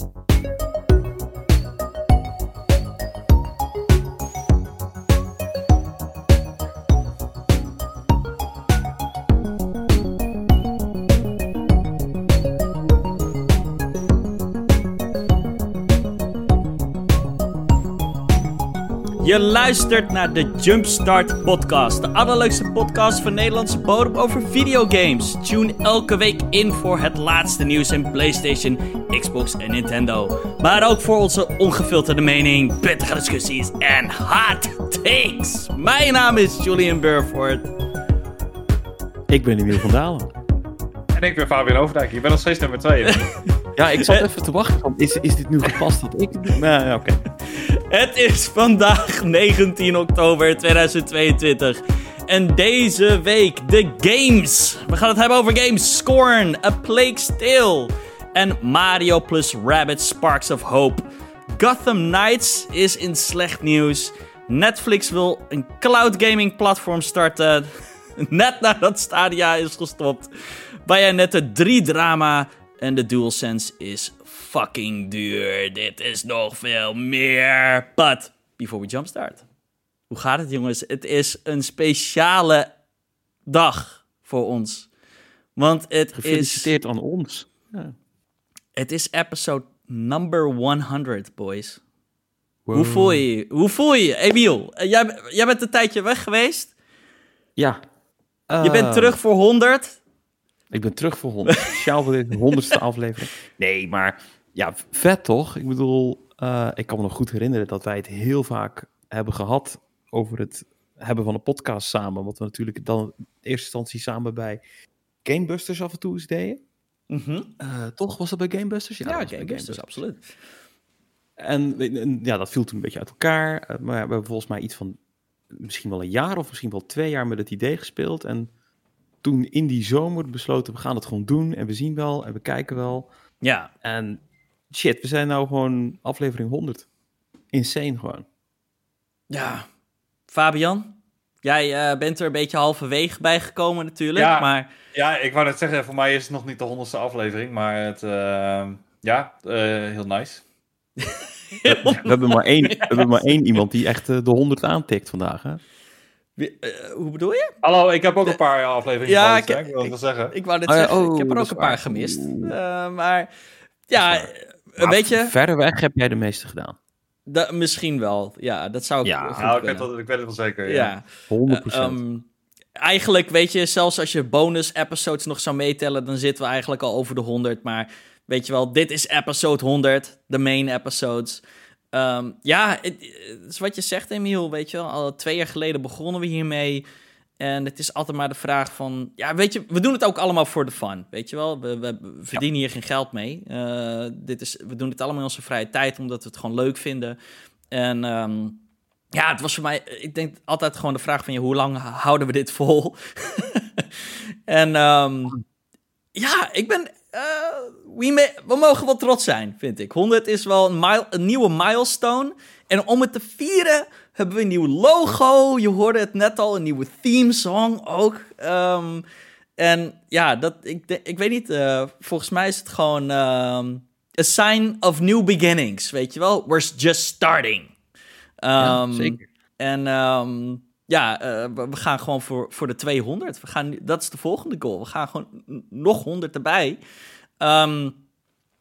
Thank you Je luistert naar de Jumpstart Podcast, de allerleukste podcast van Nederlandse bodem over videogames. Tune elke week in voor het laatste nieuws in PlayStation, Xbox en Nintendo. Maar ook voor onze ongefilterde mening, pittige discussies en hot takes. Mijn naam is Julian Burford. Ik ben Emiel van Dalen. En ik ben Fabian Overdijk. Je bent nog steeds nummer 2. Ja, ik zat even te wachten. van, Is, is dit nu gepast dat ik... Nou, ja, oké. Het is vandaag 19 oktober 2022. En deze week de games. We gaan het hebben over games Scorn, A Plague's Tale en Mario plus Rabbids Sparks of Hope. Gotham Knights is in slecht nieuws. Netflix wil een cloud gaming platform starten. Net nadat Stadia is gestopt. Bayonetta 3 drama. En de DualSense is fucking duur. Dit is nog veel meer. But, before we jumpstart. Hoe gaat het jongens? Het is een speciale dag voor ons. Want het is... Gefeliciteerd aan ons. Ja. Het is episode number 100, boys. Hoe voel je je? Hoe voel je je? Emiel, eh, jij, jij bent een tijdje weg geweest. Ja. Je bent Eh, terug voor 100. Ik ben terug voor 100. Speciaal voor deze honderdste aflevering. Nee, maar ja, vet toch? Ik bedoel, eh, ik kan me nog goed herinneren dat wij het heel vaak hebben gehad over het hebben van een podcast samen. Wat we natuurlijk dan in eerste instantie samen bij Gamebusters af en toe eens deden. Mhm. Eh, toch? Was dat bij Gamebusters? Ja, Gamebusters. absoluut. En, en ja, dat viel toen een beetje uit elkaar. Eh, Maar we hebben volgens mij iets van misschien wel een jaar of misschien wel twee jaar met het idee gespeeld. En toen in die zomer besloten, we gaan het gewoon doen. En we zien wel en we kijken wel. Ja, En shit, we zijn nou gewoon aflevering 100. Insane gewoon. ja. Fabian, jij eh, bent er een beetje halverwege bij gekomen natuurlijk, Ja. maar... Ja, ik wou net zeggen, voor mij is het nog niet de honderdste aflevering, maar het, eh, ja, eh, heel nice. We hebben maar één, we hebben maar één iemand die echt de 100 aantikt vandaag. Hè? Wie- hoe bedoel je? Hallo, ik heb ook een paar afleveringen Ja, gemist, ik- hè, ik wil het wel zeggen. Ik wou net Oh zeggen, oh, ik heb er dat ook een paar gemist. Maar ja, weet je, Verreweg heb jij de meeste gedaan. da- misschien wel. Ja, dat zou ik Ja, Nou, ik weet, het, ik weet het wel zeker. Ja. Ja. 100% Eh, ehm, eigenlijk, weet je, zelfs als je bonus episodes nog zou meetellen, dan zitten we eigenlijk al over de 100. Maar weet je wel, dit is episode 100, de main episodes. Ehm, ja, het, het is wat je zegt, Emiel, weet je wel. Al twee jaar geleden begonnen we hiermee. En het is altijd maar de vraag van... Ja, weet je, we doen het ook allemaal voor de fun, weet je wel. We, we, we verdienen hier geen geld mee. Eh, dit is, we doen het allemaal in onze vrije tijd, omdat we het gewoon leuk vinden. En ehm, ja, het was voor mij... Ik denk altijd gewoon de vraag van... Ja, hoe lang houden we dit vol? en ehm, ja, ik ben... eh, we, we mogen wel trots zijn, vind ik. 100 is wel een, mile- een nieuwe milestone. En om het te vieren hebben we een nieuw logo. Je hoorde het net al, een nieuwe theme song ook. Ehm, en ja, dat, ik, ik weet niet, eh, volgens mij is het gewoon ehm a sign of new beginnings, weet je wel? We're just starting. Ja, Ehm, zeker. En ja, eh, we, gaan gewoon voor, voor de 200. We gaan, dat is de volgende goal. We gaan gewoon nog 100 erbij.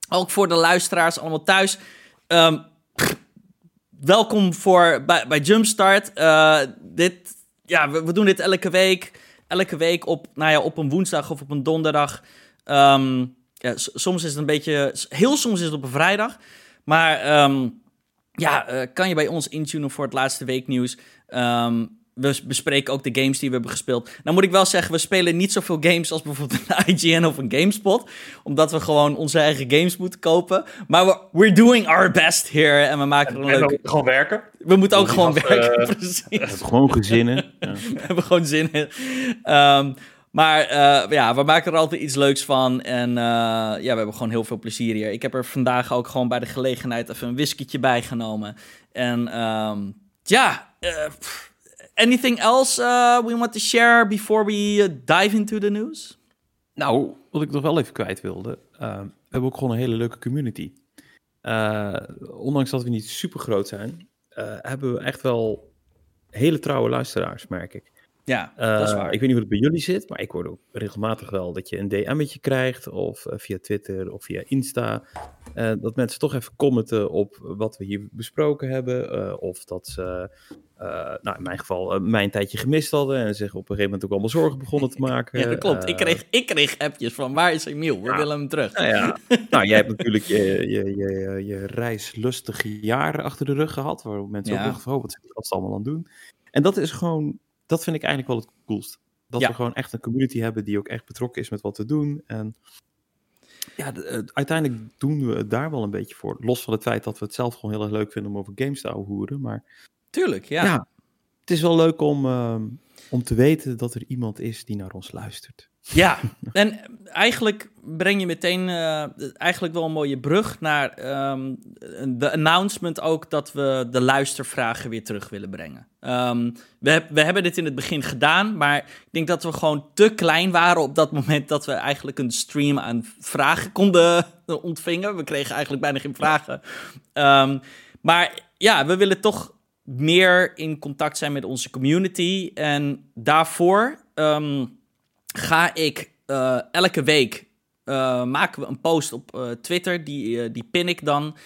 Ook voor de luisteraars allemaal thuis. Ehm, welkom voor, bij, bij Jumpstart. Eh, dit, ja, we, doen dit elke week. Elke week op, nou ja, op een woensdag of op een donderdag. Ehm, ja, soms is het een beetje... Heel soms is het op een vrijdag. Maar ehm, ja, eh, kan je bij ons intunen voor het laatste weeknieuws. Ehm, we bespreken ook de games die we hebben gespeeld. Nou moet ik wel zeggen, we spelen niet zoveel games als bijvoorbeeld een IGN of een GameSpot. Omdat we gewoon onze eigen games moeten kopen. Maar we, we're doing our best here. En we maken er een En gewoon werken. We moeten ook gewoon werken, eh, precies. We hebben gewoon gezinnen. Ja. We hebben gewoon zin in. Ehm, maar eh, ja, we maken er altijd iets leuks van. En eh, ja, we hebben gewoon heel veel plezier hier. Ik heb er vandaag ook gewoon bij de gelegenheid even een whiskietje bijgenomen. En ehm, ja, eh, pff, anything else uh, we want to share before we uh, dive into the news? Nou, wat ik nog wel even kwijt wilde. eh, we hebben ook gewoon een hele leuke community. ondanks dat we niet super groot zijn, hebben we echt wel hele trouwe luisteraars, merk ik. Ja, dat is waar. Ik weet niet hoe het bij jullie zit, maar ik hoor ook regelmatig wel dat je een DM'tje krijgt, of via Twitter of via Insta. dat mensen toch even commenten op wat we hier besproken hebben. of dat ze, nou in mijn geval, eh, mij een tijdje gemist hadden en zich op een gegeven moment ook allemaal zorgen begonnen te maken. Ja, dat klopt. Ik Eh, kreeg, ik kreeg appjes van waar is Emiel? We Ja. willen hem terug. nou ja, nou, jij hebt natuurlijk je, je, je, je reislustige jaren achter de rug gehad, waar mensen ook dachten van, oh, wat zijn die gasten allemaal aan het doen? En dat is gewoon, dat vind ik eigenlijk wel het coolst. Dat we gewoon echt een community hebben die ook echt betrokken is met wat we doen. En ja, uiteindelijk doen we het daar wel een beetje voor. Los van het feit dat we het zelf gewoon heel erg leuk vinden om over games te hoeren. Maar Tuurlijk, ja. ja, het is wel leuk om, ehm, om te weten dat er iemand is die naar ons luistert. Ja, en eigenlijk breng je meteen eh, eigenlijk wel een mooie brug naar ehm, de announcement ook dat we de luistervragen weer terug willen brengen. Ehm, we, we hebben dit in het begin gedaan, maar ik denk dat we gewoon te klein waren op dat moment dat we eigenlijk een stream aan vragen konden ontvingen. We kregen eigenlijk bijna geen vragen. Maar ja, we willen toch meer in contact zijn met onze community. En daarvoor ehm, ga ik eh, elke week eh, maken we een post op eh, Twitter. Die, die pin ik dan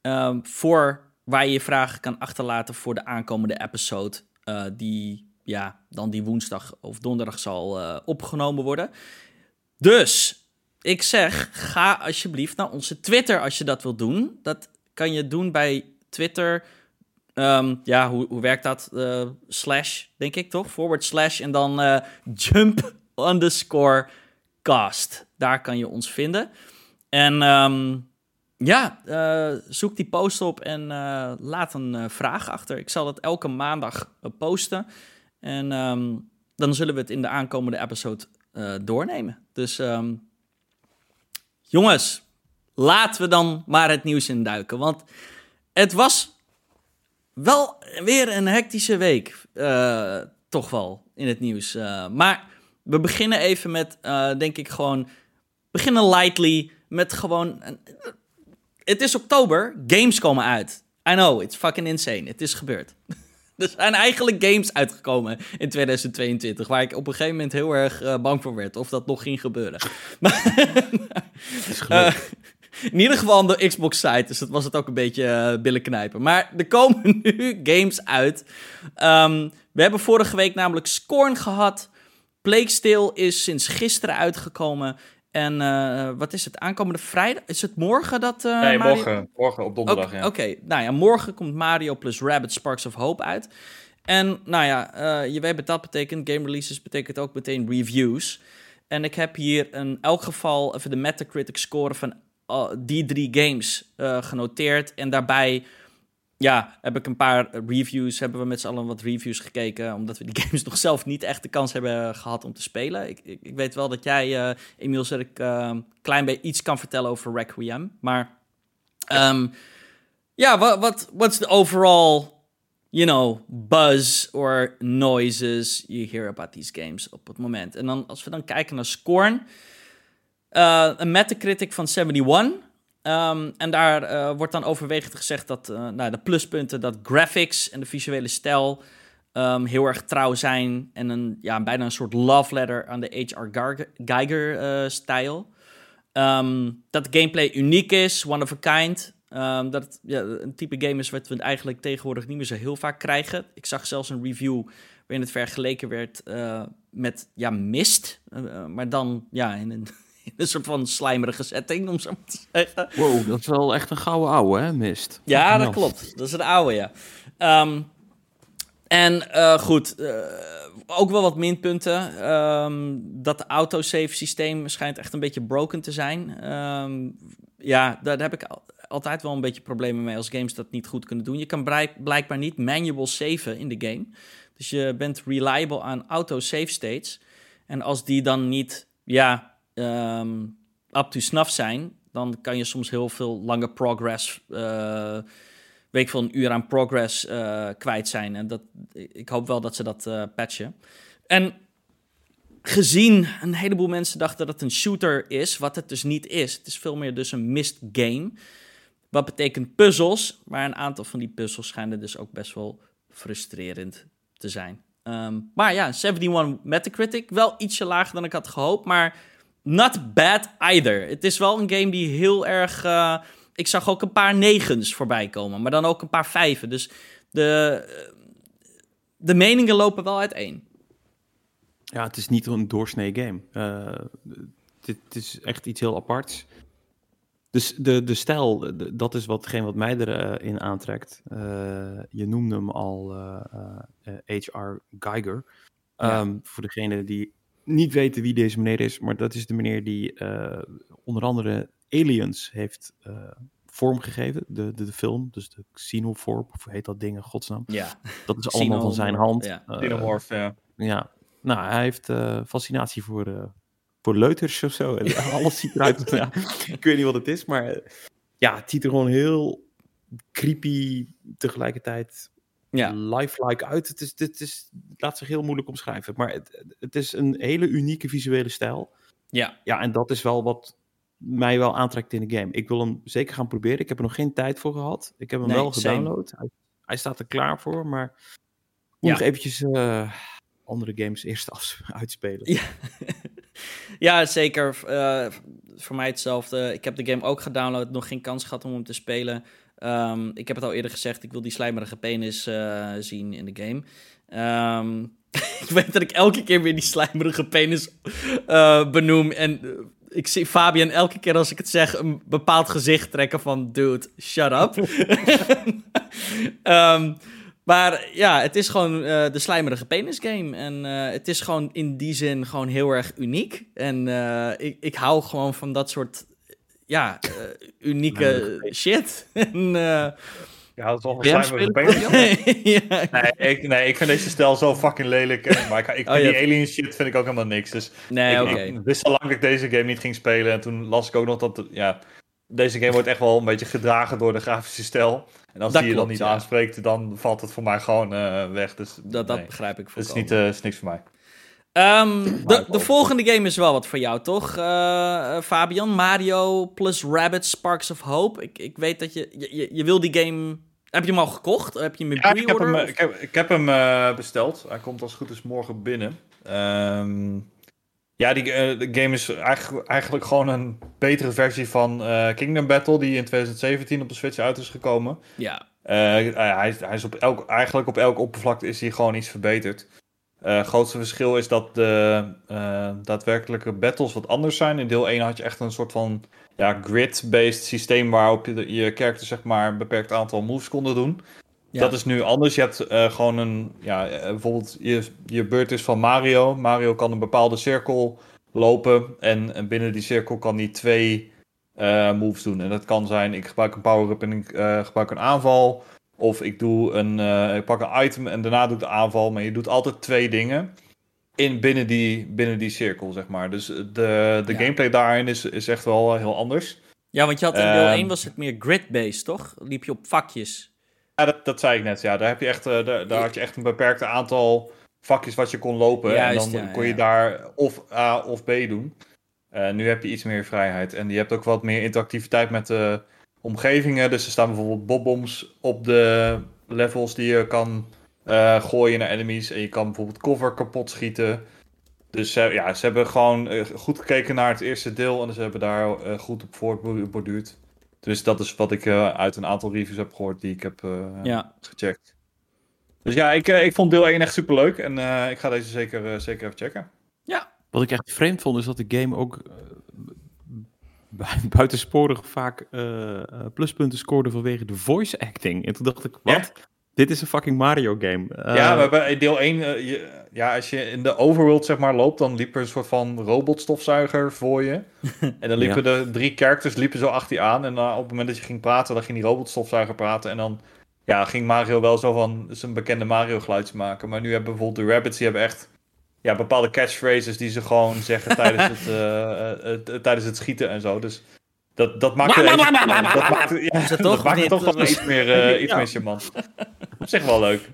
ehm, voor waar je je vragen kan achterlaten voor de aankomende episode. die ja, dan die woensdag of donderdag zal opgenomen worden. Dus ik zeg, ga alsjeblieft naar onze Twitter als je dat wilt doen. Dat kan je doen bij Twitter. Ehm, ja, hoe, hoe werkt dat? Eh, slash, denk ik toch? Forward slash en dan eh, jump underscore cast. Daar kan je ons vinden. En ehm, ja, eh, zoek die post op en laat een vraag achter. Ik zal het elke maandag posten. En ehm, dan zullen we het in de aankomende episode doornemen. Dus jongens, laten we dan maar het nieuws induiken. Want het was wel weer een hectische week. eh, toch wel in het nieuws. Eh, maar we beginnen even met, eh, denk ik, gewoon. Beginnen lightly met gewoon. het is oktober, games komen uit. I know, it's fucking insane. Het is gebeurd. Er zijn eigenlijk games uitgekomen in 2022, waar ik op een gegeven moment heel erg bang voor werd of dat nog ging gebeuren. is gelukt. In ieder geval aan de Xbox-site, dus dat was het ook een beetje eh billen knijpen. Maar er komen nu games uit. Ehm, we hebben vorige week namelijk Scorn gehad. Plague is sinds gisteren uitgekomen. En eh, wat is het? Aankomende vrijdag? Is het morgen dat... eh, nee, Mario- morgen, morgen op donderdag, Oké, ja. nou ja, morgen komt Mario plus Rabbit Sparks of Hope uit. En nou ja, je weet wat dat betekent. Game releases betekent ook meteen reviews. En ik heb hier in elk geval even de Metacritic score van die drie games eh, genoteerd. En daarbij ja, heb ik een paar reviews, hebben we met z'n allen wat reviews gekeken. Omdat we die games nog zelf niet echt de kans hebben gehad om te spelen. Ik, ik, weet wel dat jij, eh Emiel, zeg ik, eh, klein beetje iets kan vertellen over Requiem. Maar ehm, ja, wat wat what's the overall, you know, buzz or noises you hear about these games op het moment? En dan als we dan kijken naar Scorn, eh, een Metacritic van 71. Ehm, en daar eh, wordt dan overwegend gezegd dat eh, nou, de pluspunten, dat graphics en de visuele stijl ehm, heel erg trouw zijn. En een, ja, bijna een soort love letter aan de H.R. Geiger-stijl. Ehm, dat de gameplay uniek is, one of a kind. Dat het ja, een type game is wat we eigenlijk tegenwoordig niet meer zo heel vaak krijgen. Ik zag zelfs een review waarin het vergeleken werd met ja, Mist. Maar dan ja, in een, in een soort van slijmerige setting, om zo maar te zeggen. Wow, dat is wel echt een gouden ouwe, hè, Mist? Ja, dat klopt. Dat is een oude, ja. Ehm, en eh, goed, eh, ook wel wat minpunten. Ehm, dat autosave systeem schijnt echt een beetje broken te zijn. Ehm, ja, daar, daar heb ik al- altijd wel een beetje problemen mee als games dat niet goed kunnen doen. Je kan blijk- blijkbaar niet manual saven in de game. Dus je bent reliable aan auto-save states. En als die dan niet, ja, ehm, up to snuff zijn, dan kan je soms heel veel lange progress, weet ik veel, een uur aan progress eh, kwijt zijn. En dat, ik hoop wel dat ze dat eh, patchen. En gezien een heleboel mensen dachten dat het een shooter is, wat het dus niet is. Het is veel meer dus een mist game. Wat betekent puzzels, maar een aantal van die puzzels schijnen dus ook best wel frustrerend te zijn. Ehm, maar ja, 71 Metacritic, wel ietsje lager dan ik had gehoopt, maar not bad either. Het is wel een game die heel erg... Uh, ik zag ook een paar negens voorbij komen, maar dan ook een paar vijven. Dus de, de meningen lopen wel uiteen. Ja, het is niet een doorsnee game. Uh, dit, is echt iets heel aparts. Dus de, de stijl, dat is watgeen wat mij erin uh, aantrekt. Uh, je noemde hem al H.R. Geiger. Ja. Um, voor degene die niet weten wie deze meneer is, maar dat is de meneer die onder andere Aliens heeft vormgegeven, de, de, de, film, dus de Xenomorph, of heet dat ding, godsnaam. Ja. Dat is allemaal van zijn hand. Ja. Xenomorph, ja. Ja, nou, hij heeft uh, fascinatie voor, uh, voor leuters of zo. En alles ziet eruit. ja, ik weet niet wat het is, maar uh, ja, het ziet er gewoon heel creepy tegelijkertijd ja. lifelike uit. Het, is, het, is, het laat zich heel moeilijk omschrijven, maar het, het is een hele unieke visuele stijl. Ja. Ja, en dat is wel wat mij wel aantrekt in de game. Ik wil hem zeker gaan proberen. Ik heb er nog geen tijd voor gehad. Ik heb hem Nee, wel gedownload. Hij, hij staat er klaar voor, maar moet Ja. nog eventjes eh, andere games eerst af, uitspelen. Ja, ja zeker. Eh, voor mij hetzelfde. Ik heb de game ook gedownload, nog geen kans gehad om hem te spelen. Ehm, ik heb het al eerder gezegd, ik wil die slijmerige penis eh, zien in de game. Ehm, ik weet dat ik elke keer weer die slijmerige penis eh, benoem. En eh, ik zie Fabian elke keer als ik het zeg een bepaald gezicht trekken van... Dude, shut up. Ehm, maar ja, het is gewoon de slijmerige penis game. En het is gewoon in die zin gewoon heel erg uniek. En ik, ik hou gewoon van dat soort ja, eh, unieke shit. en, eh, Ja, dat is ja, Nee ik, nee, ik vind deze stijl zo fucking lelijk. eh, Maar ik, ik vind Oh, ja. die alien shit vind ik ook helemaal niks. Dus nee, ik, oké. ik wist al lang dat ik deze game niet ging spelen. En toen las ik ook nog dat... Ja, deze game wordt echt wel een beetje gedragen door de grafische stijl. En als Dat die je dan niet ja. aanspreekt, dan valt het voor mij gewoon eh, weg. Dus Dat, dat nee, begrijp ik het is, volkomen. niet, eh, is niks voor mij. Ehm, de, de volgende game is wel wat voor jou, toch, eh, eh, Fabian? Mario plus Rabbids Sparks of Hope. Ik, ik weet dat je, je, wil die game... Heb je hem al gekocht? Heb je hem in Ja, ik heb hem, eh, ik heb, ik heb hem besteld. Hij komt als het goed is morgen binnen. Ehm, ja, die de game is eigenlijk, eigenlijk gewoon een betere versie van Kingdom Battle, die in 2017 op de Switch uit is gekomen. Ja, hij, is- hij is op elk, eigenlijk op elk oppervlakte is hij gewoon iets verbeterd. Eh, Het grootste verschil is dat de eh, daadwerkelijke battles wat anders zijn. In deel 1 had je echt een soort van ja, grid-based systeem waarop je, je character zeg maar een beperkt aantal moves konden doen. ja. Dat is nu anders. Je hebt eh, gewoon een, ja, bijvoorbeeld je, je beurt is van Mario. Mario kan een bepaalde cirkel lopen en, en binnen die cirkel kan hij twee moves doen. En dat kan zijn, ik gebruik een power-up en ik gebruik een aanval. Of ik, doe een, eh, ik pak een item en daarna doe ik de aanval. Maar je doet altijd twee dingen in, binnen, die, binnen die cirkel, zeg maar. Dus de, de Ja. gameplay daarin is, is echt wel heel anders. ja, want je had in deel Ehm, 1 was het meer grid-based, toch? Liep je op vakjes. Ja, dat, dat zei ik net. Ja, daar, heb je echt, eh, daar, daar had je echt een beperkt aantal vakjes wat je kon lopen. Juist, en dan ja, kon je ja. daar of A of B doen. Eh, nu heb je iets meer vrijheid. En je hebt ook wat meer interactiviteit met de omgevingen. Dus er staan bijvoorbeeld bobbombs op de levels die je kan eh, gooien naar enemies. En je kan bijvoorbeeld cover kapot schieten. Dus eh, ja, ze hebben gewoon eh, goed gekeken naar het eerste deel. En ze hebben daar eh, goed op voortborduurd. Dus dat is wat ik eh, uit een aantal reviews heb gehoord die ik heb eh, Ja. gecheckt. Dus ja, ik, eh, ik vond deel 1 echt super leuk. En eh, ik ga deze zeker, eh, zeker even checken. Wat ik echt vreemd vond, is dat de game ook buitensporig vaak eh, eh, pluspunten scoorde vanwege de voice acting. En toen dacht ik, wat? Dit is een fucking Mario game. Eh, ja, we hebben in deel 1, eh, je, ja, als je in de overworld zeg maar loopt, dan liep er een soort van robotstofzuiger voor je. en dan liepen de drie characters liepen zo achter je aan. En dan op het moment dat je ging praten, dan ging die robotstofzuiger praten. En dan ja, ging Mario wel zo van zijn bekende Mario geluidje maken. Maar nu hebben bijvoorbeeld de rabbits, die hebben echt ja, bepaalde catchphrases die ze gewoon zeggen tijdens, het, eh, eh, eh, tijdens het schieten en zo. Dus dat, dat maakt het, toch? wel iets meer, eh, iets meer charmant. Op zich wel leuk.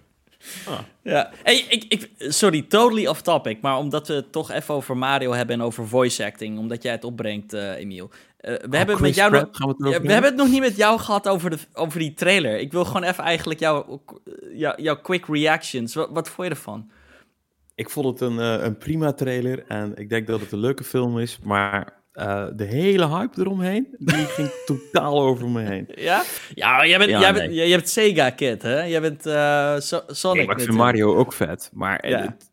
Ah. Ja, hey, ik, ik, sorry, totally off topic, maar omdat we het toch even over Mario hebben en over voice acting, omdat jij het opbrengt, uh, Emiel. Uh, we, hebben het met jou nog, we, we hebben het nog niet met jou gehad over, de, over die trailer. Ik wil gewoon even eigenlijk jouw jou, jouw quick reactions. Wat, wat vond je ervan? Ik vond het een, uh, een prima trailer en ik denk dat het een leuke film is, maar uh, de hele hype eromheen, die ging totaal over me heen. Ja? Ja, jij bent, ja, jij nee. bent, jij bent Sega-kid, hè? Jij bent uh, so Sonic. Nee, ik vind Mario ook vet, maar ja, het,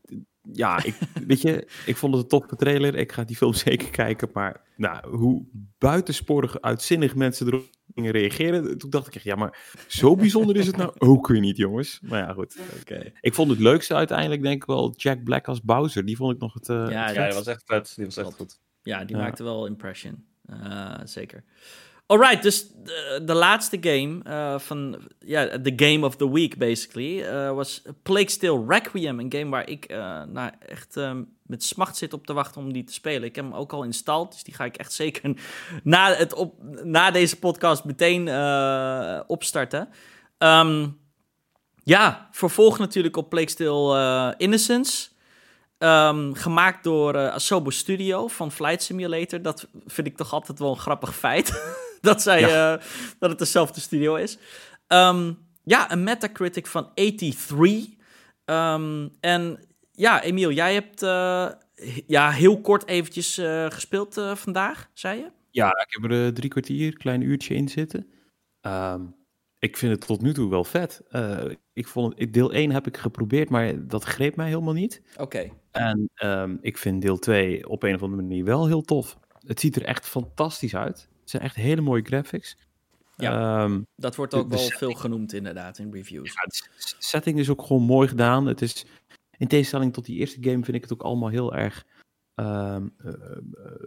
ja ik, weet je, ik vond het een toffe trailer. Ik ga die film zeker kijken, maar nou, hoe buitensporig uitzinnig mensen erop gingen reageren, toen dacht ik echt, ja, maar zo bijzonder is het nou ook weer niet, jongens. Maar ja, goed. Okay. Ik vond het leukste uiteindelijk, denk ik wel, Jack Black als Bowser. Die vond ik nog het... Uh, ja, het ja, die was echt vet. Die was echt goed. Ja, die maakte wel impression. Uh, zeker. Alright, dus de, de laatste game uh, van, ja, the game of the week basically, uh, was Plague Tale Requiem. Een game waar ik nou, echt met smacht zit op te wachten om die te spelen. Ik heb hem ook al installed, dus die ga ik echt zeker na, het op, na deze podcast meteen opstarten. Um, ja, vervolg natuurlijk op Plague Tale Innocence. Um, gemaakt door Asobo Studio van Flight Simulator. Dat vind ik toch altijd wel een grappig feit. dat, zij, ja. uh, dat het dezelfde studio is. Um, ja, een Metacritic van 83. Um, en ja, Emiel, jij hebt uh, ja, heel kort eventjes gespeeld vandaag, zei je? Ja, ik heb er drie kwartier, klein uurtje in zitten. ik vind het tot nu toe wel vet. ik vond, deel 1 heb ik geprobeerd, maar dat greep mij helemaal niet. Oké. En ik vind deel 2 op een of andere manier wel heel tof. Het ziet er echt fantastisch uit. Het zijn echt hele mooie graphics. Ja, um, dat wordt ook wel setting, veel genoemd inderdaad in reviews. Ja, de setting is ook gewoon mooi gedaan. Het is, in tegenstelling tot die eerste game vind ik het ook allemaal heel erg um, uh,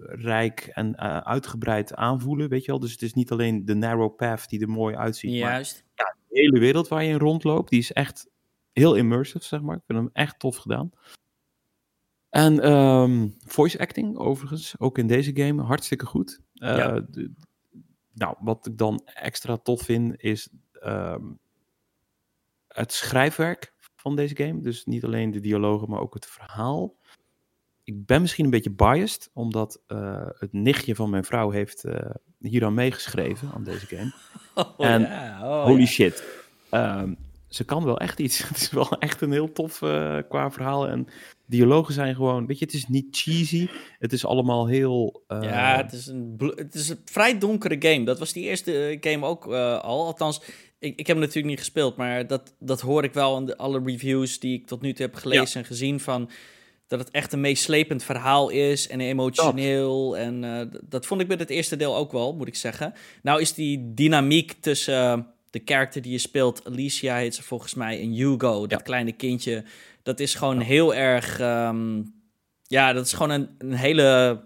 rijk en uh, uitgebreid aanvoelen, weet je wel. Dus het is niet alleen de narrow path die er mooi uitziet. Juist. Maar ja, de hele wereld waar je in rondloopt, die is echt heel immersive, zeg maar. Ik vind hem echt tof gedaan. En um, voice acting, overigens, ook in deze game, hartstikke goed. Ja. de, nou, wat ik dan extra tof vind, is um, het schrijfwerk van deze game. Dus niet alleen de dialogen, maar ook het verhaal. Ik ben misschien een beetje biased, omdat uh, het nichtje van mijn vrouw heeft uh, hier aan meegeschreven, aan deze game. Oh, en yeah. oh, holy yeah. shit. Um, ze kan wel echt iets. Het is wel echt een heel tof uh, qua verhaal. En dialogen zijn gewoon, weet je, het is niet cheesy. Het is allemaal heel. Uh... Ja, het is, een het is een vrij donkere game. Dat was die eerste game ook uh, al. Althans, ik, ik heb hem natuurlijk niet gespeeld, maar dat, dat hoor ik wel in de, alle reviews die ik tot nu toe heb gelezen ja. en gezien van. Dat het echt een meeslepend verhaal is en emotioneel. Dat. En dat vond ik bij het eerste deel ook wel, moet ik zeggen. Nou is die dynamiek tussen de karakter die je speelt, Alicia heet ze volgens mij, en Hugo, dat ja. kleine kindje, dat is gewoon ja. heel erg, um, ja, dat is gewoon een, een hele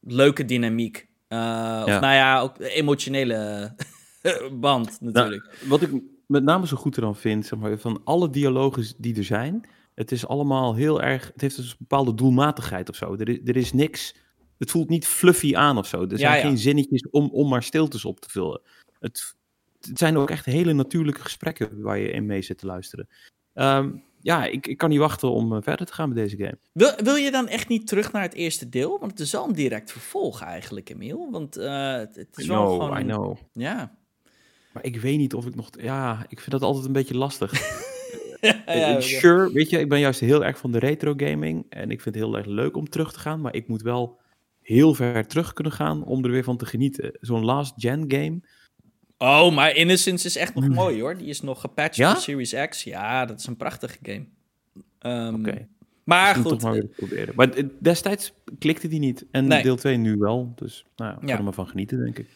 leuke dynamiek. Uh, ja. Of nou ja, ook emotionele band natuurlijk. Nou, wat ik met name zo goed eraan vind, zeg maar, van alle dialogen die er zijn, het is allemaal heel erg, het heeft dus een bepaalde doelmatigheid of zo. Er is, er is niks, het voelt niet fluffy aan of zo. Er zijn geen zinnetjes om, om maar stiltes op te vullen. Het, het zijn ook echt hele natuurlijke gesprekken waar je in mee zit te luisteren. Um, ja, ik, ik kan niet wachten om uh, verder te gaan met deze game. Wil, wil je dan echt niet terug naar het eerste deel? Want het is al een direct vervolg eigenlijk, Emiel. Want uh, het, het, is I wel know, gewoon... I know. Ja. Maar ik weet niet of ik nog... Ja, ik vind dat altijd een beetje lastig. ja, ja, sure, weet je, ik ben juist heel erg van de retro gaming. En ik vind het heel erg leuk om terug te gaan. Maar ik moet wel heel ver terug kunnen gaan om er weer van te genieten. Zo'n last gen game Oh, maar Innocence is echt nog mooi hoor. Die is nog gepatcht ja? voor Series X. Ja, dat is een prachtige game. Um, Oké. Okay. Maar Misschien goed. toch maar weer proberen. Maar destijds klikte die niet. En Nee. deel 2 nu wel. Dus nou, ja, ik Ja. kan er maar van genieten, denk ik.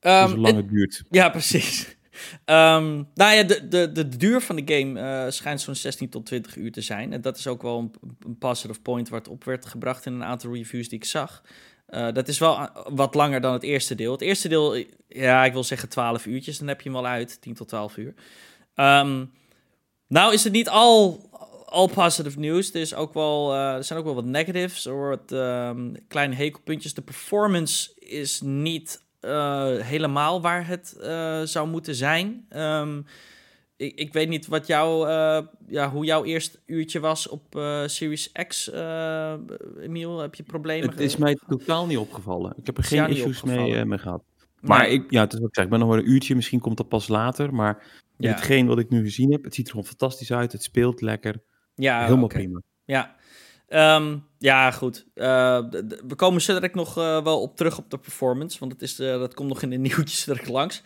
Um, Zolang het- het duurt. ja, precies. Ehm, nou ja, de, de, de duur van de game eh, schijnt zo'n 16 tot 20 uur te zijn. En dat is ook wel een, een positive point wat op werd gebracht in een aantal reviews die ik zag. Uh, dat is wel wat langer dan het eerste deel. Het eerste deel, eh, ja, ik wil zeggen 12 uurtjes, dan heb je hem al uit, 10 tot 12 uur. Ehm, nou is het niet al, al positive news. Er, is ook wel, eh, er zijn ook wel wat negatives, of wat ehm, kleine hekelpuntjes. De performance is niet eh, helemaal waar het eh, zou moeten zijn. Ehm, ik, ik weet niet wat jouw, eh, ja, hoe jouw eerste uurtje was op uh, Series X, uh, Emiel. Heb je problemen? Het is mij totaal niet opgevallen. Ik heb er geen issues mee, mee, gehad. Maar ik, ja, het is wat ik zeg, ik ben nog wel een uurtje, misschien komt dat pas later. Maar ja. hetgeen wat ik nu gezien heb, het ziet er gewoon fantastisch uit. Het speelt lekker. Ja, Helemaal prima. Ja, um, ja goed. we komen zo nog wel op terug op de performance. Want het is, dat komt nog in de nieuwtjes direct langs.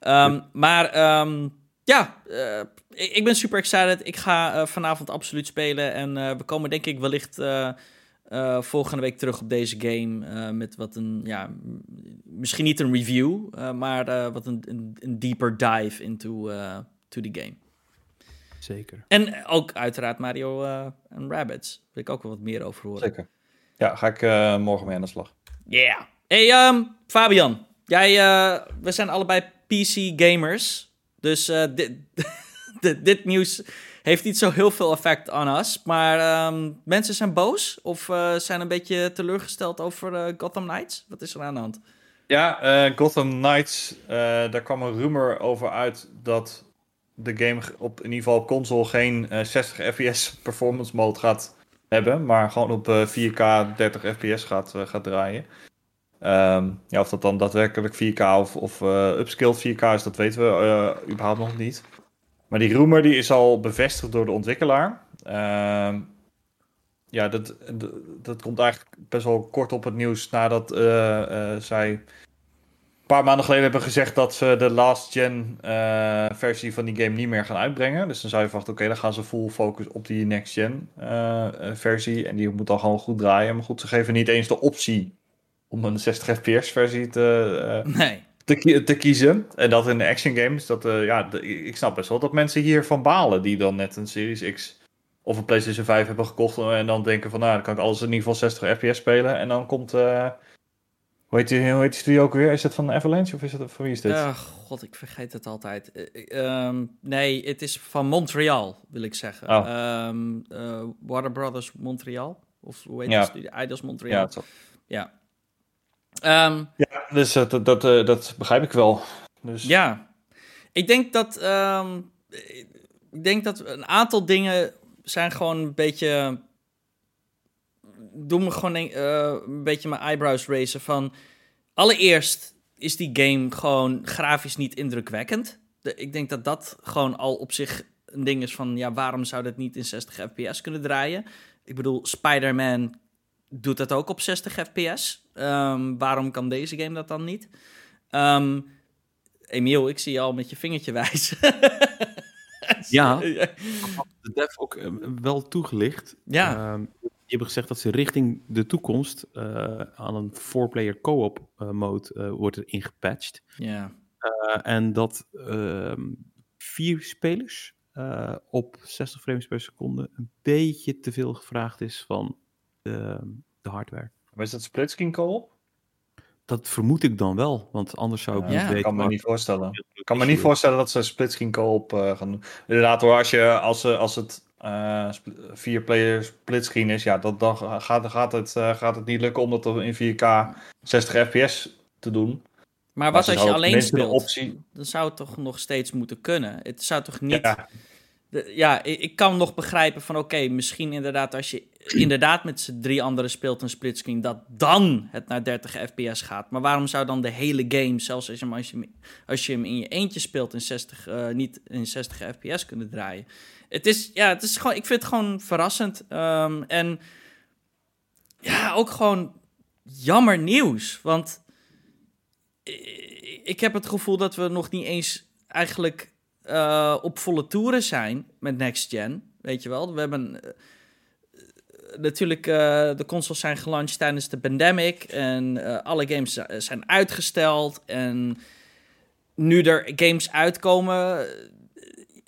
Um, maar... Um, ja, uh, ik, ik, ben super excited. Ik ga uh, vanavond absoluut spelen. En uh, we komen denk ik wellicht volgende week terug op deze game. met wat een, ja, misschien niet een review, maar wat een, een, een, deeper dive into to the game. Zeker. En ook uiteraard Mario en Rabbits. Wil ik ook wel wat meer over horen. Zeker. Ja, ga ik morgen mee aan de slag. Yeah. Hey, um, Fabian. Jij, we zijn allebei PC gamers. Dus uh, dit, dit, nieuws heeft niet zo heel veel effect aan ons. Maar um, mensen zijn boos of uh, zijn een beetje teleurgesteld over uh, Gotham Knights. Wat is er aan de hand? Ja, Gotham Knights, daar kwam een rumor over uit dat de game op in ieder geval console geen 60 fps performance mode gaat hebben. Maar gewoon op 4K 30 fps gaat, gaat draaien. Um, ja, of dat dan daadwerkelijk 4K of, of uh, upscaled 4K is, dat weten we uh, überhaupt nog niet. Maar die rumor die is al bevestigd door de ontwikkelaar. Uh, ja, dat, dat komt eigenlijk best wel kort op het nieuws nadat uh, zij een paar maanden geleden hebben gezegd dat ze de last gen versie van die game niet meer gaan uitbrengen. Dus dan zou je verwachten, oké, dan gaan ze full focus op die next gen versie. En die moet dan gewoon goed draaien. Maar goed, ze geven niet eens de optie om een 60 fps versie te, uh, nee. te, te, kiezen. En dat in de action games, dat, uh, ja, ik snap best wel dat mensen hiervan balen die dan net een Series X of een PlayStation 5 hebben gekocht en dan denken van nou, dan kan ik alles in ieder geval 60 fps spelen en dan komt... Uh, hoe heet, die, hoe heet die studio ook weer? Is het van Avalanche of is het van wie is dit? Uh, God, ik vergeet het altijd. Um, nee, het is van Montreal, wil ik zeggen. Oh. Um, uh, Warner Brothers Montreal. Of hoe heet ja. het? Studio? Idols Montreal. Ja, ja. Um, ja, dus dat, dat, dat, dat begrijp ik wel. Dus... Ja, ik denk dat, um, ik denk dat een aantal dingen zijn gewoon een beetje. Doen me gewoon een, uh, een beetje mijn eyebrows racen. Van allereerst is die game gewoon grafisch niet indrukwekkend. De, ik denk dat dat gewoon al op zich een ding is van ja, waarom zou dat niet in 60 fps kunnen draaien? Ik bedoel, Spider-Man doet dat ook op 60 fps. Um, waarom kan deze game dat dan niet? Um, Emiel, ik zie je al met je vingertje wijzen. ja, de dev ook eh, wel toegelicht. Ja. Um, je hebt gezegd dat ze richting de toekomst uh, aan een four-player co-op uh, mode uh, wordt er ingepatcht. Ja. en dat vier spelers op 60 frames per seconde een beetje te veel gevraagd is van de, de hardware. Maar is dat splitscreen co-op? Dat vermoed ik dan wel, want anders zou ik niet weten. Ik kan me niet voorstellen. Ik kan me niet voorstellen dat ze splitscreen co-op uh, gaan doen. Inderdaad hoor, als, je, als, als het uh, vier player splitscreen is, ja, dat, dan gaat, gaat, het, uh, gaat het niet lukken om dat in 4K 60 fps te doen. Maar wat als je alleen speelt? Optie... Dan zou het toch nog steeds moeten kunnen? Het zou toch niet... Ja ja, ik kan nog begrijpen van oké, misschien inderdaad als je inderdaad met z'n drie anderen speelt een splitscreen, dat dan het naar 30 fps gaat. Maar waarom zou dan de hele game, zelfs als je hem, als je, hem in je eentje speelt, in 60, uh, eh, niet in 60 fps kunnen draaien? Het is, ja, het is gewoon, ik vind het gewoon verrassend. Um, en ja, ook gewoon jammer nieuws. Want ik heb het gevoel dat we nog niet eens eigenlijk uh, op volle toeren zijn met Next Gen. Weet je wel, we hebben uh, natuurlijk uh, de consoles zijn gelanceerd tijdens de pandemic en alle games zijn uitgesteld en nu er games uitkomen,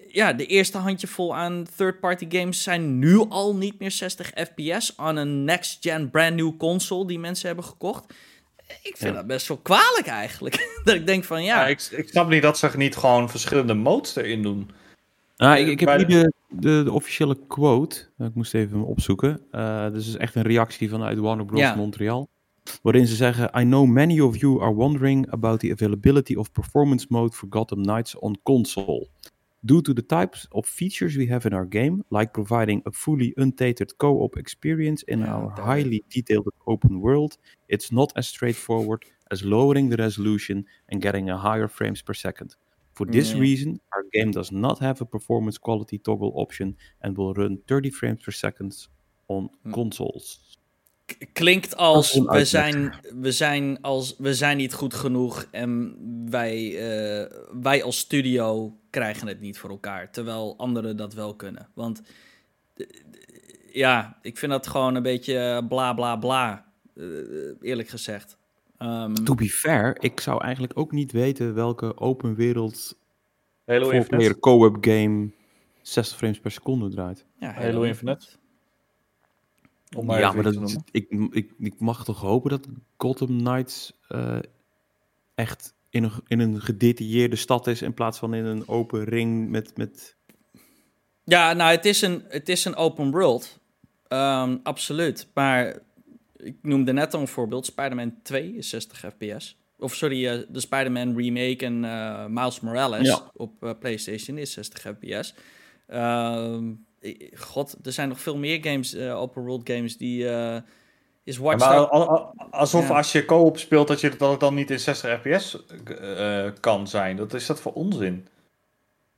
ja, de eerste handjevol aan third-party games zijn nu al niet meer 60 fps aan een next gen brand new console die mensen hebben gekocht. Ik vind dat best wel kwalijk eigenlijk. dat ik denk van ja. ja ik, ik, snap niet dat ze niet gewoon verschillende modes erin doen. Nou, ik, ik heb niet de, de, de, officiële quote. Ik moest even opzoeken. Uh, dus is echt een reactie vanuit Warner Bros. Montreal. Waarin ze zeggen: I know many of you are wondering about the availability of performance mode for Gotham Knights on console. Due to the types of features we have in our game, like providing a fully untainted co-op experience in Ja, our highly detailed open world, it's not as straightforward as lowering the resolution and getting a higher frames per second. For this Ja. reason, our game does not have a performance quality toggle option and will run 30 frames per second on Hm. consoles. Klinkt als we zijn, we, zijn als we zijn niet goed genoeg en wij, eh, wij als studio krijgen het niet voor elkaar. Terwijl anderen dat wel kunnen. Want ja, ik vind dat gewoon een beetje bla bla bla. eh, eerlijk gezegd. Ehm, To be fair, ik zou eigenlijk ook niet weten welke open wereld Halo Infinite. co-op game 60 frames per seconde draait. ja, Halo Infinite. Om maar ja, maar dat, ik, ik, ik mag toch hopen dat Gotham Knights eh, echt in een, in een gedetailleerde stad is in plaats van in een open ring met... met Ja, nou, het is een, het is een open world. Ehm, absoluut. Maar ik noemde net al een voorbeeld. Spider-Man 2 is 60 fps. Of sorry, eh, de Spider-Man remake en eh, Miles Morales Ja. op PlayStation is 60 fps. Ehm, God, er zijn nog veel meer games, eh, open world games, die... eh, is Ja, Watch al- al- alsof Ja. als je co-op speelt, dat, je, dat het dan niet in 60 fps eh, kan zijn. Dat is dat voor onzin.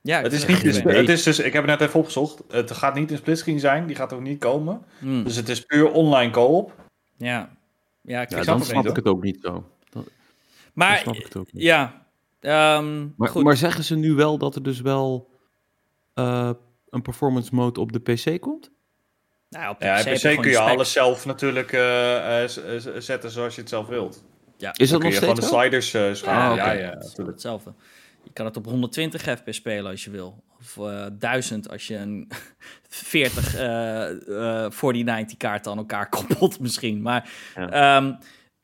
ja, ik Het is, niet het in, echt het is dus, ik heb het net even opgezocht. Het gaat niet in splitscreen zijn, die gaat ook niet komen. Hmm, Dus het is puur online co-op. ja. Ja, ik ja, dan het snap niet, ik het ook niet zo. Dan Maar snap ik het ook niet. ja, ehm, Maar, goed. maar zeggen ze nu wel dat er dus wel eh, een performance mode op de PC komt? nou, op de Ja, PC kun je alles zelf natuurlijk eh, eh, z- zetten zoals je het zelf wilt. Ja. Is Dan dat kun nog je steeds gewoon de sliders eh schalen. Ah, ja, ja, Het is natuurlijk. hetzelfde. Je kan het op 120 fps spelen als je wil. Of eh 1000 als je een 40 eh eh 4090 kaart aan elkaar koppelt misschien. Maar Ja. ja,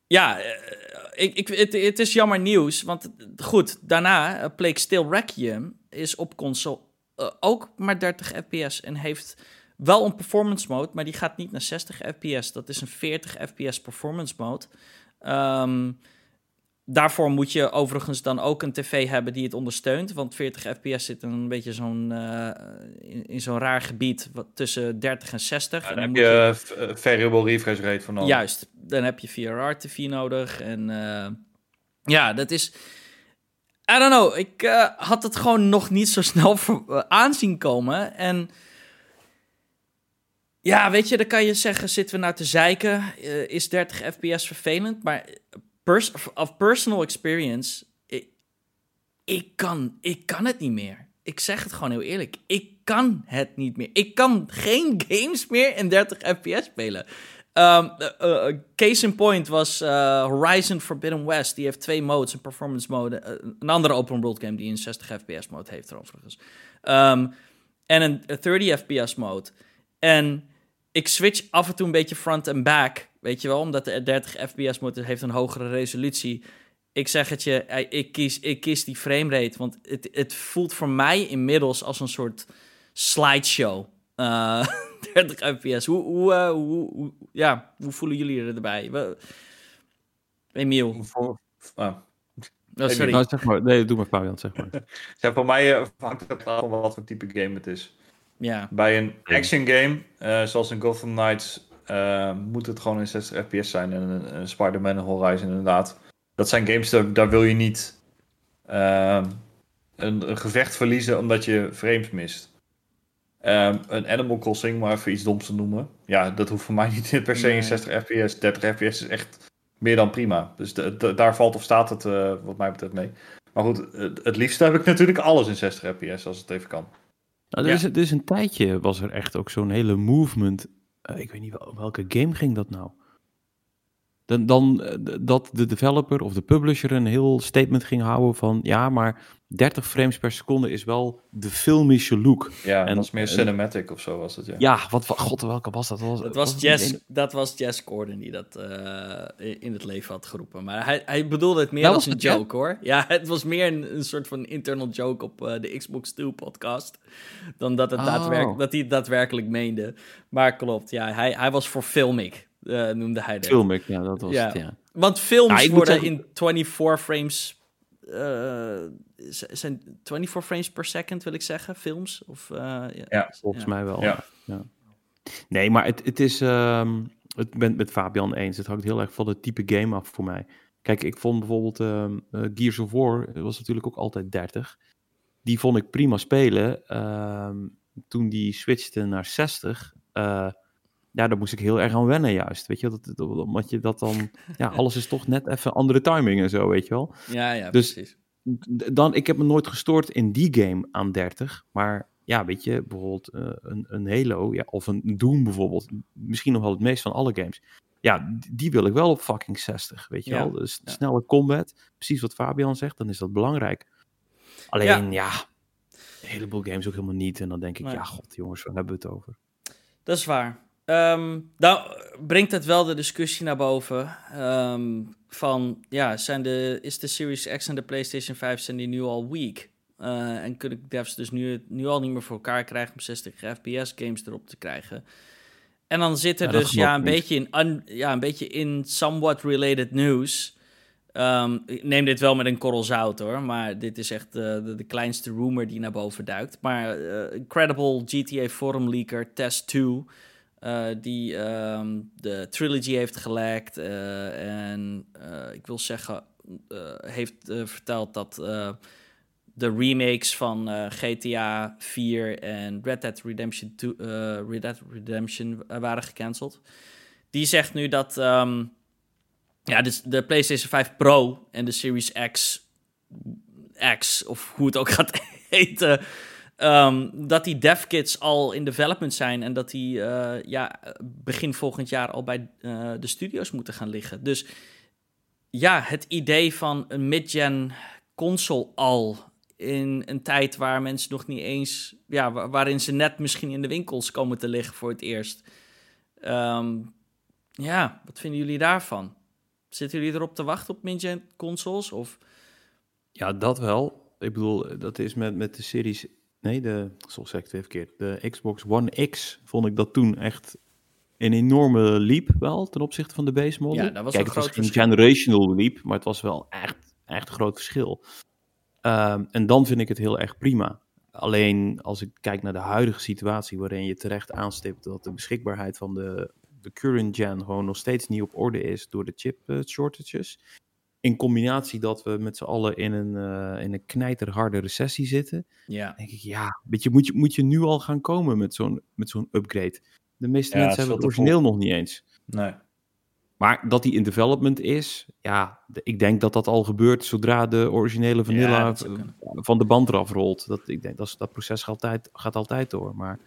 ja eh, ik, ik, het, het is jammer nieuws. Want goed, daarna, uh, Plague Still Requiem is op console eh, ook maar 30 fps. En heeft wel een performance mode, maar die gaat niet naar 60 fps. Dat is een 40 fps performance mode. Ehm, daarvoor moet je overigens dan ook een tv hebben die het ondersteunt. Want 40 fps zit een beetje zo'n, eh, in, in zo'n raar gebied wat, tussen 30 en 60. Ja, en dan heb moet je eh, variable refresh rate voor nodig. Juist, dan heb je VRR-TV nodig. En ja, dat is... I don't know, ik eh, had het gewoon nog niet zo snel voor, eh, aanzien komen. En ja, weet je, dan kan je zeggen, zitten we nou te zeiken? Eh, is 30 fps vervelend? Maar pers of personal experience, ik, kan, ik kan het niet meer. Ik zeg het gewoon heel eerlijk. Ik kan het niet meer. Ik kan geen games meer in 30 fps spelen. Um, uh, uh, case in point was uh, Horizon Forbidden West. Die heeft twee modes, een performance mode. Een andere open world game die een 60 fps mode heeft overigens. Um, en een, een 30 fps mode. En ik switch af en toe een beetje front en back. Weet je wel, omdat de 30 fps mode heeft een hogere resolutie. Ik zeg het je, ik kies, ik kies die framerate. Want het, het voelt voor mij inmiddels als een soort slideshow. Uh, 30 fps. Hoe, hoe, uh, hoe, hoe, ja, hoe voelen jullie erbij? Emiel. Voor, ah. Oh, sorry. Nou, zeg maar, nee, doe maar Fabian, zeg maar. ja, voor mij uh, hangt het af van wat voor type game het is. Ja. Bij een action game, uh, zoals een Gotham Knights, uh, moet het gewoon in 60 fps zijn. En een, Spider-Man en Horizon inderdaad. Dat zijn games, daar, daar wil je niet uh, een, een, gevecht verliezen omdat je frames mist. Um, een Animal Crossing, maar even iets doms te noemen. Ja, dat hoeft voor mij niet per se nee. in 60 fps. 30 fps is echt meer dan prima. Dus de, de, daar valt of staat het uh, wat mij betreft mee. Maar goed, het, het liefst heb ik natuurlijk alles in 60 fps als het even kan. Nou, er, ja. is, er is een tijdje was er echt ook zo'n hele movement. Uh, ik weet niet wel, welke game ging dat nou? Dan, dan uh, dat de developer of de publisher een heel statement ging houden van ja, maar 30 frames per seconde is wel de filmische look. Ja, en dat is meer cinematic of zo was het. Ja, ja wat, wat god, welke was dat? Was, dat, was was Jess, dat was Jess Gordon die dat uh, in het leven had geroepen. Maar hij, hij bedoelde het meer dat als een joke ja? hoor. Ja, het was meer een, een soort van internal joke op uh, de Xbox 2 podcast. Dan dat, het oh. daadwerkelijk, dat hij het daadwerkelijk meende. Maar klopt, ja, hij, hij was voor filmic. Uh, noemde hij dat. Filmic, ja, dat was ja. het, ja. Want films ja, worden zeggen... in 24 frames eh, z- zijn 24 frames per second, wil ik zeggen, films? Of, eh, Ja, Volgens ja. mij wel. Ja. Ja. Nee, maar het, het is. ehm ik ben het met Fabian eens. Het hangt heel erg van het type game af voor mij. Kijk, ik vond bijvoorbeeld ehm, eh, Gears of War was natuurlijk ook altijd 30. Die vond ik prima spelen. Ehm, toen die switchte naar 60. Ja, daar moest ik heel erg aan wennen, juist. Weet je, dat, dat, omdat je dat dan. Ja, alles is toch net even andere timing en zo, weet je wel. ja, ja, Dus- precies. Dan, ik heb me nooit gestoord in die game aan 30. Maar ja, weet je, bijvoorbeeld eh, een, een Halo ja, of een Doom bijvoorbeeld. Misschien nog wel het meest van alle games. Ja, die, wil ik wel op fucking 60, weet je Ja, wel. Dus ja. snelle combat, precies wat Fabian zegt, dan is dat belangrijk. Alleen, ja, een heleboel games ook helemaal niet. En dan denk ik, ja, god jongens, waar hebben we het over? Dat is waar. Ehm, nou, brengt het wel de discussie naar boven. ehm, van, ja, zijn de, is de Series X en de PlayStation 5 zijn die nu al weak? Eh, en kunnen devs dus nu, nu al niet meer voor elkaar krijgen om 60 fps games erop te krijgen? En dan zit er Ja, dus ja, een niet. beetje in, un- ja, een beetje in somewhat related news. Ehm, ik neem dit wel met een korrel zout hoor, maar dit is echt eh, de, de kleinste rumor die naar boven duikt. Maar eh credible GTA forum leaker Test 2, eh, die ehm, de trilogy heeft gelekt eh, en eh, ik wil zeggen, heeft verteld dat de remakes van GTA 4 en Red Dead Redemption 2, eh, Red Dead Redemption waren gecanceld. Die zegt nu dat ehm, ja, dus de PlayStation 5 Pro en de Series X, X of hoe het ook gaat heten, ehm, dat die devkits al in development zijn en dat die eh, ja, begin volgend jaar al bij eh, de studio's moeten gaan liggen. Dus ja, het idee van een mid-gen console al in een tijd waar mensen nog niet eens, ja, wa- waarin ze net misschien in de winkels komen te liggen voor het eerst. Ehm, ja, wat vinden jullie daarvan? Zitten jullie erop te wachten op mid-gen consoles? Of Ja, dat wel. Ik bedoel, dat is met, met de series... Nee, de... Zoals ik verkeerd. De Xbox One X vond ik dat toen echt een enorme leap wel ten opzichte van de base model. Ja, dat was Kijk, een het was groot verschil. generational leap, maar het was wel echt, echt een groot verschil. Ehm, en dan vind ik het heel erg prima. Alleen als ik kijk naar de huidige situatie, waarin je terecht aanstipt dat de beschikbaarheid van de, de current gen gewoon nog steeds niet op orde is door de chip eh, shortages. In combinatie dat we met z'n allen in een, eh, in een knijterharde recessie zitten. ja, denk ik, ja, weet je, moet je, moet je nu al gaan komen met zo'n, met zo'n upgrade? De meeste Ja, mensen hebben het origineel nog niet eens. Nee. Maar dat die in development is, ja, ik denk dat dat al gebeurt zodra de originele vanilla van de band eraf rolt. Dat, ik denk, dat, is- dat proces gaat altijd, gaat altijd door. Maar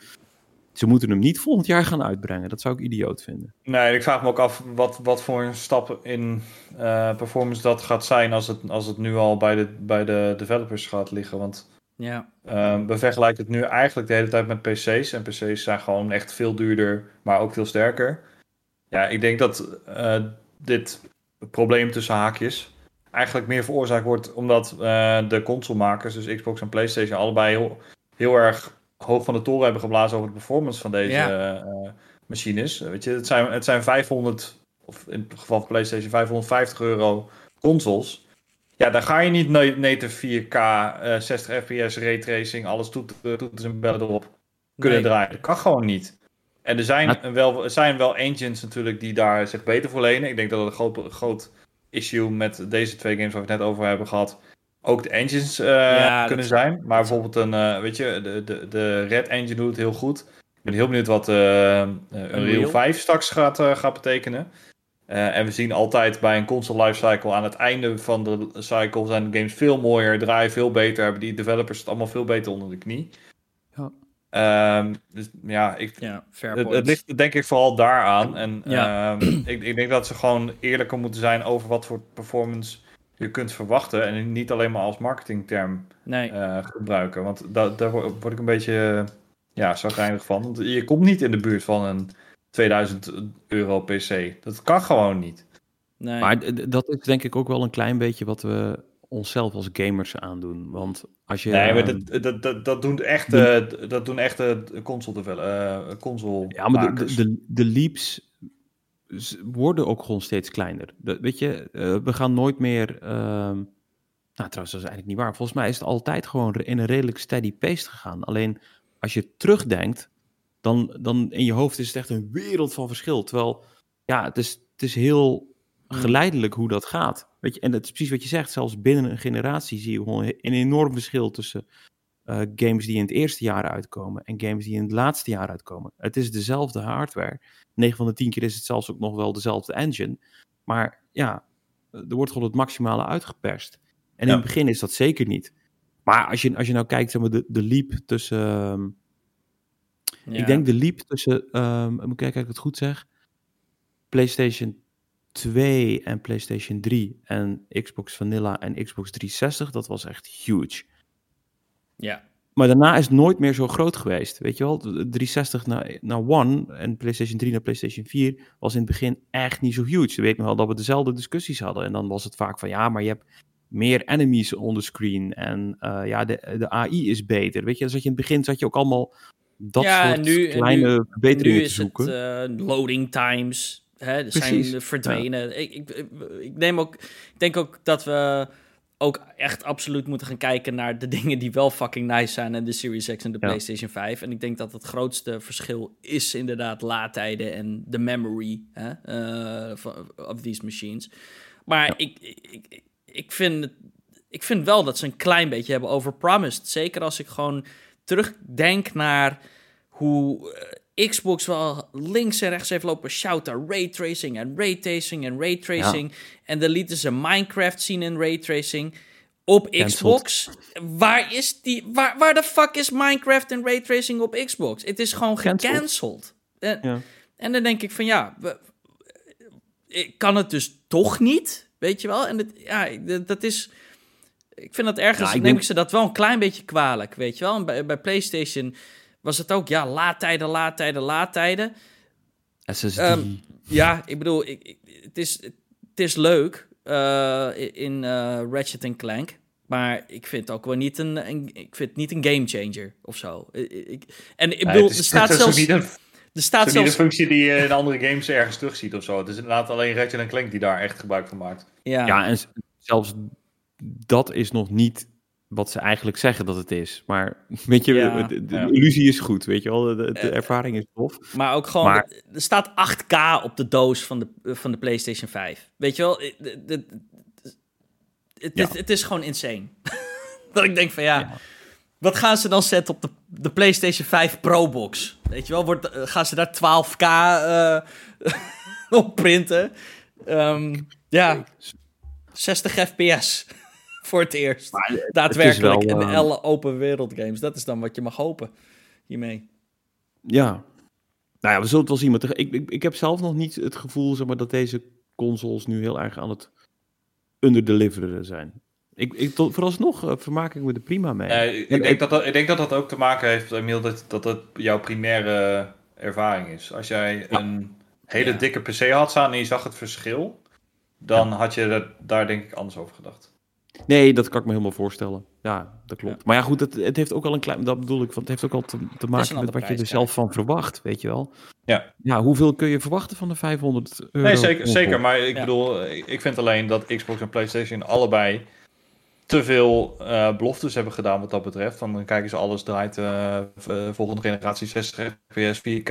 ze moeten hem niet volgend jaar gaan uitbrengen. Dat zou ik idioot vinden. Nee, ik vraag me ook af wat, wat voor een stap in eh, performance dat gaat zijn als het, als het nu al bij de, bij de developers gaat liggen. Want ja, eh, we vergelijken het nu eigenlijk de hele tijd met PC's. En PC's zijn gewoon echt veel duurder, maar ook veel sterker. Ja, ik denk dat eh, dit probleem tussen haakjes eigenlijk meer veroorzaakt wordt omdat eh, de consolemakers, dus Xbox en PlayStation, allebei heel, heel erg hoog van de toren hebben geblazen over de performance van deze Ja. eh, machines. Weet je, het zijn, het zijn 500, of in het geval van PlayStation 550 euro consoles. Ja, daar ga je niet na- native 4K, eh 60 fps, raytracing, alles toet- toeters en bellen erop kunnen Nee. draaien. Dat kan gewoon niet. En er zijn, Maar- wel, er zijn wel engines natuurlijk die daar zich beter voor lenen. Ik denk dat het een groot, groot issue met deze twee games waar we het net over hebben gehad. Ook de engines eh, Ja, kunnen zijn. Maar bijvoorbeeld een, eh, weet je, de, de, de Red Engine doet het heel goed. Ik ben heel benieuwd wat eh eh, Unreal Unreal. 5 straks gaat, gaat betekenen. En we zien altijd bij een console lifecycle aan het einde van de cycle zijn de games veel mooier, draaien veel beter, hebben die developers het allemaal veel beter onder de knie. Ja. Ehm, dus ja, ik, ja, het, ligt denk ik vooral daaraan. En Ja. ehm, ik, ik denk dat ze gewoon eerlijker moeten zijn over wat voor performance je kunt verwachten. En niet alleen maar als marketingterm Nee, eh, gebruiken. Want da daar word ik een beetje ja, zagrijnig van. Want je komt niet in de buurt van een 2000 euro PC. Dat kan gewoon niet. nee. Maar dat is denk ik ook wel een klein beetje wat we onszelf als gamers aandoen. Want als je... nee, maar ehm, dat, dat, dat, dat doen echt, eh, dat doen echt eh, console, eh, console Ja, maar de, de, de, de leaps worden ook gewoon steeds kleiner. Weet je, eh, we gaan nooit meer ehm, Nou, trouwens, dat is eigenlijk niet waar. Volgens mij is het altijd gewoon in een redelijk steady pace gegaan. Alleen als je terugdenkt, dan, dan in je hoofd is het echt een wereld van verschil. Terwijl, ja, het is, het is heel geleidelijk hoe dat gaat. Weet je, en dat is precies wat je zegt. Zelfs binnen een generatie zie je gewoon een enorm verschil tussen eh, games die in het eerste jaar uitkomen en games die in het laatste jaar uitkomen. Het is dezelfde hardware. 9 van de 10 keer is het zelfs ook nog wel dezelfde engine. Maar ja, er wordt gewoon het maximale uitgeperst. En in het begin is dat zeker niet. Maar als je, als je nou kijkt, zeg maar, de, de leap tussen. ehm, Ja. Ik denk de leap tussen. ehm moet ik kijken of ik het goed zeg. PlayStation 2 en PlayStation 3 en Xbox Vanilla en Xbox 360, dat was echt huge. Ja. Maar daarna is het nooit meer zo groot geweest. Weet je wel, de 360 naar, naar One en PlayStation 3 naar PlayStation 4 was in het begin echt niet zo huge. Ik weet nog wel dat we dezelfde discussies hadden. En dan was het vaak van ja, maar je hebt meer enemies on the screen. En eh, ja, de, de AI is beter. Weet je, dus dat je in het begin zat je ook allemaal dat Ja, soort en nu- en kleine nu- verbeteringen nu te is zoeken. het eh, loading times. Hè, zijn verdwenen. Ik, ik, ik, neem ook, ik denk ook dat we ook echt absoluut moeten gaan kijken naar de dingen die wel fucking nice zijn en de Series X en de Ja. PlayStation 5. En ik denk dat het grootste verschil is inderdaad laadtijden en de memory hè, van- of these machines. Maar Ja. ik, ik, ik, ik, vind het, ik vind wel dat ze een klein beetje hebben overpromised. Zeker als ik gewoon terugdenk naar hoe eh, Xbox wel links en rechts heeft lopen shouten raytracing en raytracing en raytracing. En dan lieten ze Minecraft zien in raytracing op Cancelled. Xbox. Waar is die? Waar, waar de fuck is Minecraft en raytracing op Xbox? Het is gewoon gecanceld. En, Ja. en dan denk ik van ja, we- ik kan het dus toch niet, weet je wel? En het, ja, dat- dat is. Ik vind dat ergens, Ja, ik neem denk- ik ze dat wel een klein beetje kwalijk, weet je wel? En bij, bij PlayStation was het ook, ja, laadtijden, laadtijden, laadtijden. SSD. Ehm, Ja, ik bedoel, ik, ik- het, is, het is leuk eh, in eh, Ratchet Clank. Maar ik vind het ook wel niet een, een, ik vind het niet een game changer of zo. Ik, ik- en ik Nee, bedoel, het is- er staat zelfs, niet een, er staat niet een zelfs, functie die je in andere games ergens terugziet of zo. Het is inderdaad alleen Ratchet Clank die daar echt gebruik van maakt. ja, Ja, en zelfs dat is nog niet wat ze eigenlijk zeggen dat het is. Maar weet je, Ja, de, de ja. illusie is goed, weet je wel. De, Eh, ervaring is tof. Maar ook gewoon, Maar- er staat 8K op de doos van de, van de PlayStation 5. Weet je wel, eh, het, Ja. het is gewoon insane. dat ik denk van ja, wat gaan ze dan zetten op de, de PlayStation 5 Pro Box? Weet je wel, wordt, eh, gaan ze daar 12K eh, op printen? Ehm, ja, 60 FPS voor het eerst. Daadwerkelijk wel, in eh, alle open wereld games. Dat is dan wat je mag hopen hiermee. Ja. Nou ja, we zullen het wel zien. Maar ik, ik, ik heb zelf nog niet het gevoel zeg maar, dat deze consoles nu heel erg aan het underdeliveren zijn. Ik, ik, tot, vooralsnog eh, vermaak ik me er prima mee. Ik, En- denk dat dat, ik denk dat dat ook te maken heeft, Emiel, dat, dat dat jouw primaire ervaring is. Als jij Ja. een hele Ja. dikke PC had staan en je zag het verschil, dan had je er, daar denk ik anders over gedacht. Nee, dat kan ik me helemaal voorstellen. Ja, dat klopt. Ja. Maar ja, goed, het, het heeft ook al een klein... Dat bedoel ik, want het heeft ook al te, te maken met wat je er zelf van verwacht, weet je wel. Ja. Ja, hoeveel kun je verwachten van de 500 euro? Nee, zeker, zeker maar ik Ja. bedoel, ik vind alleen dat Xbox en PlayStation allebei te veel eh, beloftes hebben gedaan wat dat betreft. Van dan kijken ze alles draait eh, eh, volgende generatie 60 fps, 4K.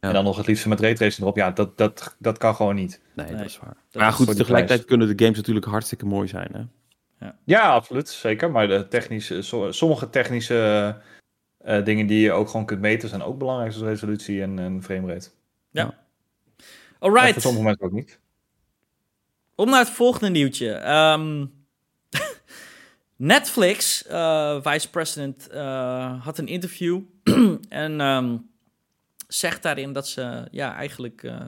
En dan nog het liefst met raytracing erop. Ja, dat, dat, dat kan gewoon niet. Nee, Nee, dat is waar. dat maar goed, tegelijkertijd kunnen de games natuurlijk hartstikke mooi zijn, hè? Ja, absoluut. Zeker. Maar de technische, so- sommige technische eh, dingen die je ook gewoon kunt meten zijn ook belangrijk. Zoals resolutie en, en framerate. Voor Alright, sommige mensen ook niet. om naar het volgende nieuwtje. Ehm, Netflix, eh, vice president, eh, had een interview en ehm, zegt daarin dat ze ja, eigenlijk eh,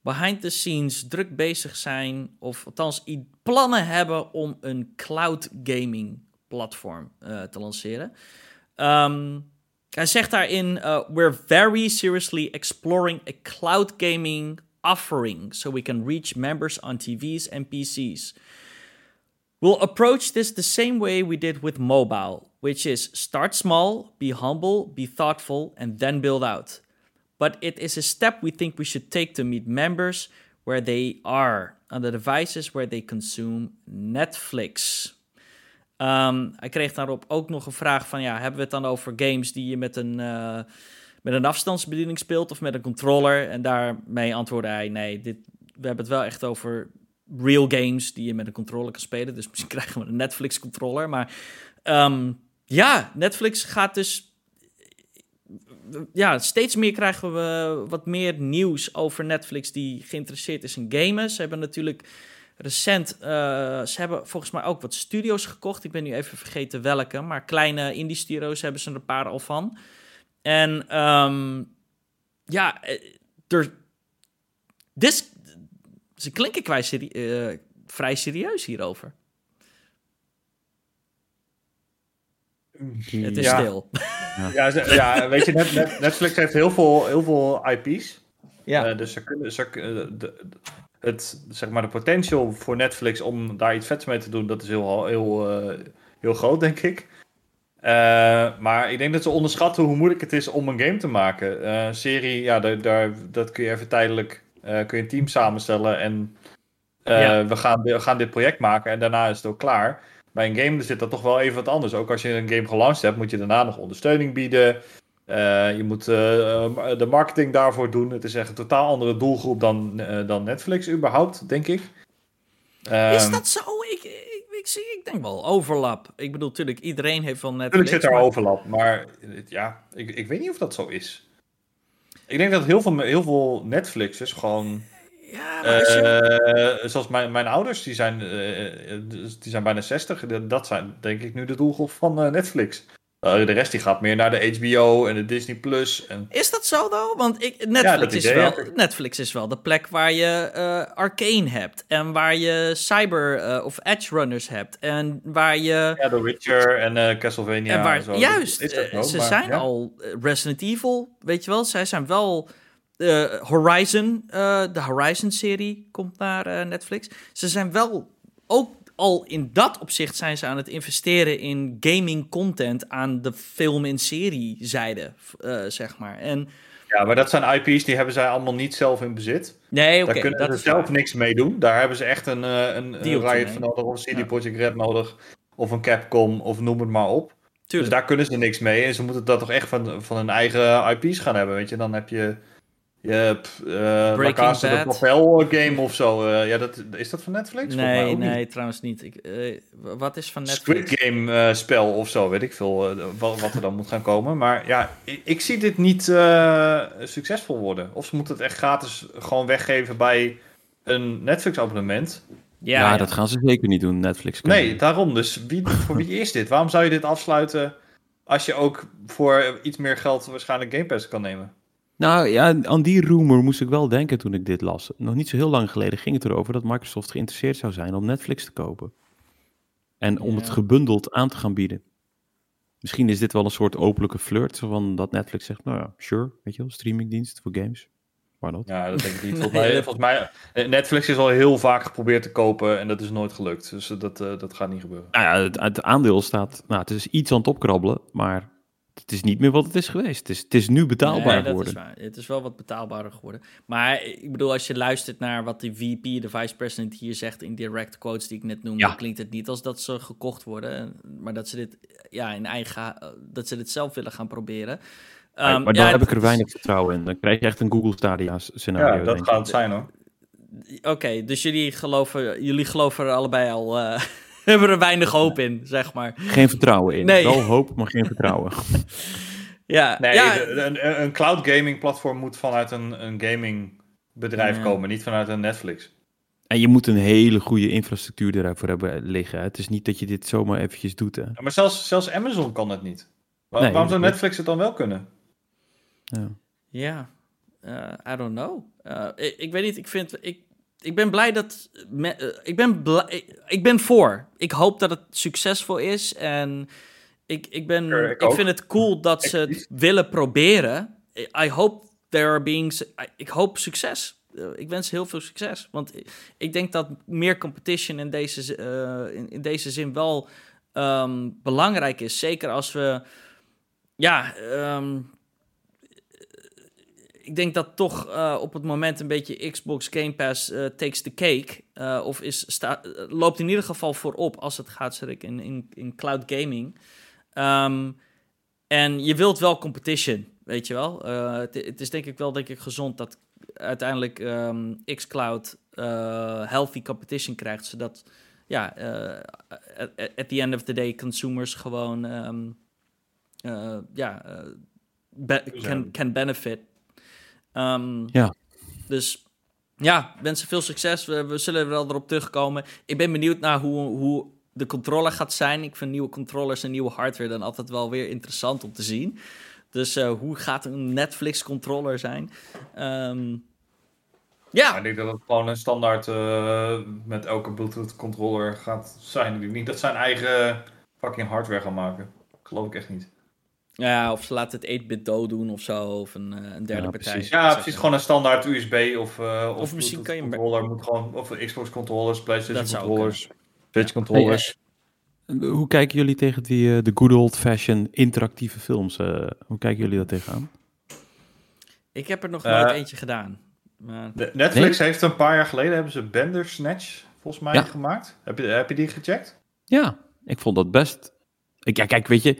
behind the scenes druk bezig zijn, of althans plannen hebben om een cloud gaming platform eh, te lanceren. Ehm, hij zegt daarin: uh, We're very seriously exploring a cloud gaming offering so we can reach members on TVs and PCs. We'll approach this the same way we did with mobile, which is start small, be humble, be thoughtful, and then build out. But it is a step we think we should take to meet members where they are, on the devices where they consume Netflix. Ehm, hij kreeg daarop ook nog een vraag van, ja, hebben we het dan over games die je met een, uh, met een afstandsbediening speelt of met een controller? En daarmee antwoordde hij, nee, dit, we hebben het wel echt over real games die je met een controller kan spelen. Dus misschien krijgen we een Netflix controller. Maar ehm, ja, Netflix gaat dus. Ja, steeds meer krijgen we wat meer nieuws over Netflix die geïnteresseerd is in gamen. Ze hebben natuurlijk recent, uh, ze hebben volgens mij ook wat studio's gekocht. Ik ben nu even vergeten welke, maar kleine indie studio's hebben ze er een paar al van. En um, ja, eh, er, ze klinken uh, vrij serieus hierover. Het is ja. stil. Ja, ja, ja weet je, Netflix heeft heel veel, heel veel IP's. Ja. Uh, dus ze kunnen, ze, uh, de, het, zeg maar, de potential voor Netflix om daar iets vets mee te doen, dat is heel, heel, uh, heel groot, denk ik. maar ik denk dat ze onderschatten hoe moeilijk het is om een game te maken. serie, ja, daar, daar, dat kun je even tijdelijk kun je een team samenstellen en ja. we, gaan, we gaan dit project maken en daarna is het ook klaar. Bij een game zit dat toch wel even wat anders. Ook als je een game gelanceerd hebt, moet je daarna nog ondersteuning bieden. Uh, je moet uh, de marketing daarvoor doen. Het is echt een totaal andere doelgroep dan, uh, dan Netflix überhaupt, denk ik. Is dat zo? Ik, ik, ik, zie, ik denk wel overlap. Ik bedoel, natuurlijk, iedereen heeft wel Netflix. Natuurlijk zit er maar... overlap, maar ja, ik, ik weet niet of dat zo is. Ik denk dat heel veel, heel veel Netflixers gewoon ja, maar uh, zoals mijn, mijn ouders, die zijn, uh, die zijn bijna 60. Dat zijn denk ik nu de doelgroep van uh, Netflix. de rest die gaat meer naar de HBO en de Disney Plus. En... Is dat zo dan? Want ik, Netflix, ja, is wel, Netflix is wel de plek waar je Arcane hebt. En waar je Cyber of Edge Runners hebt. En waar je... Ja, The Witcher en Castlevania. En waar, en zo. Juist, ook, ze maar, zijn ja. al Resident Evil, weet je wel. Zij zijn wel... Uh, Horizon, uh, de Horizon-serie komt naar uh, Netflix. Ze zijn wel ook al in dat opzicht zijn ze aan het investeren in gaming content aan de film- en serie-zijde, zeg maar. En, ja, maar dat zijn IP's die hebben zij allemaal niet zelf in bezit. Nee, oké. Okay, Daar kunnen dat ze zelf waar. niks mee doen. Daar hebben ze echt een, een, een Riot van nodig, of CD Projekt Red nodig, of een Capcom, of noem het maar op. Tuurlijk. Dus daar kunnen ze niks mee. En ze moeten dat toch echt van, van hun eigen IP's gaan hebben, weet je. Dan heb je... Je hebt uh, La Casa de Papel game of zo. Uh, ja, dat, is dat van Netflix? Nee, nee, niet. trouwens niet. Ik, uh, wat is van Netflix? Squid Game spel of zo, weet ik veel wat, wat, er dan moet gaan komen. Maar ja, ik, ik zie dit niet succesvol worden. Of ze moeten het echt gratis gewoon weggeven bij een Netflix abonnement. Ja, ja, ja, dat gaan ze zeker niet doen, Netflix. Nee, daarom. Dus wie, voor wie is dit? Waarom zou je dit afsluiten als je ook voor iets meer geld waarschijnlijk Game Pass kan nemen? Nou ja, aan die rumor moest ik wel denken toen ik dit las. Nog niet zo heel lang geleden ging het erover dat Microsoft geïnteresseerd zou zijn om Netflix te kopen. En om ja. het gebundeld aan te gaan bieden. Misschien is dit wel een soort openlijke flirt, van dat Netflix zegt, nou ja, sure, weet je wel, streamingdienst voor games. Why not? Ja, dat denk ik niet. Volgens, nee, mij, volgens mij, Netflix is al heel vaak geprobeerd te kopen en dat is nooit gelukt. Dus dat, uh, dat gaat niet gebeuren. Nou ja, het, het aandeel staat, nou het is iets aan het opkrabbelen, maar het is niet meer wat het is geweest. Het is, het is nu betaalbaar nee, dat geworden. Is waar. Het is wel wat betaalbaarder geworden. Maar ik bedoel, als je luistert naar wat de VP, de vice president, hier zegt in direct quotes die ik net noemde, Ja. klinkt het niet als dat ze gekocht worden, maar dat ze dit ja, in eigen, dat ze dit zelf willen gaan proberen. Ja, Um, maar dan ja, heb ik er weinig vertrouwen in. Dan krijg je echt een Google Stadia scenario. Ja, dat gaat het zijn hoor. Oké, dus jullie geloven, jullie geloven er allebei al, eh, hebben er weinig hoop in, zeg maar. Geen vertrouwen in. Nee. Wel hoop, maar geen vertrouwen. Ja, Nee, ja, de- een, een cloud gaming platform moet vanuit een, een gaming bedrijf Ja. komen, niet vanuit een Netflix. En je moet een hele goede infrastructuur daarvoor hebben liggen. Het is niet dat je dit zomaar eventjes doet. Hè. Ja, Maar zelfs, zelfs Amazon kan het niet. Waar- Nee, waarom zou Netflix het dan wel kunnen? Ja. Ja, eh, I don't know. Eh, ik, ik weet niet, ik vind... Ik, ik ben blij dat... me- eh, ik, ben blij, ik, ben voor. Ik hoop dat het succesvol is. En ik, ik, ben, Sure, ik vind het cool dat ze het willen proberen. I hope there are being... su- I- Ik hoop succes. Eh, ik wens heel veel succes. Want ik, denk dat meer competition in deze, eh, in, in deze zin wel ehm, belangrijk is. Zeker als we... Ja, ehm, ik denk dat toch uh, op het moment een beetje Xbox Game Pass uh, takes the cake. Uh, of is, sta, loopt in ieder geval voorop als het gaat zeg ik, in, in, in cloud gaming. Um, en je wilt wel competition, weet je wel. Het, het, is denk ik wel denk ik, gezond dat uiteindelijk um, xCloud healthy competition krijgt. Zodat, ja, at, at, the end of the day consumers gewoon... Um, ja, be can, can benefit Um, ja. Dus ja, wensen veel succes. We, we, zullen wel erop terugkomen. Ik ben benieuwd naar hoe, hoe de controller gaat zijn. Ik vind nieuwe controllers en nieuwe hardware dan altijd wel weer interessant om te zien. Dus uh, hoe gaat een Netflix-controller zijn? Um, ja. Ik denk dat het gewoon een standaard uh, met elke Bluetooth-controller gaat zijn. Ik denk niet dat zijn eigen fucking hardware gaan maken. Geloof ik echt niet. Ja, of ze laten het 8-bit dood doen of zo, of een, eh, een derde ja, partij. Precies. Ja, precies. Gewoon een standaard USB of, uh, of, of misschien kan je controller moet gewoon, of Xbox controllers, PlayStation controllers, Switch controllers. Hey, hoe kijken jullie tegen die, uh, de good old fashioned interactieve films? Uh, hoe kijken jullie daar tegenaan? Ik heb er nog nooit eentje gedaan. Maar... Netflix heeft een paar jaar geleden hebben ze Bandersnatch volgens mij ja. gemaakt. Heb je, heb je die gecheckt? Ja, ik vond dat best. Ik, ja, kijk, weet je,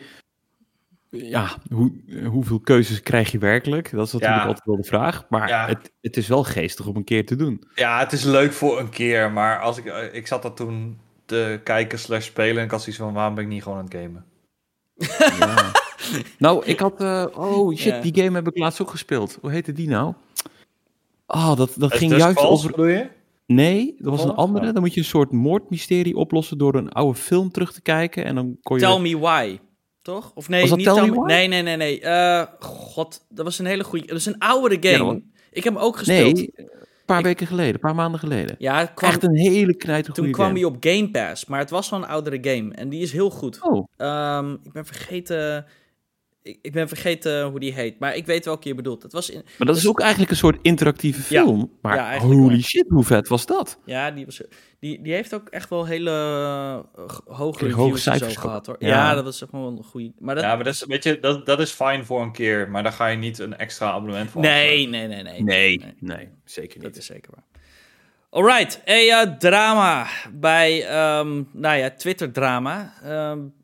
ja, hoe, hoeveel keuzes krijg je werkelijk? Dat is natuurlijk altijd wel de vraag. Maar het, het is wel geestig om een keer te doen. Ja, het is leuk voor een keer. Maar als ik, eh, ik zat dat toen te kijken slash spelen... en ik had zoiets van, waarom ben ik niet gewoon aan het gamen? Ja. nou, ik had... Uh, oh shit, die game heb ik laatst ook gespeeld. Hoe heette die nou? Oh, dat, dat ging juist over... bedoel je? Nee, dat was een andere. Dan moet je een soort moordmysterie oplossen door een oude film terug te kijken. En dan kon je... Tell me why. Toch? Of nee, niet Tell Me Nee, nee, nee, nee. Uh, God, dat was een hele goede... Dat is een oudere game. ik heb hem ook gespeeld. Nee, een paar weken geleden, een paar maanden geleden. Ja, kwam, Echt een hele knijter Toen kwam hij op Game Pass, maar het was wel een oudere game. En die is heel goed. Oh. Um, ik ben vergeten ik, ik ben vergeten hoe die heet, maar ik weet welke je bedoelt. Het was in, maar dat is ook eigenlijk een soort interactieve film. Ja, maar ja, holy shit, hoe vet was dat? Ja, die, was, die, die heeft ook echt wel hele uh, hoge reviews cijfers gehad. Hoor. Ja. ja. dat was gewoon een goede. Maar dat, ja, maar dat is, weet je, dat, dat is fijn voor een keer, maar daar ga je niet een extra abonnement voor nee, nee, nee, nee, nee. Nee, nee, zeker niet. Dat is zeker waar. Alright, hey, uh, drama bij, um, nou ja, Twitter-drama. Um,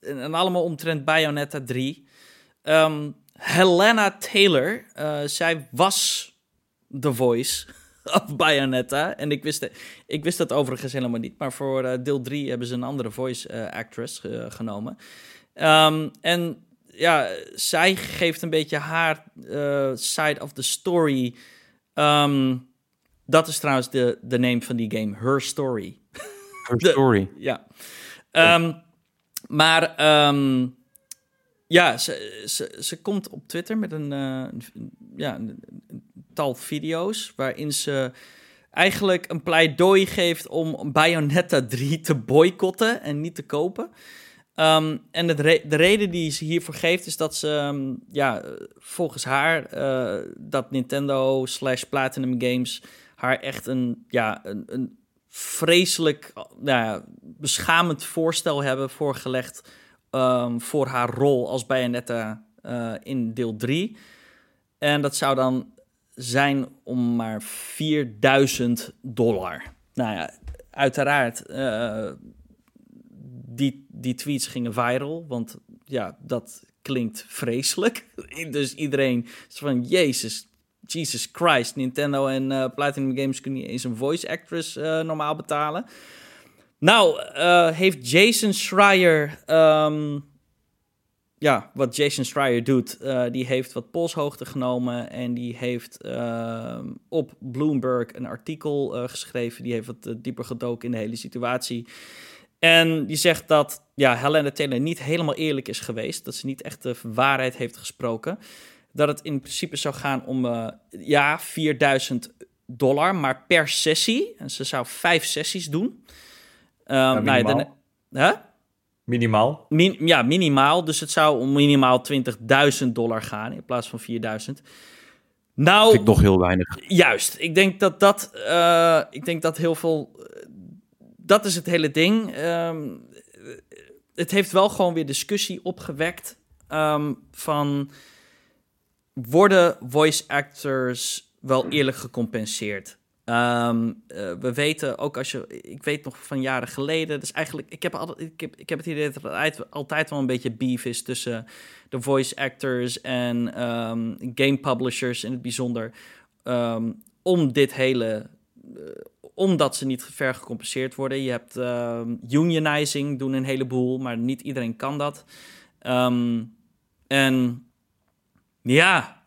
en, en allemaal omtrent Bayonetta 3. Um, Helena Taylor, uh, zij was de voice of Bayonetta. En ik wist, ik wist dat overigens helemaal niet. Maar voor uh, deel 3 hebben ze een andere voice uh, actress genomen. Um, en ja, zij geeft een beetje haar side of the story. Um, dat is trouwens de, de name van die game, Her Story. Her Story. Ja. maar ja, ze, ze, ze komt op Twitter met een, uh, ja, tal video's waarin ze eigenlijk een pleidooi geeft om Bayonetta 3 te boycotten en niet te kopen. Um, en de, de reden die ze hiervoor geeft is dat ze, um, ja, volgens haar, uh, dat Nintendo slash Platinum Games haar echt een, ja, een, een vreselijk, nou beschamend voorstel hebben voorgelegd um, voor haar rol als Bayonetta uh, in deel 3. En dat zou dan zijn om maar 4000 dollar. Nou ja, uiteraard, uh, die, die tweets gingen viral, want ja, dat klinkt vreselijk. dus iedereen is van, jezus, Jesus Christ, Nintendo en uh, Platinum Games kunnen niet eens een voice actress normaal betalen. Nou, uh, heeft Jason Schreier. Um, ja, wat Jason Schreier doet, uh, die heeft wat polshoogte genomen en die heeft uh, op Bloomberg een artikel uh, geschreven. Die heeft wat dieper gedoken in de hele situatie. En die zegt dat ja, Helena Taylor niet helemaal eerlijk is geweest. Dat ze niet echt de waarheid heeft gesproken. Dat het in principe zou gaan om, ja, 4000 dollar, maar per sessie. En ze zou vijf sessies doen. Um, ja, nou ja, huh? Minimaal? Min, ja, minimaal. Dus het zou om minimaal 20.000 dollar gaan in plaats van 4.000. Nou, Vind ik nog heel weinig. Juist. Ik denk dat dat, uh, ik denk dat heel veel. Dat is het hele ding. Um, het heeft wel gewoon weer discussie opgewekt. Um, van worden voice actors wel eerlijk gecompenseerd? Ehm, eh, we weten ook als je, ik weet nog van jaren geleden, dus eigenlijk, ik heb, altijd, ik heb, ik heb het idee dat er altijd wel een beetje beef is tussen de voice actors en ehm, game publishers in het bijzonder, ehm, om dit hele, uh, omdat ze niet ver gecompenseerd worden. Je hebt unionizing, doen een heleboel, maar niet iedereen kan dat. en ja,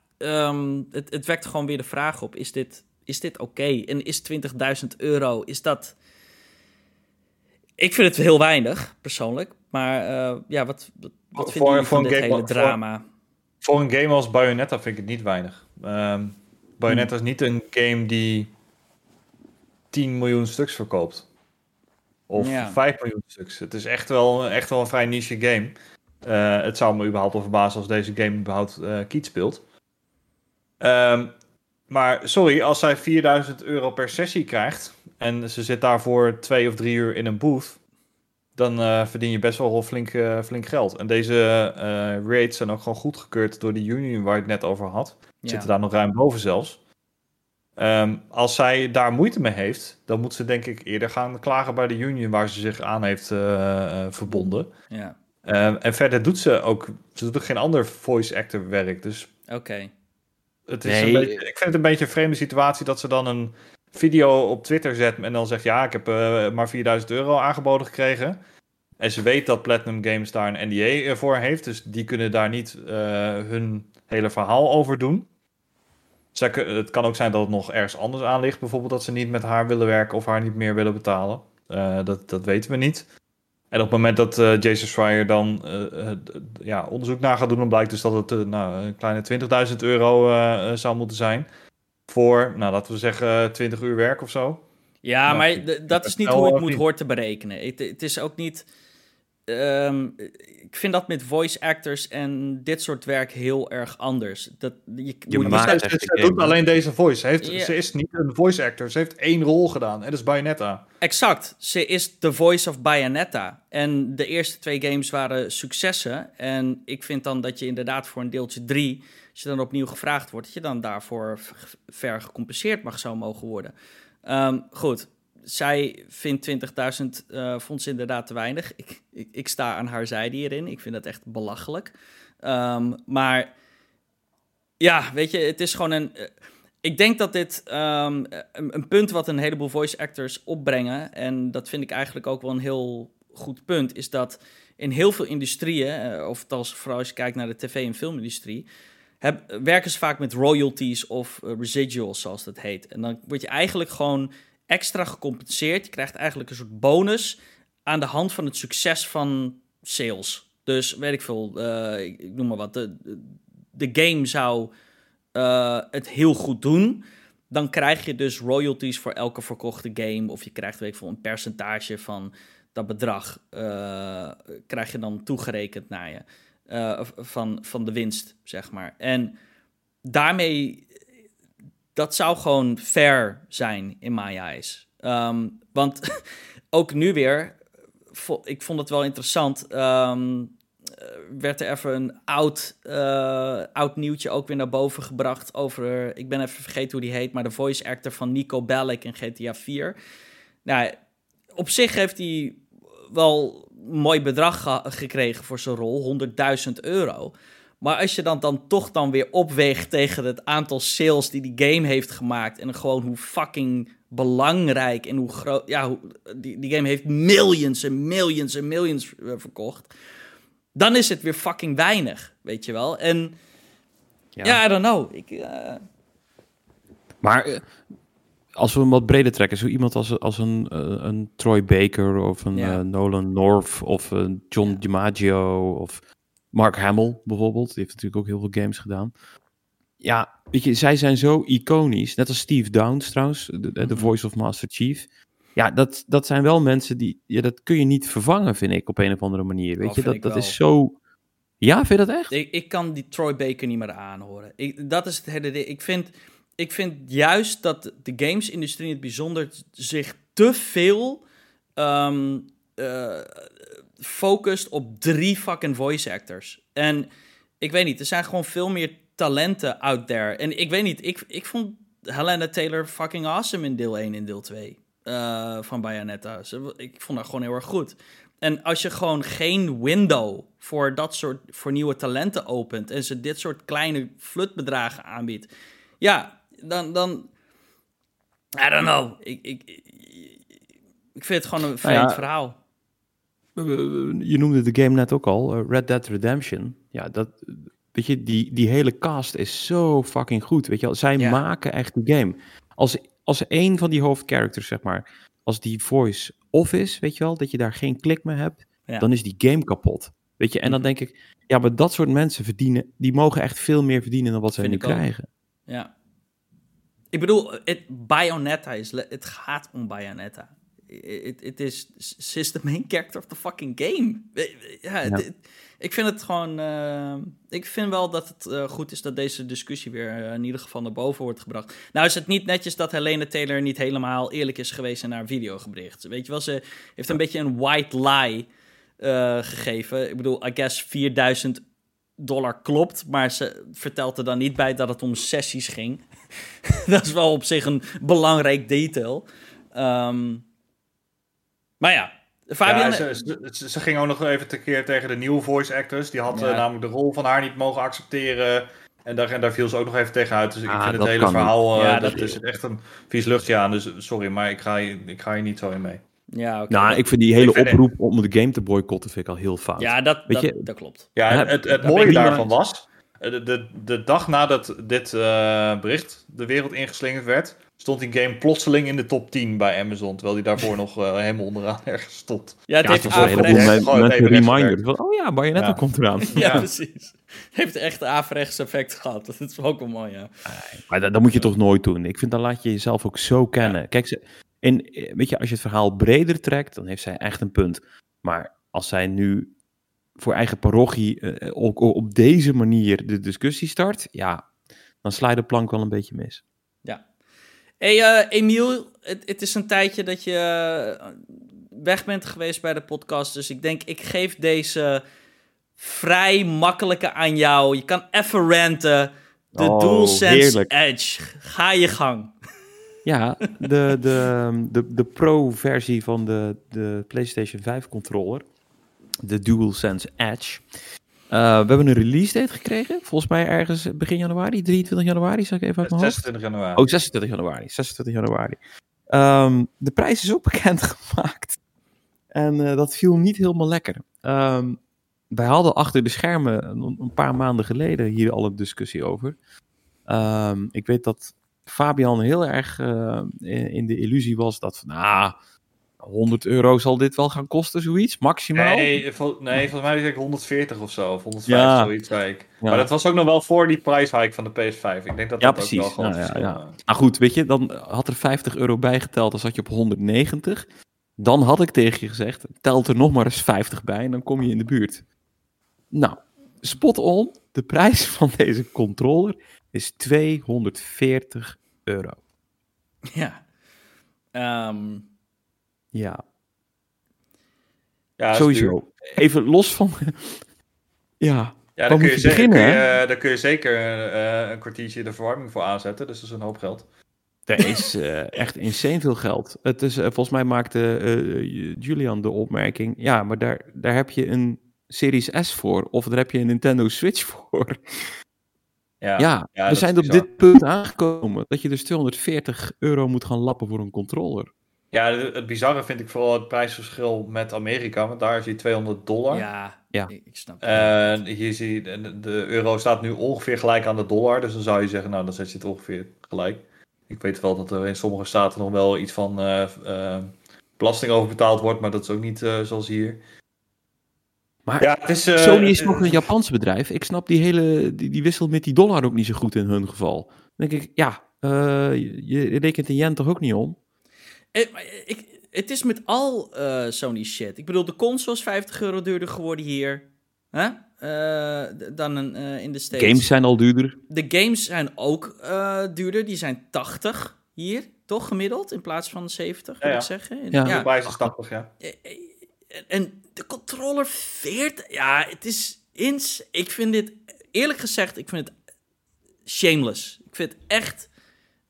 het wekt gewoon weer de vraag op, is dit is dit oké? En is 20.000 euro, is dat... Ik vind het heel weinig, persoonlijk. Maar uh, ja, wat, wat, vind je van dit hele drama? Voor, een game als Bayonetta vind ik het niet weinig. Um, Bayonetta is niet een game die 10 miljoen stuks verkoopt. Of 5 miljoen stuks. Het is echt wel, echt wel een vrij niche game. Uh, het zou me überhaupt verbazen als deze game überhaupt uh, kiet speelt. Um, maar sorry, als zij 4000 euro per sessie krijgt en ze zit daarvoor twee of drie uur in een booth, dan uh, verdien je best wel flink, uh, flink geld. En deze uh, rates zijn ook gewoon goedgekeurd door de union waar ik het net over had. Zitten daar nog ruim boven zelfs. Um, als zij daar moeite mee heeft, dan moet ze denk ik eerder gaan klagen bij de union waar ze zich aan heeft verbonden. Ja. Um, en verder doet ze ook, ze doet ook geen ander voice actor werk. Dus Oké. Het is een beetje, ik vind het een beetje een vreemde situatie dat ze dan een video op Twitter zet en dan zegt: Ja, ik heb uh, maar 4000 euro aangeboden gekregen. En ze weet dat Platinum Games daar een NDA voor heeft, dus die kunnen daar niet uh, hun hele verhaal over doen. het kan ook zijn dat het nog ergens anders aan ligt, bijvoorbeeld dat ze niet met haar willen werken of haar niet meer willen betalen. Uh, dat, dat weten we niet. En op het moment dat uh, Jason Schreier dan uh, ja, onderzoek naar gaat doen, dan blijkt dus dat het nou, een kleine 20.000 euro zou moeten zijn. Voor, nou laten we zeggen, 20 uur werk of zo. Ja, nou, maar dat is niet hoe het moet hoort te berekenen. Het, het is ook niet. Um, ik vind dat met voice actors en dit soort werk heel erg anders. Dat, je, je maakt ze, ze doet alleen deze voice. Ze, heeft, ze is niet een voice actor. Ze heeft één rol gedaan. En dat is Bayonetta. Exact. Ze is de voice of Bayonetta. En de eerste twee games waren successen. En ik vind dan dat je inderdaad voor een deeltje drie... als je dan opnieuw gevraagd wordt... dat je dan daarvoor ver gecompenseerd mag zo mogen worden. Um, goed, zij vindt 20.000 uh, vond ze inderdaad te weinig. Ik, ik, ik, sta aan haar zijde hierin. Ik vind dat echt belachelijk. Um, maar ja, weet je, het is gewoon een. Uh, ik denk dat dit um, een, punt wat een heleboel voice actors opbrengen. En dat vind ik eigenlijk ook wel een heel goed punt. Is dat in heel veel industrieën, uh, of als, vooral als je kijkt naar de tv- en filmindustrie. Werken ze vaak met royalties of residuals, zoals dat heet. En dan word je eigenlijk gewoon extra gecompenseerd. Je krijgt eigenlijk een soort bonus aan de hand van het succes van sales. Dus weet ik veel, uh, ik noem maar wat, de, de game zou uh, het heel goed doen. Dan krijg je dus royalties voor elke verkochte game. Of je krijgt weet ik veel, een percentage van dat bedrag. Uh, krijg je dan toegerekend naar je. van, van de winst, zeg maar. En daarmee dat zou gewoon fair zijn in mijn eyes. Um, want ook nu weer, ik vond het wel interessant. Um, werd er even een oud, uh, oud nieuwtje ook weer naar boven gebracht over, ik ben even vergeten hoe die heet, maar de voice actor van Nico Bellic in GTA 4. Nou, op zich heeft hij wel mooi bedrag gekregen voor zijn rol, 100.000 euro. Maar als je dan, dan toch dan weer opweegt tegen het aantal sales die die game heeft gemaakt. En gewoon hoe fucking belangrijk en hoe groot. Ja, hoe, die, die game heeft millions en millions en millions eh, verkocht. Dan is het weer fucking weinig, weet je wel. En ja, I don't know. Ik, uh... Maar uh, als we hem wat breder trekken, zo iemand als, als een, een Troy Baker of een. Nolan North of een John DiMaggio of Mark Hamill bijvoorbeeld, die heeft natuurlijk ook heel veel games gedaan. Ja, weet je, zij zijn zo iconisch. Net als Steve Downs trouwens, de, de mhm. Voice of Master Chief. Ja, dat, dat zijn wel mensen die, ja, dat kun je niet vervangen, vind ik, op een of andere manier. Weet oh, je, dat, dat is zo... Ja, vind je dat echt? Ik, ik kan die Troy Baker niet meer aanhoren. Ik, dat is het hele Ik vind, ik vind juist dat de gamesindustrie in het bijzonder zich te veel um, focust op drie fucking voice actors. En ik weet niet, er zijn gewoon veel meer talenten out there. En ik weet niet, ik, ik vond Helena Taylor fucking awesome in deel 1 en deel 2 uh, van Bayonetta. Ik vond haar gewoon heel erg goed. En als je gewoon geen window voor dat soort voor nieuwe talenten opent en ze dit soort kleine flutbedragen aanbiedt, ja, dan, dan I don't know. Ik, ik, ik vind het gewoon een nou vreemd verhaal. Je noemde de game net ook al, eh, Red Dead Redemption. Ja, dat, weet je, die, die hele cast is zo fucking goed. Weet je wel, zij maken echt de game. Als, als een van die hoofdcharacters, zeg maar, als die voice off is, weet je wel, dat je daar geen klik meer hebt, dan is die game kapot. Weet je, en dan mhm. denk ik, ja, maar dat soort mensen verdienen, die mogen echt veel meer verdienen dan wat ze nu krijgen. Ja. Ik bedoel, het, Bayonetta is, het gaat om Bayonetta. Het is, ze is de main character of the fucking game. Ja, ik vind het gewoon, uh, ik vind wel dat het uh, goed is dat deze discussie weer uh, in ieder geval naar boven wordt gebracht. Nou is het niet netjes dat Helene Taylor niet helemaal eerlijk is geweest en haar video gebricht. Weet je wel, ze heeft een beetje een white lie gegeven. Ik bedoel, I guess 4000 dollar klopt, maar ze vertelt er dan niet bij dat het om sessies ging. dat is wel op zich een belangrijk detail. Um, maar ja, Fabian... Ja, ze, ze, ging ook nog even tekeer tegen de nieuwe voice actors. Die had eh, namelijk de rol van haar niet mogen accepteren. En daar, en daar viel ze ook nog even tegenuit. Dus ik ah, vind het hele verhaal, uh, ja, dat, is echt een vies luchtje aan. Dus sorry, maar ik ga, ik ga hier niet zo in mee. Ja, nou, ik vind die hele oproep om de game te boycotten vind ik al heel fout. Ja, dat, Weet dat, je? dat klopt. Ja, het, het, het mooie daarvan was, de, de, de dag nadat dit uh, bericht de wereld ingeslingerd werd, stond die game plotseling in de top 10 bij Amazon. Terwijl die daarvoor nog uh, helemaal onderaan ergens stond. Ja, het ja, heeft averechts... Met, reminder. Van, oh ja, Bayonetta ja. komt eraan. ja, precies. Het heeft echt averechts effect gehad. Dat is ook wel mooi, ja. maar dat, dat, moet je toch nooit doen. Ik vind, dan laat je jezelf ook zo kennen. Kijk, ze, en, weet je, als je het verhaal breder trekt, dan heeft zij echt een punt. Maar als zij nu voor eigen parochie uh, op, op deze manier de discussie start, ja, dan sla je de plank wel een beetje mis. Hey, uh, Emiel, het, het, is een tijdje dat je eh, weg bent geweest bij de podcast. Dus ik denk, ik geef deze vrij makkelijke aan jou. Je kan even ranten. De oh, DualSense Edge. Ga je gang. Ja, de, de, de, de pro-versie van de, de PlayStation 5 controller. De DualSense Edge. Uh, we hebben een release date gekregen. Volgens mij ergens begin januari, 23 januari, zou ik even uit mijn 26 januari. Oh, 26 januari. 26 januari. Um, de prijs is ook bekend gemaakt. En uh, dat viel niet helemaal lekker. Um, wij hadden achter de schermen een, een, paar maanden geleden hier al een discussie over. Um, ik weet dat Fabian heel erg uh, in, in, de illusie was dat, nou, 100 euro zal dit wel gaan kosten, zoiets, maximaal? Nee, vol, nee volgens mij is het 140 of zo, of 150, ja. zoiets zei ik. Maar dat was ook nog wel voor die prijshike van de PS5. Ik denk dat ja, dat precies. ook wel gewoon nou, ja, ja. Nou goed, weet je, dan had er 50 euro bijgeteld, dan zat je op 190. Dan had ik tegen je gezegd, telt er nog maar eens 50 bij en dan kom je in de buurt. Nou, spot on, de prijs van deze controller is 240 euro. Ja. Um, ja. Ja, Sowieso. Even los van... ja, ja, dan kun, je beginnen, kun je, daar kun je zeker uh, een kwartiertje de verwarming voor aanzetten. Dus dat is een hoop geld. Er is uh, echt insane veel geld. Het is, uh, volgens mij maakte Julian de opmerking... Ja, maar daar, daar heb je een Series S voor. Of daar heb je een Nintendo Switch voor. Ja, ja, ja we zijn op dit punt aangekomen. Dat je dus 240 euro moet gaan lappen voor een controller. Ja, het bizarre vind ik vooral het prijsverschil met Amerika, want daar is hij 200 dollar. Ja, ja. ik snap het. En hier zie je, de, de, euro staat nu ongeveer gelijk aan de dollar, dus dan zou je zeggen, nou dan zet je het ongeveer gelijk. Ik weet wel dat er in sommige staten nog wel iets van uh, uh, belasting over betaald wordt, maar dat is ook niet uh, zoals hier. Maar ja, het is, Sony is nog een Japanse bedrijf. Ik snap die hele, die, die wissel met die dollar ook niet zo goed in hun geval. Dan denk ik, ja, je, je rekent de yen toch ook niet om? Eh, ik, het is met al uh, Sony shit. Ik bedoel, de console is 50 euro duurder geworden hier. Huh? Uh, dan een, uh, in de States. Games zijn al duurder. De games zijn ook duurder. Die zijn 80 hier, toch gemiddeld? In plaats van 70, ja, ik zeggen. Ja, ja. de 80, ja. En de controller 40. Ja, het is ins. Ik vind dit, eerlijk gezegd, ik vind het shameless. Ik vind het echt...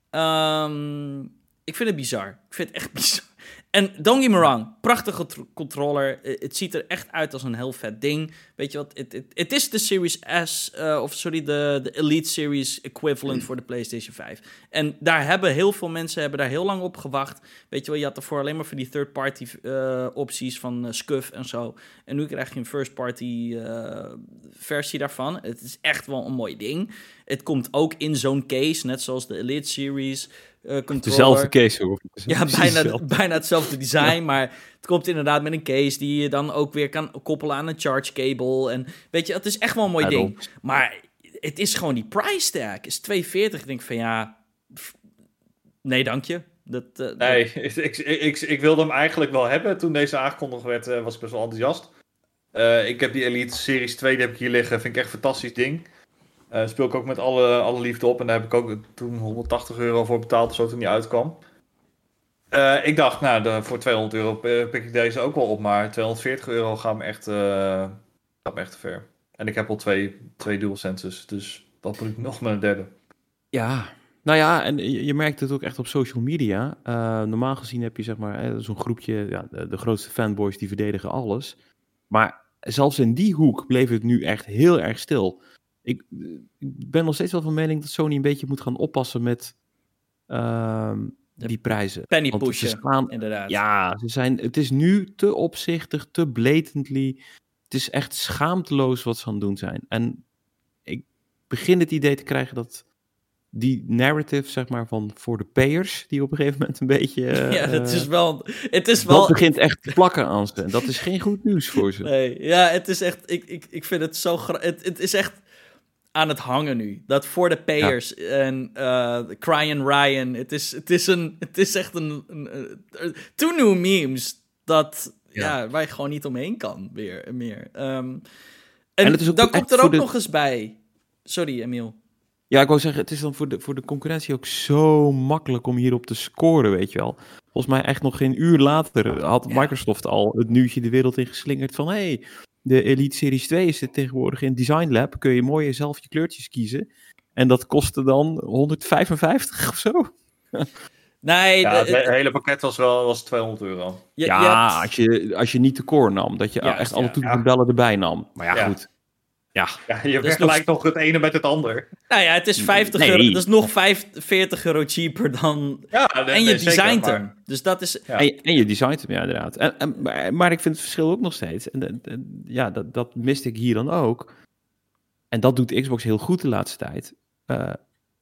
ehm, ik vind het bizar. Ik vind het echt bizar. En don't get me wrong, prachtige tr- controller. Eh, Het ziet er echt uit als een heel vet ding. Weet je wat, het- is de Series S, eh, of sorry, de, de Elite Series equivalent voor de PlayStation 5. En daar hebben heel veel mensen hebben daar heel lang op gewacht. Weet je wel, je had ervoor alleen maar voor die third-party eh, opties van eh, Scuf en zo. En nu krijg je een first-party versie daarvan. Het is echt wel een mooi ding. Het komt ook in zo'n case, net zoals de Elite Series controller. Dezelfde case hoor. Ja, bijna, bijna hetzelfde design, maar het komt inderdaad met een case die je dan ook weer kan koppelen aan een charge cable. En weet je, het is echt wel een mooi ding. Maar het is gewoon die price tag, is 240. Ik denk van ja, nee dank je. Dat, eh, dat- Nee, ik, ik, ik, ik wilde hem eigenlijk wel hebben. Toen deze aangekondigd werd, eh, was ik best wel enthousiast. Eh, ik heb die Elite Series 2, die heb ik hier liggen. Vind ik echt een fantastisch ding. Eh speel ik ook met alle, alle liefde op. En daar heb ik ook toen 180 euro voor betaald, zo toen die uitkwam. Eh, ik dacht, nou, de, voor 200 euro eh, pik ik deze ook wel op. Maar 240 euro gaat me echt, eh, gaat me echt te ver. En ik heb al twee, twee DualSenses, dus wat moet ik nog met een derde? Ja, nou ja, en je, merkt het ook echt op social media. Normaal gezien heb je zeg maar zo'n groepje, ja, de grootste fanboys die verdedigen alles. Maar zelfs in die hoek bleef het nu echt heel erg stil. Ik, ik ben nog steeds wel van mening dat Sony een beetje moet gaan oppassen met ehm, die prijzen. penny Want pushen, slaan- inderdaad. Ja, ze zijn, het is nu te opzichtig, te blatantly. Het is echt schaamteloos wat ze aan het doen zijn. En ik begin het idee te krijgen dat die narrative, zeg maar, van voor de payers, die op een gegeven moment een beetje... eh, ja, het is wel... Het is dat wel begint echt te plakken aan ze. En dat is geen goed nieuws voor ze. Nee, ja, het is echt. Ik, ik, ik vind het zo. het is echt aan het hangen nu. Dat voor de payers en eh Crying Ryan. Het is, het is, een, het is echt een. een, een- two new memes dat ja. Ja. waar je gewoon niet omheen kan weer, meer. Ehm, en het is ook dan komt er ook de- nog eens bij. Sorry, Emiel. Ja, ik wou zeggen, het is dan voor de, voor de concurrentie ook zo makkelijk om hierop te scoren, weet je wel. Volgens mij echt nog geen uur later had Ja. Microsoft al het nieuwtje de wereld in geslingerd van... hey, de Elite Series 2 is dit tegenwoordig in Design Lab. Kun je mooi zelf je kleurtjes kiezen. En dat kostte dan 155 of zo. Nee, Ja, het hele pakket was wel was 200 euro. je- je ja, hebt- als, je, als je niet de core nam. Dat je echt alle ja. toetsen Ja. en bellen erbij nam. Maar ja, Ja. goed. Ja, Ja, je nog- vergelijkt nog het ene met het ander. nou ja, het is 50 Nee. euro. Dat is nog 5, 40 euro cheaper dan. Ja, nee, en je designt maar- hem. Dus dat is. Ja. En, je- en je designt hem, ja, inderdaad. En, en, maar, maar ik vind het verschil ook nog steeds. En, en- en ja, dat, dat miste ik hier dan ook. En dat doet Xbox heel goed de laatste tijd. Eh,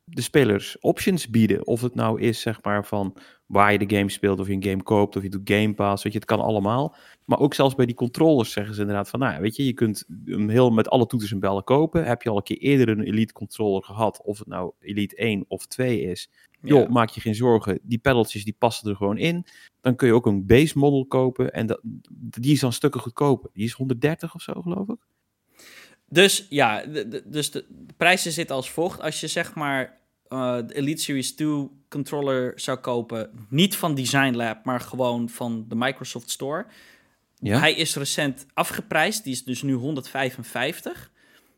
de spelers options bieden. Of het nou is, zeg maar, van waar je de game speelt, of je een game koopt, of je doet Game Pass, weet je, het kan allemaal. Maar ook zelfs bij die controllers zeggen ze inderdaad van, nou, ja, weet je, je kunt hem heel met alle toeters en bellen kopen. Heb je al een keer eerder een Elite controller gehad, of het nou Elite 1 of 2 is, joh, Ja. maak je geen zorgen. Die pedaltjes die passen er gewoon in. Dan kun je ook een base model kopen. En dat, die is dan stukken goedkoper. Die is 130 of zo, geloof ik. Dus ja, de, de- dus de, de prijzen zitten als volgt. Als je zeg maar eh, de Elite Series 2 controller zou kopen, niet van Design Lab, maar gewoon van de Microsoft Store. Ja. Hij is recent afgeprijsd, die is dus nu 155.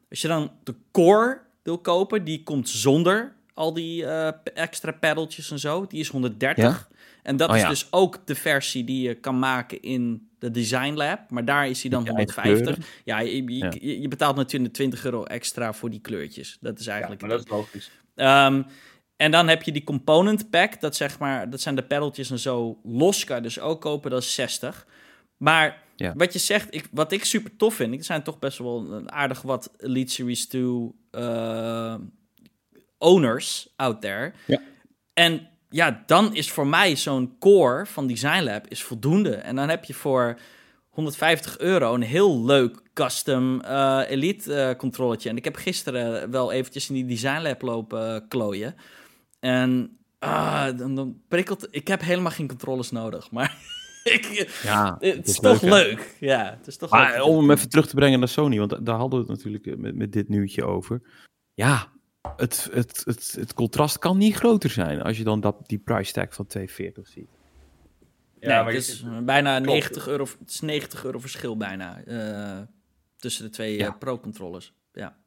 Als je dan de Core wil kopen, die komt zonder al die eh, extra pedaltjes en zo, die is 130. Ja? En dat Oh is ja. dus ook de versie die je kan maken in de Design Lab, maar daar is hij dan Met je eigen 150. Ja, je, je, Ja. je- je betaalt natuurlijk 20 euro extra voor die kleurtjes. Dat is Ja, eigenlijk maar het dat is logisch. Ehm, en dan heb je die component pack. Dat, zeg maar, dat zijn de pedaltjes en zo. Los kan je dus ook kopen, dat is 60. Maar Ja. wat je zegt, ik, wat ik super tof vind... Er zijn toch best wel een aardig wat Elite Series 2 eh, owners out there. Ja. En ja, dan is voor mij zo'n core van Design Lab is voldoende. En dan heb je voor 150 euro een heel leuk custom eh, Elite eh controletje. En ik heb gisteren wel eventjes in die Design Lab lopen eh, klooien. En ah, dan, dan prikkelt... Ik heb helemaal geen controllers nodig, maar... ik, Ja, het is, toch hè? leuk. Ja, het is toch Maar leuk. om hem even terug te brengen naar Sony, want da- daar hadden we het natuurlijk met, met dit nieuwtje over. Ja, het, het, het, het contrast kan niet groter zijn als je dan dat, die price tag van 240 ziet. Nee, Ja, maar het je- is bijna Klopt. 90 euro, het is 90 euro verschil bijna eh, tussen de twee Ja. eh, Pro-controllers. Ja.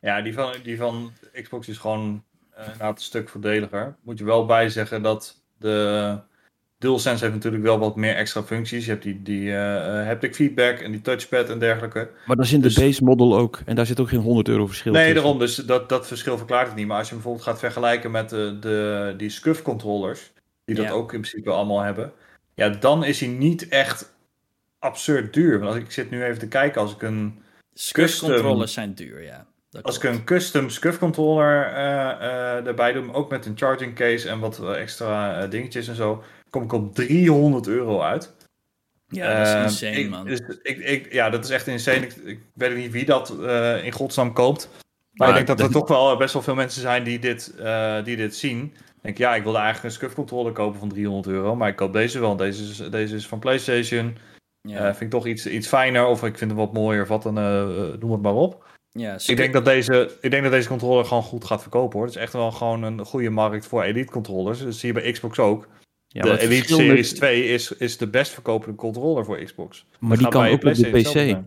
Ja, die van, die van Xbox is gewoon uh, een stuk voordeliger. Moet je wel bij zeggen dat de DualSense heeft natuurlijk wel wat meer extra functies. Je hebt die, die uh, haptic feedback en die touchpad en dergelijke. Maar dat is in de dus- base model ook. En daar zit ook geen 100 euro verschil nee, tussen. Nee, daarom. Dus dat, dat verschil verklaart het niet. Maar als je bijvoorbeeld gaat vergelijken met de, de, die SCUF controllers, die dat ook in principe allemaal hebben. Ja, dan is hij niet echt absurd duur. Want als ik zit nu even te kijken, als ik een SCUF controllers zijn duur, ja. Als ik een custom SCUF controller uh, uh, erbij doe, ook met een charging case en wat extra dingetjes en zo, kom ik op 300 euro uit. Ja, dat is ehm, insane, ik, man. Dus ik, ik, ja, dat is echt insane. Ik, ik weet niet wie dat uh, in godsnaam koopt. Maar, ik denk dat er toch wel best wel veel mensen zijn die dit, uh, die dit zien. Ik denk, ja, ik wilde eigenlijk een SCUF controller kopen van 300 euro. Maar ik koop deze wel. Deze is, deze is van PlayStation. Ja. Uh, vind ik toch iets, iets fijner. Of ik vind hem wat mooier. Of wat dan, noem het maar op. Ja, ik, denk dat deze, ik denk dat deze controller gewoon goed gaat verkopen hoor. Het is echt wel gewoon een goede markt voor elite controllers. Dat zie je bij Xbox ook. Ja, de Elite Series 2 is, is de best verkopende controller voor Xbox. Maar die kan ook op de PC.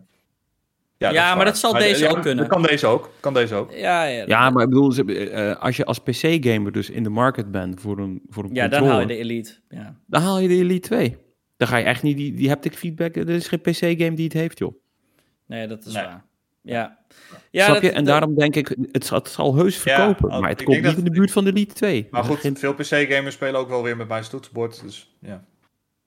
Ja, ja maar dat zal deze ook kunnen. kan deze ook. Kan deze ook. Ja, ja, ja maar ik bedoel, uh, als je als PC-gamer dus in de market bent voor een, voor een ja, controller... dan haal je de Elite. Ja. Dan haal je de Elite 2. Dan ga je echt niet die, die haptic feedback... Er is geen PC-game die het heeft, joh. Nee, dat is waar. Ja. ja Snap je? en daarom denk ik, het zal, het zal heus verkopen, maar het komt niet in de buurt van de Elite 2. Maar goed, veel PC-gamers spelen ook wel weer met mijn toetsenbord, dus ja.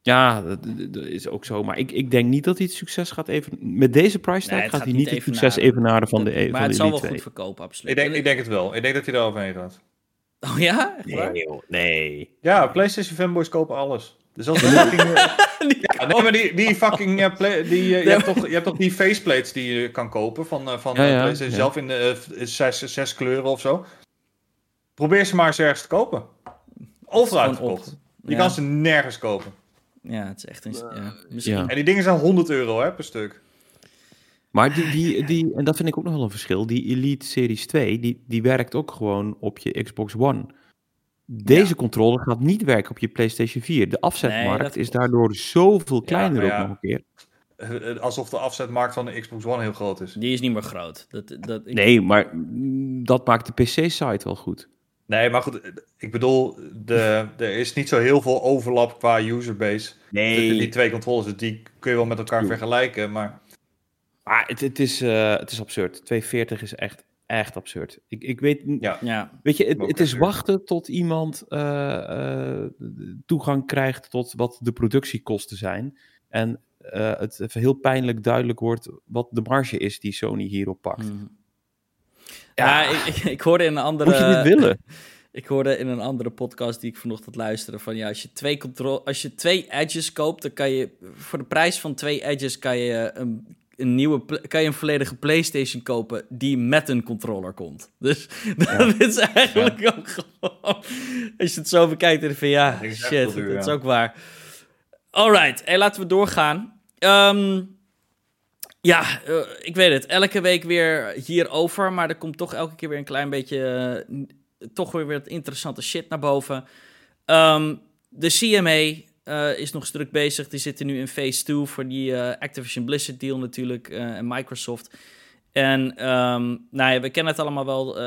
Ja, dat, is ook zo. Maar ik, ik denk niet dat hij het succes gaat even... Met deze price tag gaat, hij niet het succes evenaren van de, van maar het zal wel goed verkopen, absoluut. Ik denk, ik denk het wel. Ik denk dat hij er overheen gaat. Oh ja? nee, nee. Ja, PlayStation fanboys kopen alles. Dus als fucking, ja, nee, maar die, die fucking, uh, play, die, uh, je, hebt toch, je hebt toch die faceplates die je kan kopen van, uh, van ja, ja, PlayStation ja. zelf in de, zes, zes kleuren of zo. Probeer ze maar eens ergens te kopen. Overal uitverkocht. Je kan ze nergens kopen. Ja, het is echt een... Ja, misschien. En die dingen zijn 100 euro hè, per stuk. Maar die, die, die, en dat vind ik ook nog wel een verschil, die Elite Series 2, die, die werkt ook gewoon op je Xbox One. Deze controller gaat niet werken op je PlayStation 4. De afzetmarkt is daardoor zoveel kleiner ja, ook nog een keer. Eh, eh, alsof de afzetmarkt van de Xbox One heel groot is. Die is niet meer groot. Dat, dat, ik... Nee, maar dat maakt de PC-site wel goed. Nee, maar goed, ik bedoel, de, er is niet zo heel veel overlap qua userbase. Nee. Die twee controllers, dus die kun je wel met elkaar vergelijken, maar... Maar het, het, is, uh, het is absurd. 240 is echt echt absurd. Ik, ik weet, ja. ja. weet je, het, het is wachten tot iemand uh, uh, toegang krijgt tot wat de productiekosten zijn. En uh, het even heel pijnlijk duidelijk wordt wat de marge is die Sony hierop pakt. Mm. Ja, ja ik, ik, hoorde in een andere... Moet je dit willen? Ik hoorde in een andere podcast die ik vanochtend luisterde van ja, als je twee control, als je twee edges koopt, dan kan je voor de prijs van twee edges kan je een een nieuwe, kan je een volledige PlayStation kopen die met een controller komt. Dus dat is eigenlijk ook gewoon. Als je het zo bekijkt, dan van ja, shit, dat is ook waar. Alright, hey, laten we doorgaan. Ehm, ja, uh, ik weet het. Elke week weer hierover, maar er komt toch elke keer weer een klein beetje. Uh, toch weer wat interessante shit naar boven. Um, de CMA, uh, is nog druk bezig. Die zitten nu in phase 2 voor die uh, Activision Blizzard deal natuurlijk uh, en Microsoft. En um, nou ja, we kennen het allemaal wel. we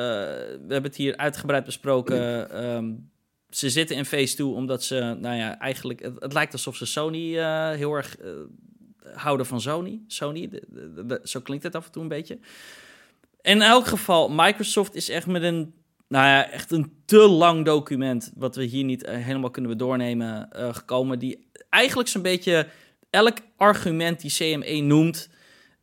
hebben het hier uitgebreid besproken. Um, ze zitten in phase 2 omdat ze, nou ja, eigenlijk... Het, lijkt alsof ze Sony heel erg houden van Sony. Sony, zo klinkt het af en toe een beetje. In elk geval, Microsoft is echt met een nou ja, echt een te lang document, wat we hier niet eh, helemaal kunnen doornemen, uh, gekomen. Die eigenlijk zo'n beetje elk argument die CME noemt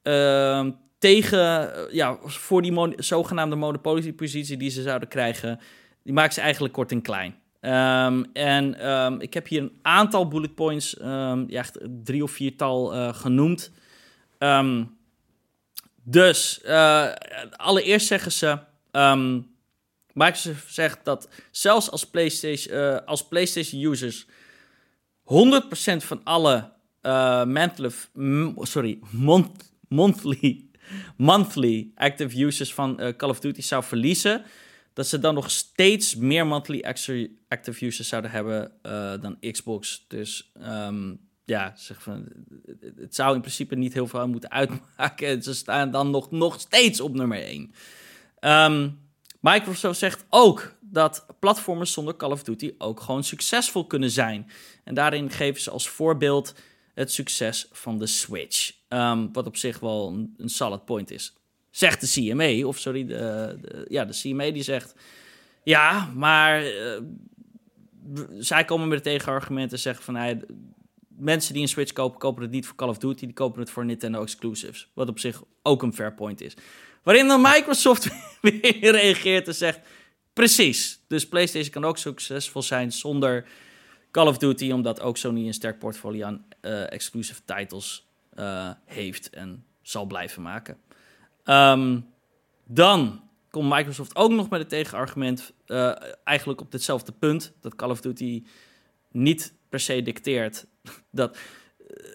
uh, tegen, uh, ja, voor die mon zogenaamde monopoliepositie die ze zouden krijgen, die maakt ze eigenlijk kort en klein. Um, en um, ik heb hier een aantal bullet points, ja, echt drie of viertal genoemd. dus allereerst zeggen ze. Microsoft zegt dat zelfs als PlayStation, uh, als PlayStation users 100% van alle uh, monthly, sorry, month, monthly, active users van uh, Call of Duty zou verliezen, dat ze dan nog steeds meer monthly active users zouden hebben dan Xbox. Dus um, ja, zeg van, het zou in principe niet heel veel moeten uitmaken. Ze staan dan nog, nog steeds op nummer 1. Ehm, Microsoft zegt ook dat platformers zonder Call of Duty ook gewoon succesvol kunnen zijn. En daarin geven ze als voorbeeld het succes van de Switch. Ehm, wat op zich wel een, solid point is. Zegt de CMA, of sorry, de, ja, de CMA die zegt... Ja, maar uh, zij komen met het tegenargument en zeggen van... Mensen die een Switch kopen, kopen het niet voor Call of Duty, die kopen het voor Nintendo exclusives. Wat op zich ook een fair point is. Waarin dan Microsoft weer reageert en zegt: Precies, dus PlayStation kan ook succesvol zijn zonder Call of Duty, omdat ook Sony een sterk portfolio aan uh, exclusive titles uh, heeft en zal blijven maken. Um, dan komt Microsoft ook nog met het tegenargument, uh, eigenlijk op ditzelfde punt, dat Call of Duty niet per se dicteert dat,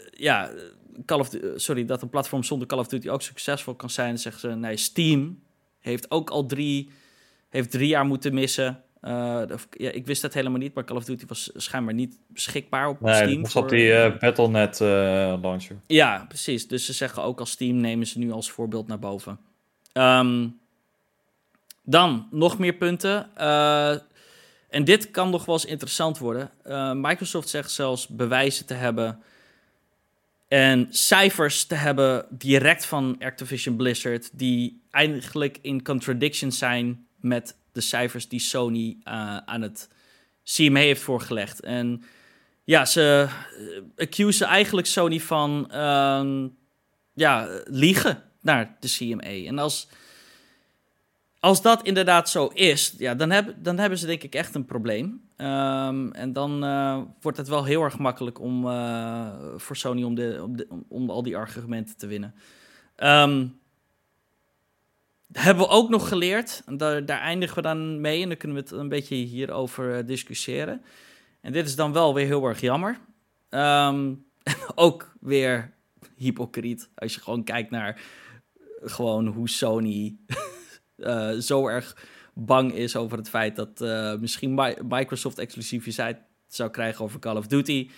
ja, Call of Duty, sorry, dat een platform zonder Call of Duty ook succesvol kan zijn. Zeggen ze, nee, Steam heeft ook al drie, heeft drie jaar moeten missen. Uh, ja, ik wist dat helemaal niet, maar Call of Duty was schijnbaar niet beschikbaar op nee, Steam. Nee, op die uh, Battle.net launcher. Ja, precies. Dus ze zeggen ook als Steam nemen ze nu als voorbeeld naar boven. Um, dan nog meer punten. En dit kan nog wel eens interessant worden. Microsoft zegt zelfs bewijzen te hebben en cijfers te hebben direct van Activision Blizzard, die eigenlijk in contradiction zijn met de cijfers die Sony uh, aan het CMA heeft voorgelegd. En ja, ze uh, accusen eigenlijk Sony van uh, ja, liegen naar de CMA. En als, als dat inderdaad zo is, ja, dan, heb, dan hebben ze denk ik echt een probleem. Um, en dan uh, wordt het wel heel erg makkelijk om, uh, voor Sony om, de, om, de, om, al die argumenten te winnen. Um, hebben we ook nog geleerd, en daar, eindigen we dan mee en dan kunnen we het een beetje hierover uh, discussiëren. En dit is dan wel weer heel erg jammer. Um, ook weer hypocriet als je gewoon kijkt naar gewoon hoe Sony zo erg bang is over het feit dat uh, misschien Microsoft exclusiviteit zou krijgen over Call of Duty.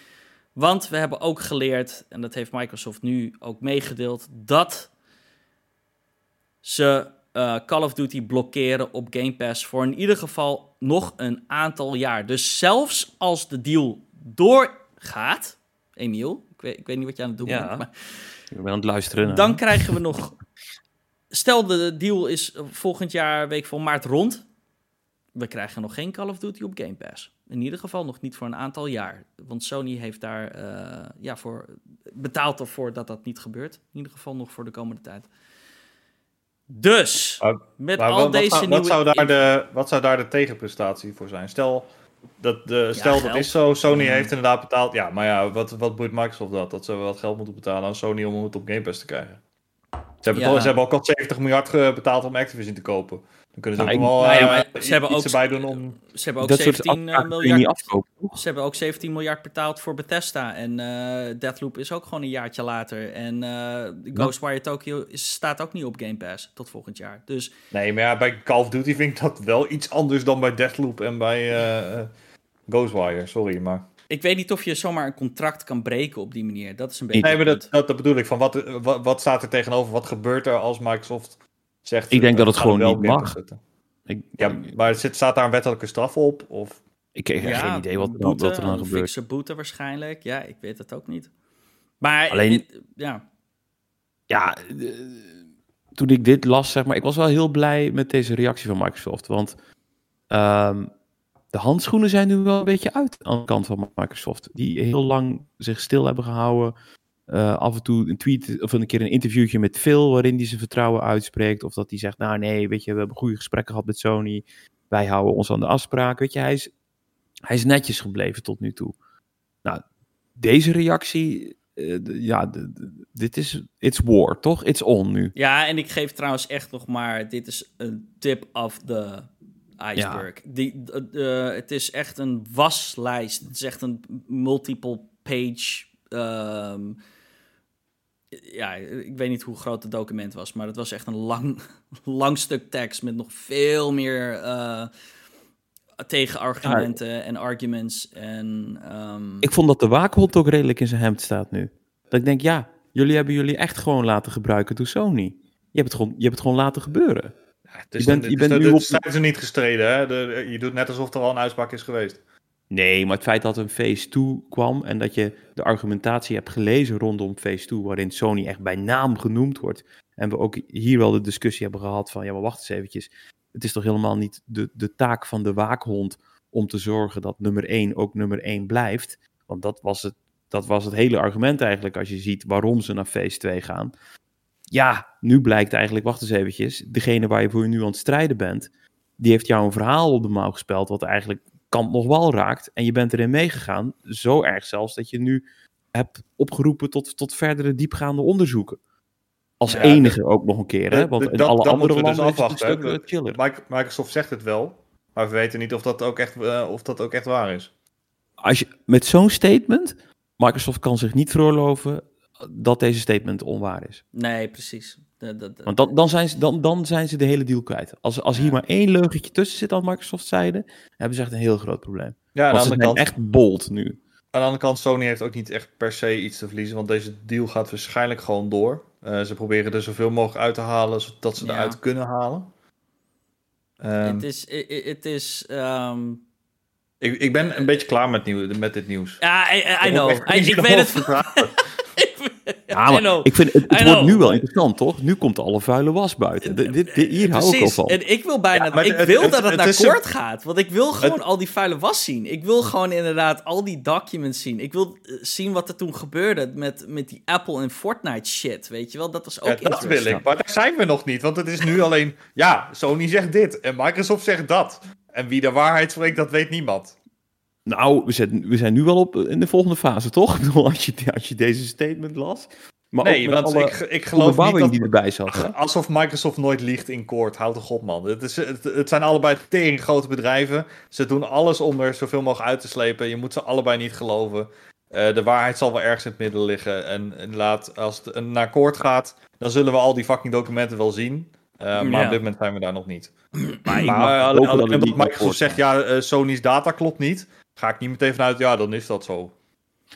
Want we hebben ook geleerd, en dat heeft Microsoft nu ook meegedeeld, dat ze uh, Call of Duty blokkeren op Game Pass voor in ieder geval nog een aantal jaar. Dus zelfs als de deal doorgaat, Emiel, ik weet, ik weet niet wat je aan het doen ja, bent, maar ik ben aan het luisteren. Dan krijgen we nog Stel de deal is volgend jaar week van maart rond. We krijgen nog geen Call of Duty op Game Pass. In ieder geval nog niet voor een aantal jaar. Want Sony heeft daar uh, ja, voor betaald ervoor dat dat niet gebeurt. In ieder geval nog voor de komende tijd. Dus, maar, met maar al wat, deze wat, nieuwe... Wat zou, daar de, wat zou daar de tegenprestatie voor zijn? Stel, dat, de, stel dat is zo, Sony heeft inderdaad betaald. Ja, maar ja, wat, wat boeit Microsoft dat? Dat ze wat geld moeten betalen aan Sony om het op Game Pass te krijgen. Ze hebben, Ja. toch, ze hebben ook al 70 miljard ge- betaald om Activision te kopen. Dan kunnen ze Nou, ook wel nou ja, eh, maar ze iets hebben ook- erbij doen om... Ze hebben ook dat soort 17 eh, miljard... afkopen? Ze hebben ook 17 miljard betaald voor Bethesda. En eh Deathloop is ook gewoon een jaartje later. En eh, Ghostwire Tokyo is, staat ook niet op Game Pass tot volgend jaar. Dus Nee, maar ja, bij Call of Duty vind ik dat wel iets anders dan bij Deathloop en bij eh, eh, Ghostwire. Sorry, maar... ik weet niet of je zomaar een contract kan breken op die manier. Dat is een beetje. Nee, maar dat, dat, dat bedoel ik. Van wat, wat, wat staat er tegenover? Wat gebeurt er als Microsoft zegt... Ik denk eh, dat het gewoon wel niet mag. Ik, Ja, maar zit, staat daar een wettelijke straf op? Of... ik heb Ja, geen idee wat, er dan- boete, wat er dan een gebeurt. fikse boete waarschijnlijk. Ja, ik weet het ook niet. Maar Alleen- ja, Ja, eh, toen ik dit las, zeg maar, ik was wel heel blij met deze reactie van Microsoft. Want ehm, de handschoenen zijn nu wel een beetje uit aan de kant van Microsoft. Die heel lang zich stil hebben gehouden. Eh, af en toe een tweet of een keer een interviewtje met Phil waarin hij zijn vertrouwen uitspreekt. Of dat hij zegt, nou nee, weet je, we hebben goede gesprekken gehad met Sony. Wij houden ons aan de afspraak. Weet je, hij is, hij is netjes gebleven tot nu toe. Nou, deze reactie, eh, ja, dit is, it's war, toch? It's on nu. ja, en ik geef trouwens echt nog maar. Dit is een tip of the iceberg. Die, eh, het is echt een waslijst. Het is echt een multiple page. ehm, ja, ik weet niet hoe groot het document was, maar het was echt een lang, lang stuk tekst met nog veel meer eh, tegenargumenten en arguments. En, ehm, Ik vond dat de waakhond ook redelijk in zijn hemd staat nu. Dat ik denk, ja, jullie hebben jullie echt gewoon laten gebruiken door Sony. Je hebt het gewoon, je hebt het gewoon laten gebeuren. Je bent- je bent nu op- strijd is niet gestreden, hè? De, je doet net alsof er al een uitspraak is geweest. Nee, maar het feit dat een Phase 2 kwam en dat je de argumentatie hebt gelezen rondom Phase 2, waarin Sony echt bij naam genoemd wordt. En we ook hier wel de discussie hebben gehad van, ja maar wacht eens eventjes. Het is toch helemaal niet de, de taak van de waakhond om te zorgen dat nummer 1 ook nummer 1 blijft. Want dat was het, dat was het hele argument eigenlijk als je ziet waarom ze naar Phase 2 gaan. Ja, nu blijkt eigenlijk, wacht eens eventjes, degene waar je voor nu aan het strijden bent, die heeft jou een verhaal op de mouw gespeld wat eigenlijk kant nog wel raakt. En je bent erin meegegaan. Zo erg zelfs dat je nu hebt opgeroepen tot, tot verdere diepgaande onderzoeken. Als Ja, enige ook nog een keer. Hè? Want in dat- alle dat andere dus landen is het een afwachten, eh, chiller. Microsoft zegt het wel, maar we weten niet of dat ook echt, eh, of dat ook echt waar is. Als je, met zo'n statement, Microsoft kan zich niet veroorloven dat deze statement onwaar is. Nee, precies. Dat- dat- Want dan, dan, zijn, ze, dan, dan zijn ze de hele deal kwijt. Als, als hier Ja. maar één leugentje tussen zit aan Microsoft zijde, hebben ze echt een heel groot probleem. Ja, aan de, andere zijn kant, echt bold nu. aan de andere kant, Sony heeft ook niet echt per se iets te verliezen, want deze deal gaat waarschijnlijk gewoon door. Eh, ze proberen er zoveel mogelijk uit te halen, zodat ze Ja. eruit kunnen halen. Ehm, Het is... Het is ehm, ik, ik ben een beetje klaar met, nieuw, met dit nieuws. Ja, I, I- I know. I- ik weet het. Ja, maar ik vind het, wordt nu wel interessant, toch? Nu komt alle vuile was buiten. Dit, dit- hier hou ik al Precies. van. En ik wil bijna... Ja, ik het- wil het- dat het, het naar kort een- gaat. Want ik wil gewoon al die vuile was zien. Ik wil gewoon inderdaad al die documents zien. Ik wil eh, zien wat er toen gebeurde met, met die Apple en Fortnite shit. Weet je wel? Dat was ook Ja, dat wil ik, maar daar zijn we nog niet. Want het is nu alleen, ja, Sony zegt dit en Microsoft zegt dat. En wie de waarheid spreekt, dat weet niemand. Nou, we zijn, we zijn nu wel op in de volgende fase, toch? Ik bedoel, als je, als je deze statement las. Maar nee, want alle ik, ik geloof niet dat... die erbij zat. Hè? Alsof Microsoft nooit liegt in koord. Houd toch op, man. Het, is, het, het zijn allebei tering grote bedrijven. Ze doen alles om er zoveel mogelijk uit te slepen. Je moet ze allebei niet geloven. Eh, de waarheid zal wel ergens in het midden liggen. En inderdaad, als het naar koord gaat, dan zullen we al die fucking documenten wel zien. Eh, maar Ja. op dit moment zijn we daar nog niet. Maar ik Maar mag alleen, dat alleen naar Microsoft zegt, ja, eh, Sony's data klopt niet. Ga ik niet meteen vanuit, ja, dan is dat zo.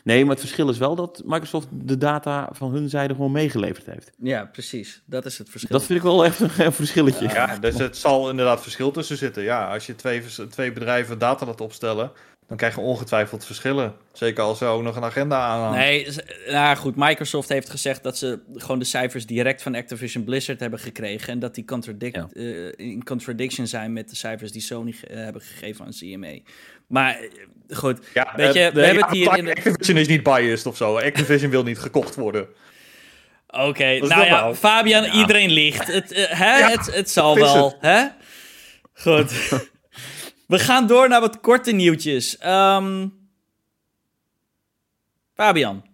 Nee, maar het verschil is wel dat Microsoft de data van hun zijde gewoon meegeleverd heeft. Ja, precies. Dat is het verschil. Dat vind ik wel echt een, een verschilletje. Ja, dus het zal inderdaad verschil tussen zitten. Ja, als je twee, twee bedrijven data laat opstellen, dan krijg je ongetwijfeld verschillen. Zeker als ze ook nog een agenda aan. Nee, nou goed, Microsoft heeft gezegd dat ze gewoon de cijfers direct van Activision Blizzard hebben gekregen. En dat die contradict, Ja. eh, in contradiction zijn met de cijfers die Sony ge- hebben gegeven aan CMA. Maar eh, goed, Ja, weet je, eh, we hebben het hier in de- Activision is niet biased of zo. Activision wil niet gekocht worden. oké. Nou ja, nou? Fabian, iedereen ligt. Het, eh, hè? Ja, het, het zal wel, hè? Goed. we gaan door naar wat korte nieuwtjes. Ehm, Fabian.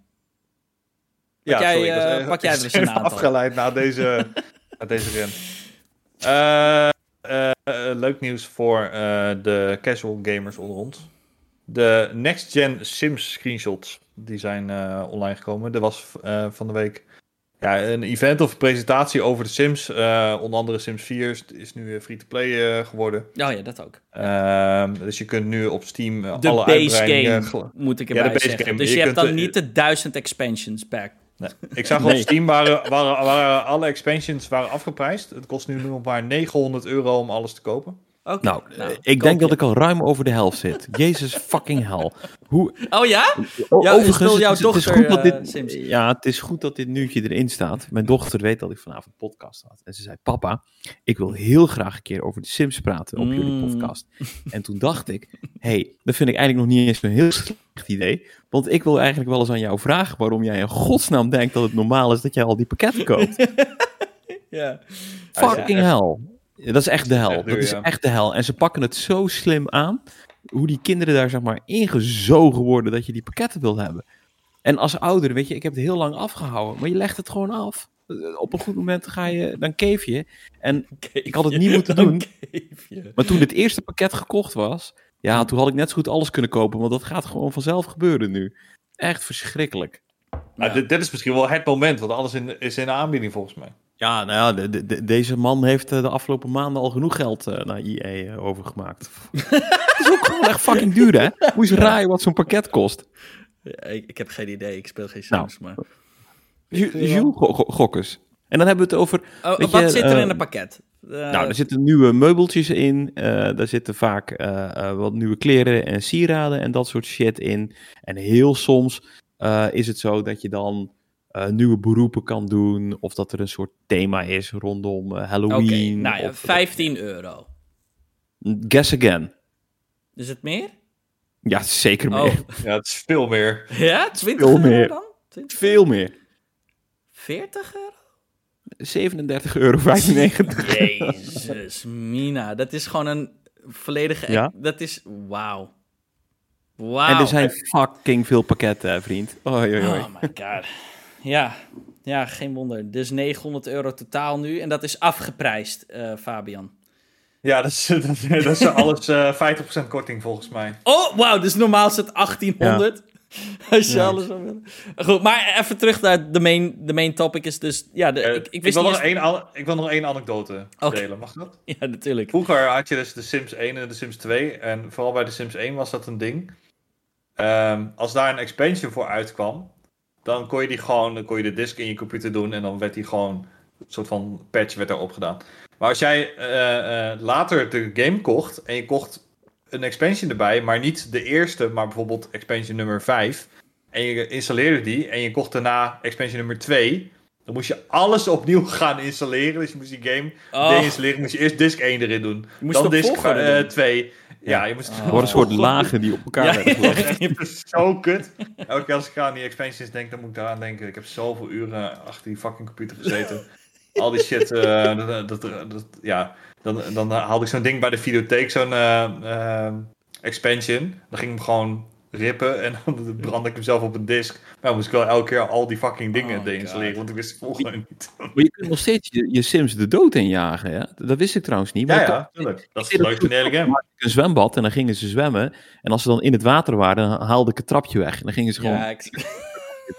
Ja, jij, sorry, pak jij er eens een aantal. afgeleid naar deze, naar deze ren. Eh, leuk nieuws voor eh, de casual gamers onder ons. De Next Gen Sims screenshots die zijn eh, online gekomen. Er was eh, van de week ja, een event of presentatie over de Sims. Eh, onder andere Sims 4 is, nu free-to-play eh, geworden. Oh ja, dat ook. Ehm, dus je kunt nu op Steam eh, De alle base uitbreidingen... game, moet ik Ja, erbij de base zeggen. game. Dus Je je, hebt dan eh, niet de duizend expansions back. Nee. Ik zag Nee. op Steam waren, waren, waren alle expansions waren afgeprijsd. Het kost nu nog maar 900 euro om alles te kopen. Oké, Nou, eh, ik denk dat ik al ruim over de helft zit. Jezus fucking hel. Hoe, Oh ja? Ja, Overigens, jouw is- het is dochter, goed dat dit, eh, Sims? Ja, het is goed dat dit nieuwtje erin staat. Mijn dochter weet dat ik vanavond podcast had. En ze zei, papa, ik wil heel graag een keer over de Sims praten op jullie Mm. podcast. En toen dacht ik, hey, dat vind ik eigenlijk nog niet eens een heel slecht idee. Want ik wil eigenlijk wel eens aan jou vragen waarom jij in godsnaam denkt dat het normaal is dat jij al die pakketten koopt. Ja. Fucking hell. Ja, Dat is echt de hel. echt duur, Dat is ja. echt de hel. En ze pakken het zo slim aan. Hoe die kinderen daar zeg maar ingezogen worden dat je die pakketten wil hebben. En als ouder, weet je, ik heb het heel lang afgehouden. Maar je legt het gewoon af. Eh, Op een goed moment ga je, dan keef je. En ik had het niet moeten doen. Maar toen het eerste pakket gekocht was, ja, toen had ik net zo goed alles kunnen kopen. Want dat gaat gewoon vanzelf gebeuren nu. Echt verschrikkelijk. Maar dit, dit is misschien wel het moment, want alles in, is in de aanbieding volgens mij. Ja, nou ja, de, de- de- deze man heeft eh, de afgelopen maanden al genoeg geld eh, naar EA eh, overgemaakt. Het is ook gewoon echt fucking duur, hè? Je eens raaien wat zo'n pakket kost. Ja, ik, ik heb geen idee, ik speel geen Nou. Sims. maar... Ju- Jules go- go- Gokkers. En dan hebben we het over... Oh, wat je, zit er in een pakket? Nou, er zitten nieuwe meubeltjes in. daar zitten vaak wat nieuwe kleren en sieraden en dat soort shit in. En heel soms is het zo dat je dan eh, nieuwe beroepen kan doen. Of dat er een soort thema is rondom eh, Oké, Halloween. nou ja, of- 15 euro. Guess again. Is het meer? Ja, zeker meer. Oh, Ja, het is veel meer. ja? 20 Veel euro meer. dan? 20? Veel meer. 40 euro? 37,95 euro. Jezus, Mina. Dat is gewoon een volledige... Ja? Dat is... Wauw. Wauw. En er zijn fucking veel pakketten, hè, vriend. Oei. Oh my god. Ja, ja, geen wonder. Dus 900 euro totaal nu. En dat is afgeprijsd, eh, Fabian. Ja, dat is, dat, dat is alles eh 50% korting volgens mij. Oh, wauw. Dus normaal is het 1800. Als je Ja. alles zou willen. Goed, maar even terug naar de main, de main topic is dus... Ja, de, Eh, ik, ik wist wil nog één, an- ik wil nog één anekdote delen, mag dat? Ja, natuurlijk. Vroeger had je dus de Sims 1 en de Sims 2. En vooral bij de Sims 1 was dat een ding. Ehm, als daar een expansion voor uitkwam, dan kon je die gewoon, dan kon je de disk in je computer doen en dan werd die gewoon, een soort van patch werd erop gedaan. Maar als jij eh, eh, later de game kocht en je kocht een expansion erbij, maar niet de eerste, maar bijvoorbeeld expansion nummer 5, en je installeerde die en je kocht daarna expansion nummer 2, dan moest je alles opnieuw gaan installeren. Dus je moest die game Oh, deinstalleren, moest je eerst disk 1 erin doen. dan disk volgorde eh, doen. 2. Ja, je moest Oh. Er worden een soort lagen die op elkaar Ja, werden gelegd. ja. Het is zo kut. Elke keer als ik aan die expansions denk, dan moet ik daaraan denken. Ik heb zoveel uren achter die fucking computer gezeten. Al die shit, eh, dat, dat, dat- ja. Dan, dan haalde ik zo'n ding bij de videotheek, zo'n eh, eh, expansion. Dan ging ik hem gewoon rippen en dan brandde ik hem zelf op een disk. Maar dan moest ik wel elke keer al die fucking dingen Oh, deinstalleren, want ik wist het volgende niet. Maar je kunt nog steeds je, je Sims de dood injagen, ja? Dat wist ik trouwens niet. maar Ja, ja. Dat is leukste in de hele game. een zwembad en dan gingen ze zwemmen. En als ze dan in het water waren, dan haalde ik het trapje weg. En dan gingen ze gewoon... Ja, ik...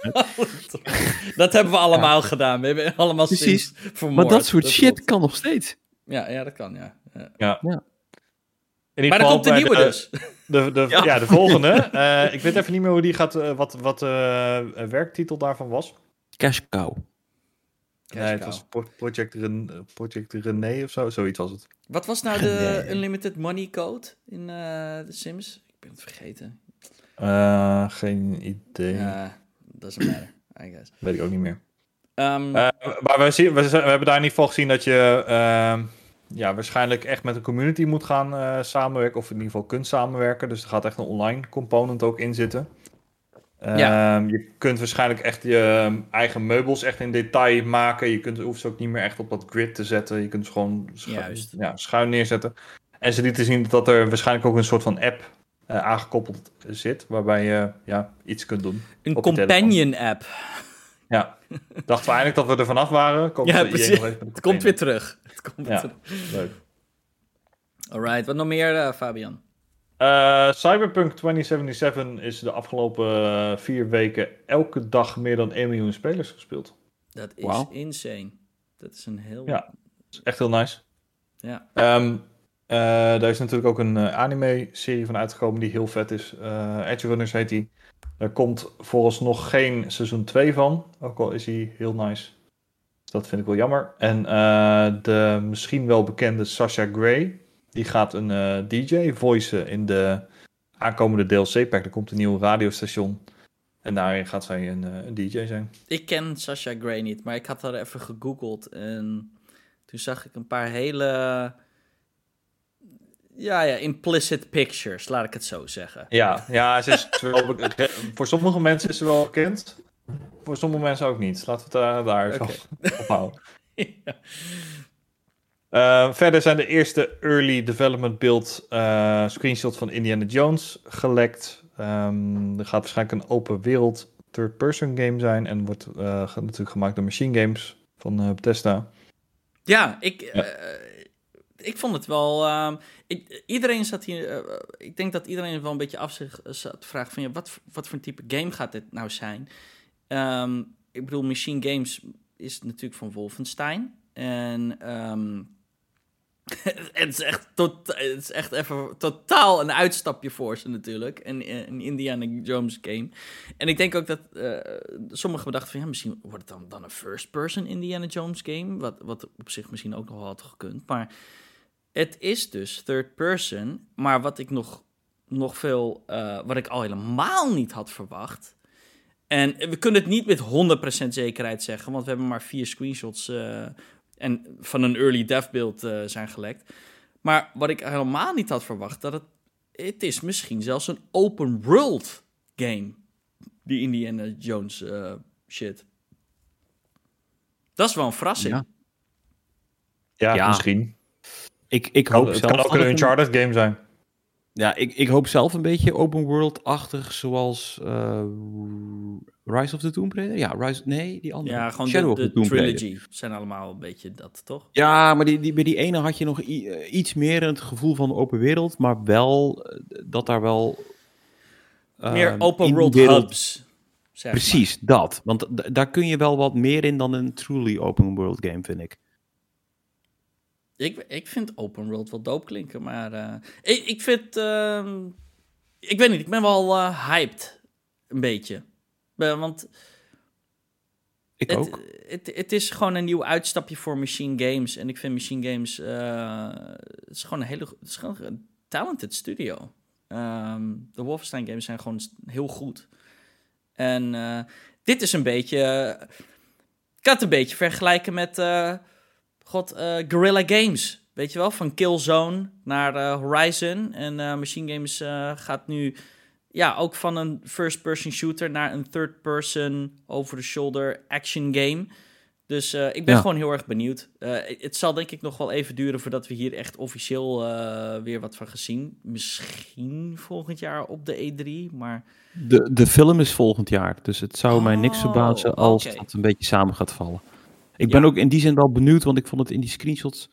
dat hebben we allemaal gedaan. We hebben allemaal Precies. Sims vermoord. maar dat soort shit klopt. kan nog steeds. Ja, ja, dat kan, ja. ja. In ieder Maar er geval komt een nieuwe de- dus. De, de, Ja. ja. de volgende. Eh, ik weet even niet meer hoe die gaat, eh, wat, wat de werktitel daarvan was. Cash cow. Nee, het was Pro- Project, Ren Project René of zo, zoiets was het. Wat was nou de Nee. Unlimited Money Code in eh The Sims? Ik ben het vergeten. Eh, geen idee. Ja, doesn't matter, I guess. Weet ik ook niet meer. Ehm, Eh, maar we, zien, we hebben daar in ieder geval gezien dat je ehm, ja, waarschijnlijk echt met een community moet gaan eh, samenwerken. Of in ieder geval kunt samenwerken. Dus er gaat echt een online component ook in zitten. Ja. Ehm, je kunt waarschijnlijk echt je eigen meubels echt in detail maken. Je kunt, hoeft ze ook niet meer echt op dat grid te zetten. Je kunt ze gewoon schu- Juist. Ja, schuin neerzetten. En ze lieten zien dat er waarschijnlijk ook een soort van app eh, aangekoppeld zit. Waarbij je ja, iets kunt doen. een companion app. Ja, dachten we eigenlijk dat we er vanaf waren. Komt Ja, precies. Het komt weer terug. Het komt Ja. weer terug. Leuk. Alright, wat nog meer, eh, Fabian? Eh, Cyberpunk 2077 is de afgelopen eh, vier weken elke dag meer dan 1 miljoen spelers gespeeld. Dat is insane. Dat is een heel... Ja. Dat is echt heel nice. Ja. Ehm, eh, daar is natuurlijk ook een anime-serie van uitgekomen die heel vet is. Eh Edge Runners heet die. Er komt vooralsnog geen seizoen 2 van. Ook al is die heel nice. Dat vind ik wel jammer. En eh, de misschien wel bekende Sasha Gray. Die gaat een eh, DJ voicen in de aankomende DLC-pack. Er komt een nieuw radiostation. En daarin gaat zij een, eh, DJ zijn. Ik ken Sasha Gray niet, maar ik had haar even gegoogeld en toen zag ik een paar hele, ja, ja, implicit pictures, laat ik het zo zeggen. Ja, ja ze is wel voor sommige mensen is ze wel bekend. Voor sommige mensen ook niet. Laten we het daar, daar Oké. op houden. Ja. Eh, verder zijn de eerste early development build eh screenshots van Indiana Jones gelekt. Ehm, er gaat waarschijnlijk een open wereld third-person game zijn. En wordt eh, natuurlijk gemaakt door Machine Games van eh, Bethesda. Ja, ik, Ja. Eh, ik vond het wel. ehm, iedereen zat hier. eh, ik denk dat iedereen wel een beetje af zich zat te vragen: van ja, wat, wat voor een type game gaat dit nou zijn? Ehm, ik bedoel, Machine Games is natuurlijk van Wolfenstein. En ehm, het, is echt tot, het is echt even totaal een uitstapje voor ze natuurlijk. Een, een Indiana Jones game. En ik denk ook dat sommigen bedachten van... Ja, misschien wordt het dan, dan een first-person Indiana Jones game. Wat, wat op zich misschien ook nog wel had gekund. Maar het is dus third person. Maar wat ik nog, nog veel... Uh, wat ik al helemaal niet had verwacht... En we kunnen het niet met 100% zekerheid zeggen, want we hebben maar vier screenshots uh, en van een early dev beeld uh, zijn gelekt. Maar wat ik helemaal niet had verwacht, dat het, het is misschien zelfs een open world game. Die Indiana Jones uh, shit. Dat is wel een verrassing. Ja, ja, ja. misschien. Ik, ik hoop het zelf kan ook een Uncharted game zijn. Ja, ik, ik hoop zelf een beetje open world-achtig, zoals uh, Rise of the Tomb Raider. Ja, Rise, nee, die andere. Ja, gewoon Shadow de, de, of the Tomb trilogy Raider. zijn allemaal een beetje dat, toch? Ja, maar die, die, bij die ene had je nog uh, iets meer het gevoel van open wereld, maar wel uh, dat daar wel... meer open world wereld, hubs. Zeg Precies, maar. dat. Want daar kun je wel wat meer in dan een truly open world game, vind ik. Ik, ik vind open world wel doop klinken, maar uh, ik, ik vind, uh, ik weet niet, ik ben wel uh, hyped, een beetje. Want ik het, ook. Het, het, is gewoon een nieuw uitstapje voor Machine Games. En ik vind Machine Games, het is gewoon een hele, het is gewoon een talented studio. Um, de Wolfenstein games zijn gewoon heel goed. En dit is een beetje, ik kan het een beetje vergelijken met god, uh, Guerrilla Games. Weet je wel, van Killzone naar uh, Horizon. En uh, Machine Games gaat nu ja, ook van een first-person shooter naar een third-person over-the-shoulder action game. Dus ik ben ja. gewoon heel erg benieuwd. het zal denk ik nog wel even duren voordat we hier echt officieel weer wat van gaan zien. Misschien volgend jaar op de E3, maar... De, de film is volgend jaar, dus het zou oh, mij niks verbazen als okay. dat een beetje samen gaat vallen. Ik ben ja. ook in die zin wel benieuwd, want ik vond het in die screenshots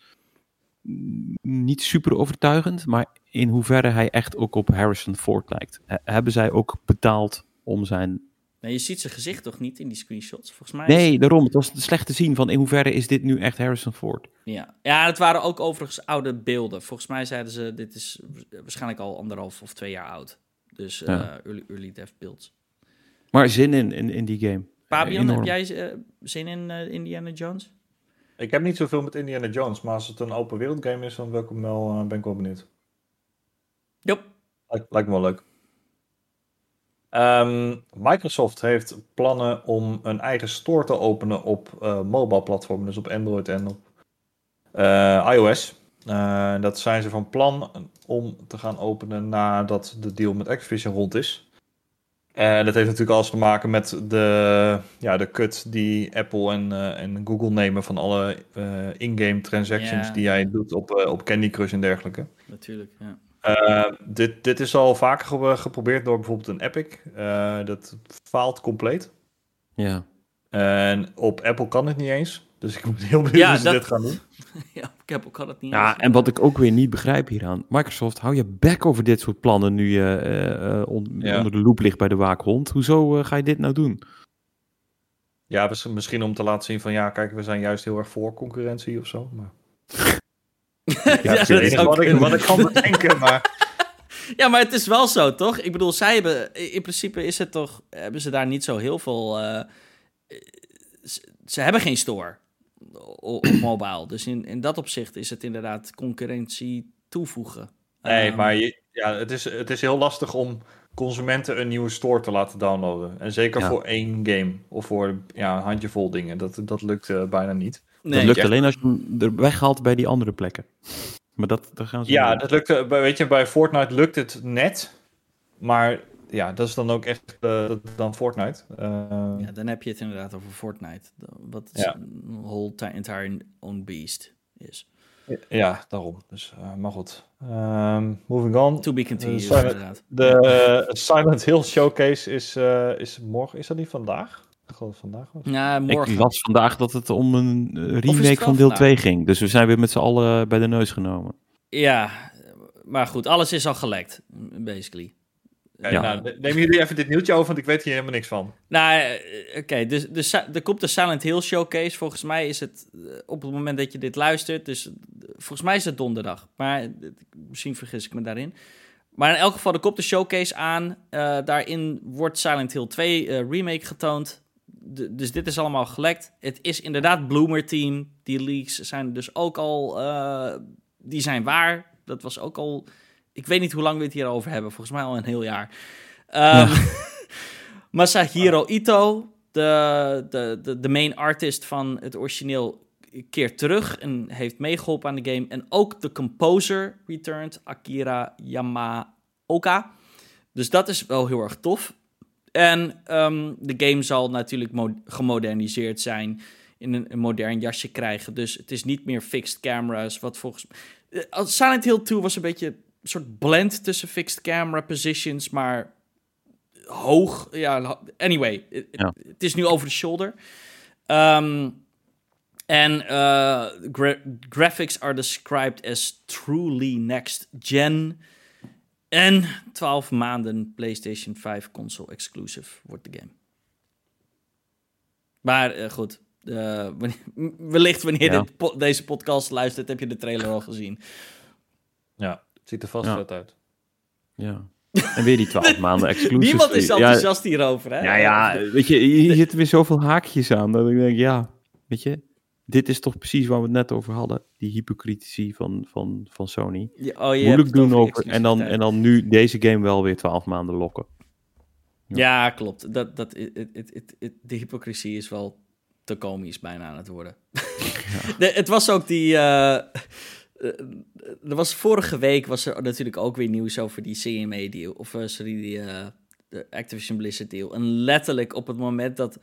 niet super overtuigend. Maar in hoeverre hij echt ook op Harrison Ford lijkt. hebben zij ook betaald om zijn. Nee, je ziet zijn gezicht toch niet in die screenshots? Volgens mij. Nee, daarom. Het was slecht te zien van in hoeverre is dit nu echt Harrison Ford. Ja, ja het waren ook overigens oude beelden. Volgens mij zeiden ze: dit is waarschijnlijk al anderhalf of twee jaar oud. Dus ja. uh, early, early dev beelds. Maar zin in, in, in die game. Fabian, heb jij uh, zin in uh, Indiana Jones? Ik heb niet zoveel met Indiana Jones, maar als het een open wereld game is, dan ben ik, wel, uh, ben ik wel benieuwd. Yep. Lijkt, lijkt me wel leuk. Um, Microsoft heeft plannen om een eigen store te openen op mobile platformen, dus op Android en op iOS. dat zijn ze van plan om te gaan openen nadat de deal met Activision rond is. En dat heeft natuurlijk alles te maken met de, ja, de cut die Apple en, uh, en Google nemen van alle uh, in-game transactions ja. die jij doet op, uh, op Candy Crush en dergelijke. Natuurlijk, ja. dit, dit is al vaker ge geprobeerd door bijvoorbeeld een Epic. dat faalt compleet. Ja. En op Apple kan het niet eens. Dus ik ben heel benieuwd ja, hoe ze dat... dit gaan doen. ja, Apple kan het niet Ja, eens. en wat ik ook weer niet begrijp hieraan. Microsoft, hou je bek over dit soort plannen nu je uh, on ja. onder de loep ligt bij de waakhond. Hoezo uh, ga je dit nou doen? Ja, misschien om te laten zien van ja, kijk, we zijn juist heel erg voor concurrentie of zo. Maar... ja, ja, dat is wat, ik, wat ik kan bedenken, maar... Ja, maar het is wel zo, toch? Ik bedoel, zij hebben... In principe is het toch... Hebben ze daar niet zo heel veel... Uh, ze hebben geen store op mobile. Dus in, in dat opzicht is het inderdaad concurrentie toevoegen. Nee, um, maar je, ja, het, is, het is heel lastig om consumenten een nieuwe store te laten downloaden. En zeker ja. voor één game of voor ja, een handjevol dingen. Dat, dat lukt uh, bijna niet. Nee, dat lukt echt... alleen als je hem er weghaalt bij die andere plekken. Maar dat, dat gaan ze ja, dat lukt, weet je, bij Fortnite lukt het net. Maar ja, dat is dan ook echt uh, dan Fortnite. Uh, ja, dan heb je het inderdaad over Fortnite. Wat ja. een whole entire own beast is. Ja, daarom. Dus, uh, maar goed. Um, moving on. To be continued, Silent, inderdaad. De Silent Hill Showcase is, is morgen. Is dat niet vandaag? Ik geloof vandaag was. Ja, morgen. Ik las vandaag dat het om een remake van deel vandaag? 2 ging. Dus we zijn weer met z'n allen bij de neus genomen. Ja, maar goed, alles is al gelekt, basically. Ja, nou, neem jullie even dit nieuwtje over, want ik weet hier helemaal niks van. Nou, eh, oké, dus, dus er komt de Silent Hill Showcase. Volgens mij is het eh, op het moment dat je dit luistert, dus eh, volgens mij is het donderdag. Maar misschien vergis ik me daarin. Maar in elk geval, er komt de showcase aan. daarin wordt Silent Hill 2 remake getoond. dus dit is allemaal gelekt. Het is inderdaad Bloomer Team. Die leaks zijn dus ook al... die zijn waar. Dat was ook al ik weet niet hoe lang we het hierover hebben. Volgens mij al een heel jaar. Um, Masahiro Ito, de, de, de, de main artist van het origineel, keert terug en heeft meegeholpen aan de game. En ook de composer returned, Akira Yamaoka. Dus dat is wel heel erg tof. En um, de game zal natuurlijk gemoderniseerd zijn, in een, een, modern jasje krijgen. Dus het is niet meer fixed cameras, wat volgens... Uh, Silent Hill 2 was een beetje soort blend tussen fixed camera positions, maar hoog. Ja, anyway, het is nu over de shoulder. Um, en uh, graphics are described as truly next gen. En 12 maanden PlayStation 5 console exclusive wordt de game. Maar uh, goed, uh, wellicht wanneer ja. dit deze podcast luistert, heb je de trailer al gezien. Ja. Ziet er vast ja. vet uit. Ja. En weer die 12 maanden exclusief. Niemand is enthousiast hierover, hè? Ja, ja, weet je, hier zitten weer zoveel haakjes aan dat ik denk, ja, weet je, dit is toch precies waar we het net over hadden. Die hypocrisie van, van, van Sony. Ja, oh, je Moeilijk doen over, en dan, en dan nu deze game wel weer 12 maanden lokken. Ja, ja klopt. Dat, dat, it, it, it, de hypocrisie is wel te komisch bijna aan het worden. Ja. de, het was ook die... Uh, eh, er was vorige week was er natuurlijk ook weer nieuws over die CMA-deal. Of uh, sorry, die uh, de Activision Blizzard-deal. En letterlijk op het moment dat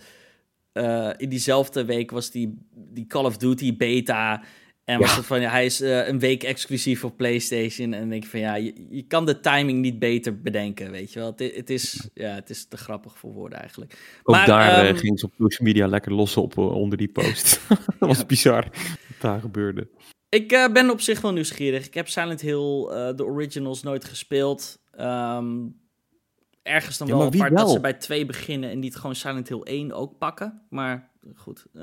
in diezelfde week was die, die Call of Duty beta. En was het van, ja, hij is een week exclusief op PlayStation. En dan denk ik van, ja, je, je kan de timing niet beter bedenken, weet je wel. Het, het, is, ja, het is te grappig voor woorden eigenlijk. Ook daar um, ging ze op social media lekker los op onder die post. dat was bizar wat daar gebeurde. Ik uh, ben op zich wel nieuwsgierig. Ik heb Silent Hill, uh, de originals, nooit gespeeld. Um, ergens dan ja, wel apart wel? dat ze bij 2 beginnen en niet gewoon Silent Hill 1 ook pakken. Maar goed. Uh...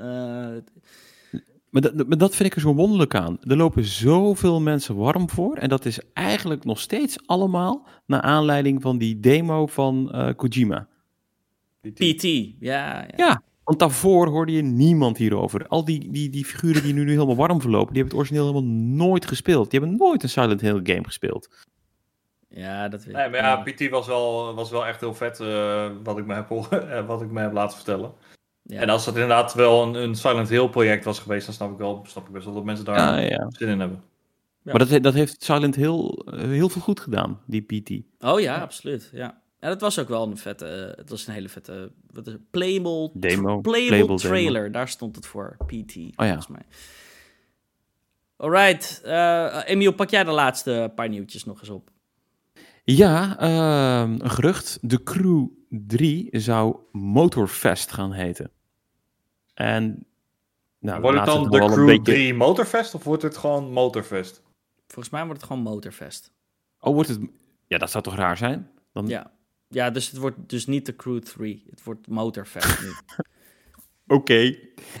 Maar, dat, maar dat vind ik er zo wonderlijk aan. Er lopen zoveel mensen warm voor. En dat is eigenlijk nog steeds allemaal naar aanleiding van die demo van Kojima. PT, ja. Ja, ja want daarvoor hoorde je niemand hierover. Al die, die, die figuren die nu, nu helemaal warm verlopen, die hebben het origineel helemaal nooit gespeeld. Die hebben nooit een Silent Hill game gespeeld. Ja, dat weet ik. Nee, maar ja, PT was wel, was wel echt heel vet, uh, wat, ik me heb, uh, wat ik me heb laten vertellen. Ja. En als het inderdaad wel een, een Silent Hill project was geweest, dan snap ik, wel, snap ik best wel dat mensen daar ja, ja. zin in hebben. Maar dat, dat heeft Silent Hill uh, heel veel goed gedaan, die PT. Oh ja, absoluut. Ja. En het was ook wel een vette, uh, het was een hele vette, wat is het, playable, demo, playable, playable trailer, demo. daar stond het voor, PT, oh, volgens ja. mij. Alright, uh, Emiel, pak jij de laatste paar nieuwtjes nog eens op. Ja, uh, een gerucht. De Crew 3 zou Motorfest gaan heten. En nou, wordt het dan de Crew beetje... 3 Motorfest of wordt het gewoon Motorfest? Volgens mij wordt het gewoon Motorfest. Oh, wordt het... Ja, dat zou toch raar zijn? Dan... Ja. Ja, dus het wordt dus niet de Crew 3. Het wordt Motorfest nu. Oké.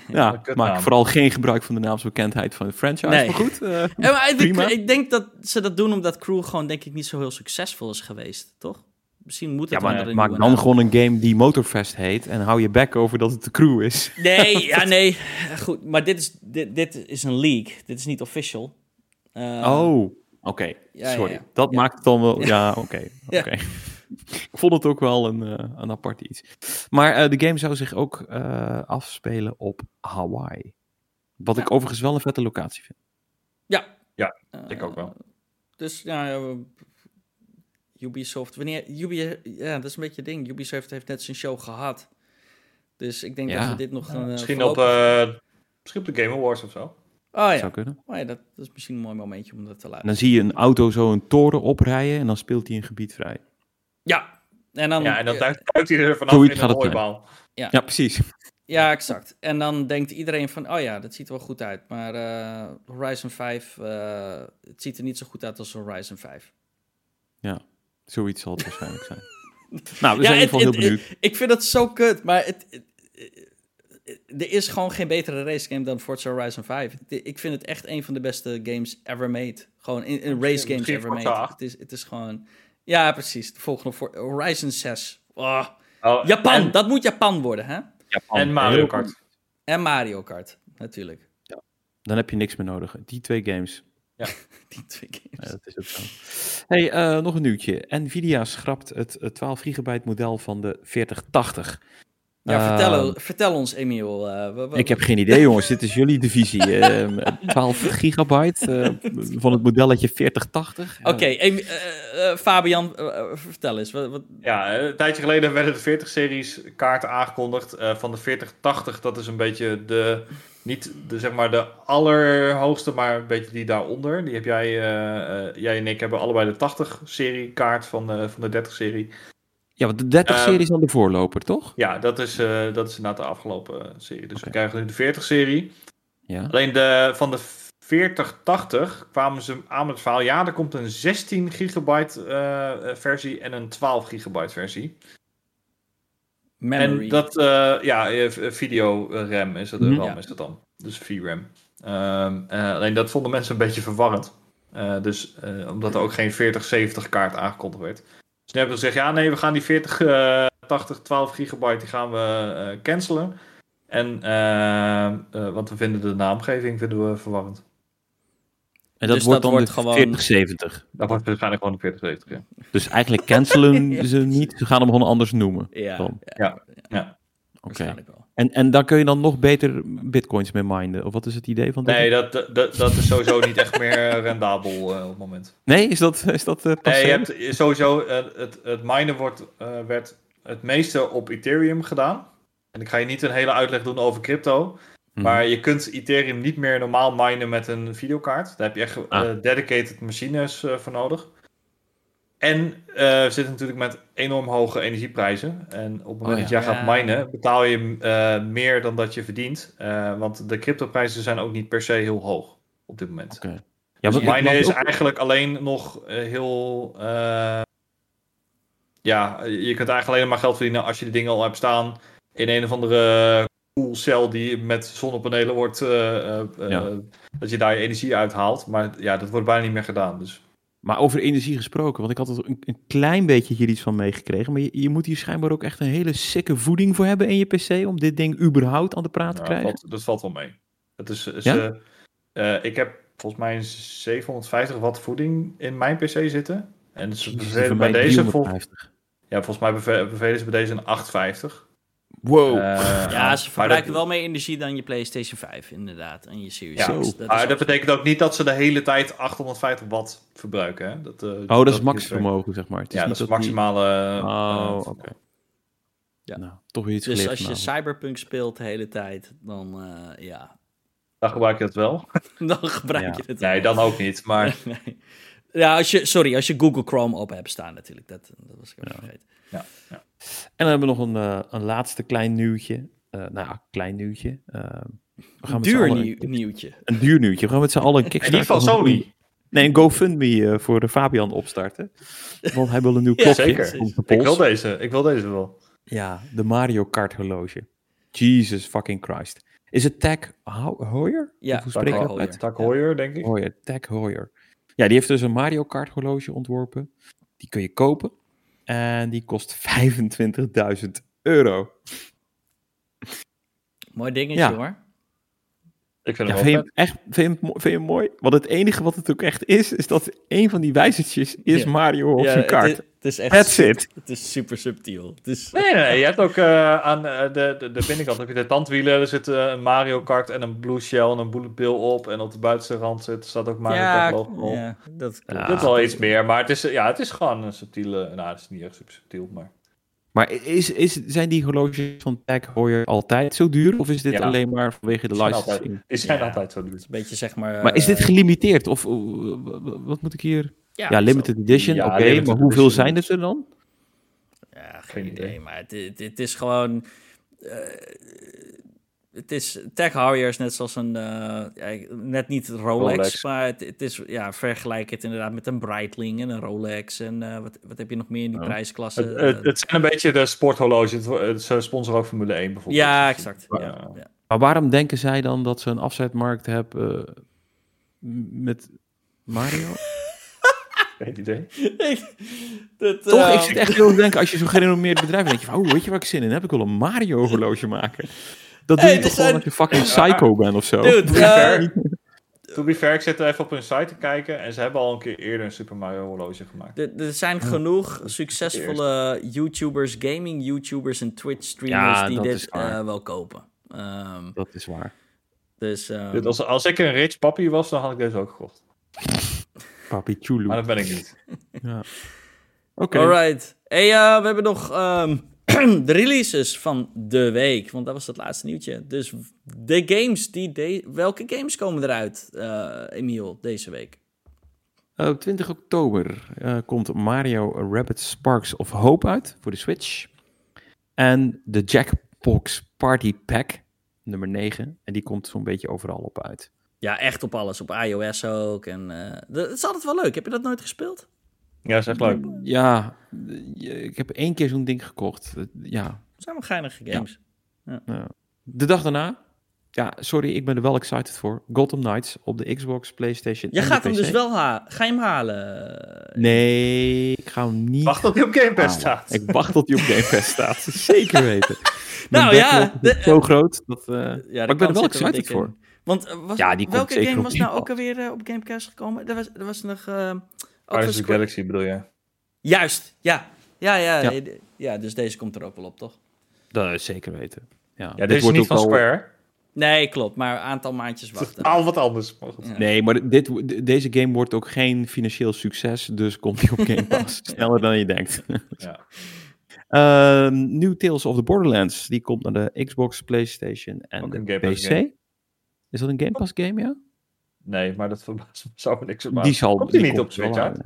Ja, maak vooral geen gebruik van de naamsbekendheid van de franchise. Nee. Maar goed, uh, ja, maar ik, ik, denk dat ze dat doen omdat Crew gewoon denk ik niet zo heel succesvol is geweest, toch? Misschien moet het ja, maar maak dan gewoon een game die Motorfest heet en hou je back over dat het de Crew is. Nee, ja, nee. Goed, maar dit is, dit, dit is een leak. Dit is niet official. Uh, oh, oké. Ja, Sorry. Dat maakt het dan wel... Ja, oké. oké. ik vond het ook wel een, uh, een apart iets. Maar uh, de game zou zich ook uh, afspelen op Hawaii. Wat ja. ik overigens wel een vette locatie vind. Ja. Ja, ik ook wel. Dus ja, Ubisoft. Wanneer Ubi, ja, dat is een beetje het ding. Ubisoft heeft net zijn show gehad. Dus ik denk ja. dat we dit nog. een misschien, op, misschien op de Game Awards of zo. Oh ja. Zou kunnen. Oh ja dat, dat, is misschien een mooi momentje om dat te laten. dan zie je een auto zo een toren oprijden en dan speelt hij een gebied vrij. Ja, en dan, ja, en dan duikt, duikt hij er vanaf in een hooibal. Ja. ja, precies. Ja, exact. En dan denkt iedereen van, oh ja, dat ziet er wel goed uit. Maar uh, Horizon 5, uh, eh, het ziet er niet zo goed uit als Horizon 5. Ja, zoiets zal het waarschijnlijk zijn. Nou, we Ja, zijn in ieder geval heel benieuwd. Ik vind dat zo kut, maar het, er is gewoon geen betere race game dan Forza Horizon 5. Het- Ik vind het echt een van de beste games ever made. Gewoon in, in race games ever made. 8. Het is, het is gewoon... Ja, precies. De volgende voor Horizon 6. Oh, Oh, Japan, En, dat moet Japan worden, hè? Japan. en Mario Kart. En Mario Kart, natuurlijk. Dan heb je niks meer nodig. Die twee games. Die twee games. Ja, dat is ook zo. Hey, eh, nog een nieuwtje. Nvidia schrapt het eh, 12 gigabyte model van de 4080. Ja, vertel, Eh, vertel ons, Emiel. eh, Ik heb geen idee, jongens. Dit is jullie divisie. Ehm, 12 gigabyte eh, van het modelletje 4080. Ja. Oké, eh, Fabian, vertel eens. Wat, wat- Ja, een tijdje geleden werden de 40-series kaarten aangekondigd. eh, van de 4080, dat is een beetje de... Niet de, zeg maar, de allerhoogste, maar een beetje die daaronder. Die heb jij, eh, eh, jij en ik hebben allebei de 80-serie kaart van, de van de 30-serie. Ja, want de 30 Ehm, serie is dan de voorloper, toch? Ja, dat is, eh, dat is inderdaad de afgelopen eh, serie. Dus we krijgen nu de 40-serie. Ja. Alleen de, van de 4080 kwamen ze aan met het verhaal. Ja, er komt een 16 gigabyte eh, versie en een 12 gigabyte versie. memory. En dat, eh, ja, video RAM is het, Mhm. RAM Ja. is het dan. Dus VRAM. Ehm eh, alleen dat vonden mensen een beetje verwarrend. Eh, dus, omdat er ook geen 4070 kaart aangekondigd werd. Dus nu hebben ze gezegd, ja nee, we gaan die 40, eh 80, 12 gigabyte, die gaan we eh, cancelen. En, eh, eh, want we vinden de naamgeving vinden we verwarrend. En dat Dus wordt dat dan wordt de gewoon- 4070. Dat wordt waarschijnlijk gewoon de 4070, ja. Dus eigenlijk cancelen ze niet. Ze gaan hem gewoon anders noemen. ja, dan. ja, Ja. Oké. waarschijnlijk wel. En, en daar kun je dan nog beter bitcoins mee minen? Of wat is het idee van dit? Nee, dat, dat, dat is sowieso niet echt meer rendabel eh, op het moment. Nee, is dat, is dat eh Nee, je hebt sowieso eh, het, het minen wordt, eh, werd het meeste op Ethereum gedaan. En ik ga je niet een hele uitleg doen over crypto. Mhm. Maar je kunt Ethereum niet meer normaal minen met een videokaart. Daar heb je echt eh, Ah. dedicated machines eh, voor nodig. En eh, we zitten natuurlijk met enorm hoge energieprijzen. En op het moment Oh, dat jij gaat Ja. minen, betaal je eh, meer dan dat je verdient. Eh, want de cryptoprijzen zijn ook niet per se heel hoog op dit moment. Oké. Ja, ik minen is ook- eigenlijk alleen nog eh, heel. eh, ja, je kunt eigenlijk alleen maar geld verdienen als je de dingen al hebt staan in een of andere koelcel die met zonnepanelen wordt. eh, eh, eh, Ja. Dat je daar je energie uithaalt. Maar ja, dat wordt bijna niet meer gedaan. Dus Maar over energie gesproken, want ik had er een, een klein beetje hier iets van meegekregen. Maar je, je moet hier schijnbaar ook echt een hele sikke voeding voor hebben in je PC om dit ding überhaupt aan de praat te krijgen. valt, dat valt wel mee. Het is, is, Ja? eh, eh, ik heb volgens mij een 750 watt voeding in mijn PC zitten. En ze bevelen bij deze, vol, 350. ja, volgens mij beve- bevelen ze bij deze een 850. Wow. Eh, Ja, ze verbruiken dat- wel meer energie dan je PlayStation 5, inderdaad. En je Series Ja, Zo. 6. Dat maar is dat betekent ook niet dat ze de hele tijd 850 watt verbruiken. Hè? Dat, eh, oh, dat is niet max werkt. vermogen, zeg maar. Het Ja, niet dat is die- maximale. Oh, eh, oké. Ja. Nou, toch weer iets Dus geleerd als je vanavond. Cyberpunk speelt de hele tijd, dan eh, ja, Dan gebruik je dat wel. dan gebruik Ja. je het Nee, wel. dan ook niet. Maar Nee. Ja, als je, sorry, als je Google Chrome open hebt staan natuurlijk. Dat, dat was ik even vergeten. En dan hebben we nog een, eh, een laatste klein nieuwtje. Eh, nou ja, klein nieuwtje. Eh, we gaan met z'n Duur allen- nieuw, nieuwtje. Een duur nieuwtje. We gaan met z'n allen een en Kickstarter... die van een- Sony. Nee, een GoFundMe eh, voor de Fabian opstarten. Want hij wil een nieuw Ja, klokje. zeker. Ik wil deze. Ik wil deze wel. Ja, de Mario Kart horloge. Jesus fucking Christ. Is het Tag Ho- Heuer? Ja, hoe spreek je dat Heuer. uit? Tak Heuer, denk ik. Heuer, Tag Heuer. Ja, die heeft dus een Mario Kart horloge ontworpen. Die kun je kopen. En die kost 25.000 euro. Mooi dingetje Ja. hoor. Ik vind Ja, hem vind, wel je, hem echt, vind, je hem, mo- vind je hem mooi? Want het enige wat het ook echt is, is dat een van die wijzertjes is Ja. Mario op Ja, zijn het kaart. is, het is echt That's it. Het is super subtiel. Het is, Nee, nee, nee. Je hebt ook eh, aan eh, de, de, de binnenkant heb je de tandwielen. Er zit eh, een Mario Kart en een Blue Shell en een Bullet Bill op. En op de buitenste rand zit, staat ook Mario ja, Kart logo op. ja, dat. Dat is wel iets meer, maar het is, ja, het is gewoon een subtiele... Nou, het is niet echt super subtiel, maar... Maar is, is, zijn die horloges van Tag Heuer altijd zo duur? Of is dit Ja. alleen maar vanwege de Die zijn licensing? altijd, die zijn Ja. altijd zo duur. Een beetje zeg maar... Maar is dit eh, gelimiteerd? Of uh, wat moet ik hier... Ja, limited edition, Ja, oké. maar hoeveel edition. zijn het er dan? Ja, geen Geen idee. idee. Maar het, het, het is gewoon... eh, het is Tech Heuer is net zoals een, eh, ja, net niet Rolex, Rolex. maar het, het is, ja, vergelijk het inderdaad met een Breitling en een Rolex en eh, wat, wat heb je nog meer in die Ja. prijsklasse? Het, het, het zijn een beetje de sporthorloges. Het, Ze sponsoren ook Formule 1 bijvoorbeeld. ja, exact. Ja, eh, ja. Maar waarom denken zij dan dat ze een afzetmarkt hebben eh, met Mario? Geen idee. Dat, Toch, ik zit echt heel te denken, als je zo'n gerenommeerd bedrijf bent, denk je van, oh, weet je waar ik zin in heb? Ik wil een Mario horloge maken. Dat doe Hey, je toch gewoon zijn- als je fucking psycho bent of zo? Dude, eh, To be fair, ik zit er even op hun site te kijken. En ze hebben al een keer eerder een Super Mario horloge gemaakt. Er, er zijn genoeg succesvolle YouTubers, gaming YouTubers en Twitch streamers Ja, die dit eh, wel kopen. Ehm, Dat is waar. dus ehm, Dit, als, als ik een rich papi was, dan had ik deze ook gekocht. Papi Chulu. Maar dat ben ik niet. Ja. Oké. Alright. Hey, eh, we hebben nog ehm, de releases van de week. Want dat was het laatste nieuwtje. Dus de games die. De welke games komen eruit, eh Emiel, deze week? Eh, Op 20 oktober eh, komt Mario Rabbit Sparks of Hope uit voor de Switch. En de Jackbox Party Pack, nummer 9. En die komt zo'n beetje overal op uit. Ja, echt op alles. Op iOS ook. En eh, het is altijd wel leuk. Heb je dat nooit gespeeld? Ja, is echt leuk. Ja, eh, ik heb één keer zo'n ding gekocht. Eh, Ja, Het zijn wel geinige games. de dag daarna. Ja, sorry, ik ben er wel excited voor. Gotham Knights op de Xbox, PlayStation Je en de gaat hem PC. dus wel ha Ga je hem halen? Nee, ik ga hem niet Wacht tot hij op Game Pass halen. staat. Ik wacht tot hij op Game Pass staat. Zeker weten. Nou Mijn ja, backlog is de- zo groot. Dat, eh, Ja, maar ik ben er wel excited voor. Want eh, was, Ja, die welke zeker game was nou ook alweer eh, op Game Pass gekomen? Er was, er was nog... Guardians of the Galaxy bedoel je? Juist, ja. Ja, ja, Ja. dus deze komt er ook wel op, toch? Dat is zeker weten. Ja, Ja, dit dit is wordt niet ook van wel- Square. Nee, klopt. Maar een aantal maandjes wachten. Al wat anders. Maar goed. Ja. Nee, maar dit, de- deze game wordt ook geen financieel succes, dus komt hij op Game Pass. Sneller dan je denkt. Ja. Ehm New Tales of the Borderlands, die komt naar de Xbox, PlayStation en Ook de een Game Pass PC. game. Is dat een Game Pass game, ja? Nee, maar dat verbaast me. Zou niks die verbazen. zal Komt die die niet komt op Switch uit?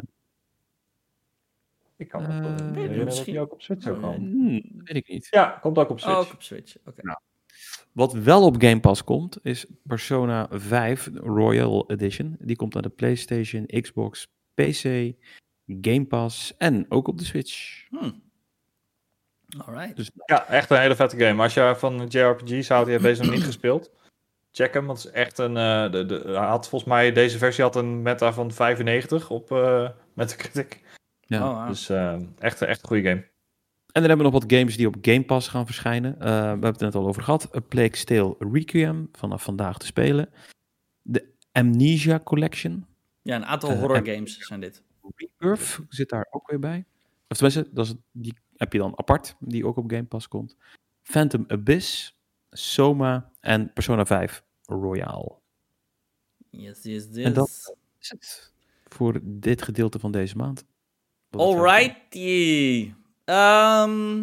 Ik kan me Eh, wel weet ik herinneren dat misschien. die ook op Switch zou Oh, komen. Hmm, weet ik niet. Ja, komt ook op Oh, Switch. ook op Switch. Oké. Wat wel op Game Pass komt, is Persona 5 Royal Edition. Die komt naar de PlayStation, Xbox, PC, Game Pass en ook op de Switch. Hmm. Alright. Dus Ja, echt een hele vette game. Als je van JRPG's houdt, je hebt deze nog niet gespeeld. Check hem, want het is echt een... eh, de, de, hij had volgens mij, deze versie had een meta van 95 op uh, Metacritic. ja. Oh, wow. Dus eh, echt, echt een goede game. En dan hebben we nog wat games die op Game Pass gaan verschijnen. Eh, we hebben het er net al over gehad. A Plague Tale Requiem, vanaf vandaag te spelen. De Amnesia Collection. ja, een aantal horror games zijn dit. Rebirth zit daar ook weer bij. Of tenminste, dat is, die heb je dan apart, die ook op Game Pass komt. Phantom Abyss, Soma en Persona 5 Royal. Yes, yes, yes. En dat is het voor dit gedeelte van deze maand. Alrighty. Ehm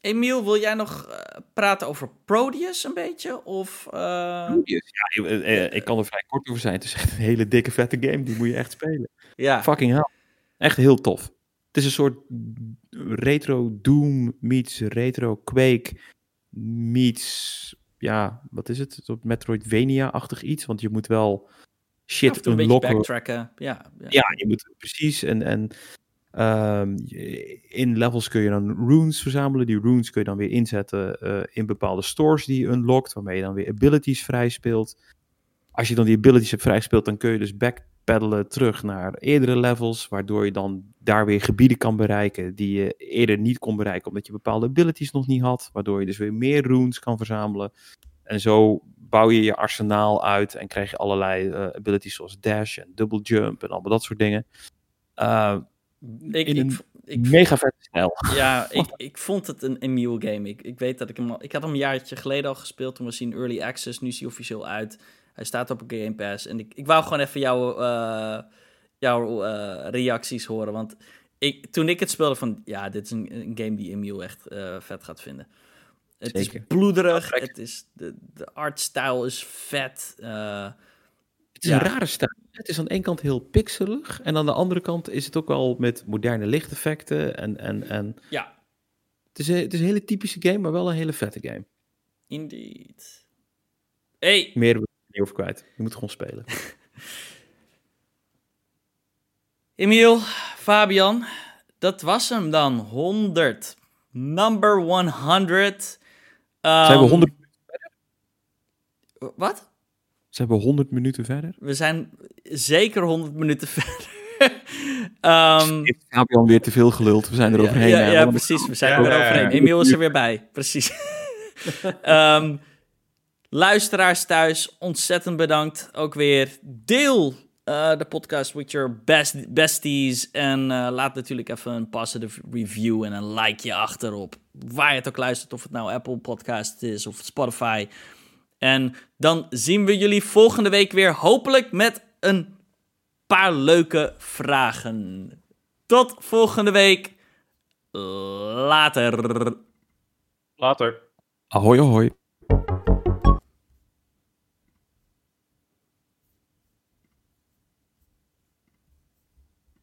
Emiel, wil jij nog eh, praten over Proteus een beetje? Of, eh, Ja, eh, eh, ik kan er vrij kort over zijn. Het is echt een hele dikke vette game. Die moet je echt spelen. ja. Fucking hell. Echt heel tof. Het is een soort retro Doom meets retro Quake meets... Ja, wat is het? Een Metroidvania-achtig iets. Want je moet wel shit een beetje unlocken. backtracken. Ja, ja. Ja, je moet precies. En, en ehm, in levels kun je dan runes verzamelen. Die runes kun je dan weer inzetten eh, in bepaalde stores die je unlockt, waarmee je dan weer abilities vrij speelt. Als je dan die abilities hebt vrijgespeeld, dan kun je dus backpeddelen terug naar eerdere levels, waardoor je dan daar weer gebieden kan bereiken die je eerder niet kon bereiken, omdat je bepaalde abilities nog niet had, waardoor je dus weer meer runes kan verzamelen. En zo bouw je je arsenaal uit en krijg je allerlei eh, abilities zoals dash en double jump en allemaal dat soort dingen. Uh, Ik, in ik, een ik, mega vet snel. ja, ik, ik vond het een Emiel game. Ik, ik weet dat ik hem al... Ik had hem een jaartje geleden al gespeeld. Toen was hij in Early Access. Nu is hij officieel uit. Hij staat op Game Pass. En ik, ik wou gewoon even jouw, eh, jouw eh, reacties horen. Want ik, toen ik het speelde van... Ja, dit is een, een game die Emiel echt eh, vet gaat vinden. Het Zeker. is bloederig. Ja, het is, de, de artstyle is vet. eh, Het is Ja. een rare stijl. Het is aan de ene kant heel pixelig. En aan de andere kant is het ook wel met moderne lichteffecten. En, en, en ja, het, is een, het is een hele typische game, maar wel een hele vette game. indeed. Hey, Meer er niet over kwijt. Je moet gewoon spelen. Emiel, Fabian, dat was hem dan. 100. Number 100. Zijn we Ehm, 100, Wat? zijn we 100 minuten verder? We zijn zeker 100 minuten verder. Ehm, Fabian weer te veel geluld? We zijn er overheen. Ja, precies. We zijn Ja, er ja, weer ja. overheen. Emiel is er weer bij. Precies. Ehm, luisteraars thuis, ontzettend bedankt. Ook weer deel eh, de podcast with your best, besties. En eh, laat natuurlijk even een positive review en een likeje achterop. Waar je het ook luistert, of het nou Apple Podcast is of Spotify. En dan zien we jullie volgende week weer. Hopelijk met een paar leuke vragen. Tot volgende week. Later. Later. Ahoy, ahoy.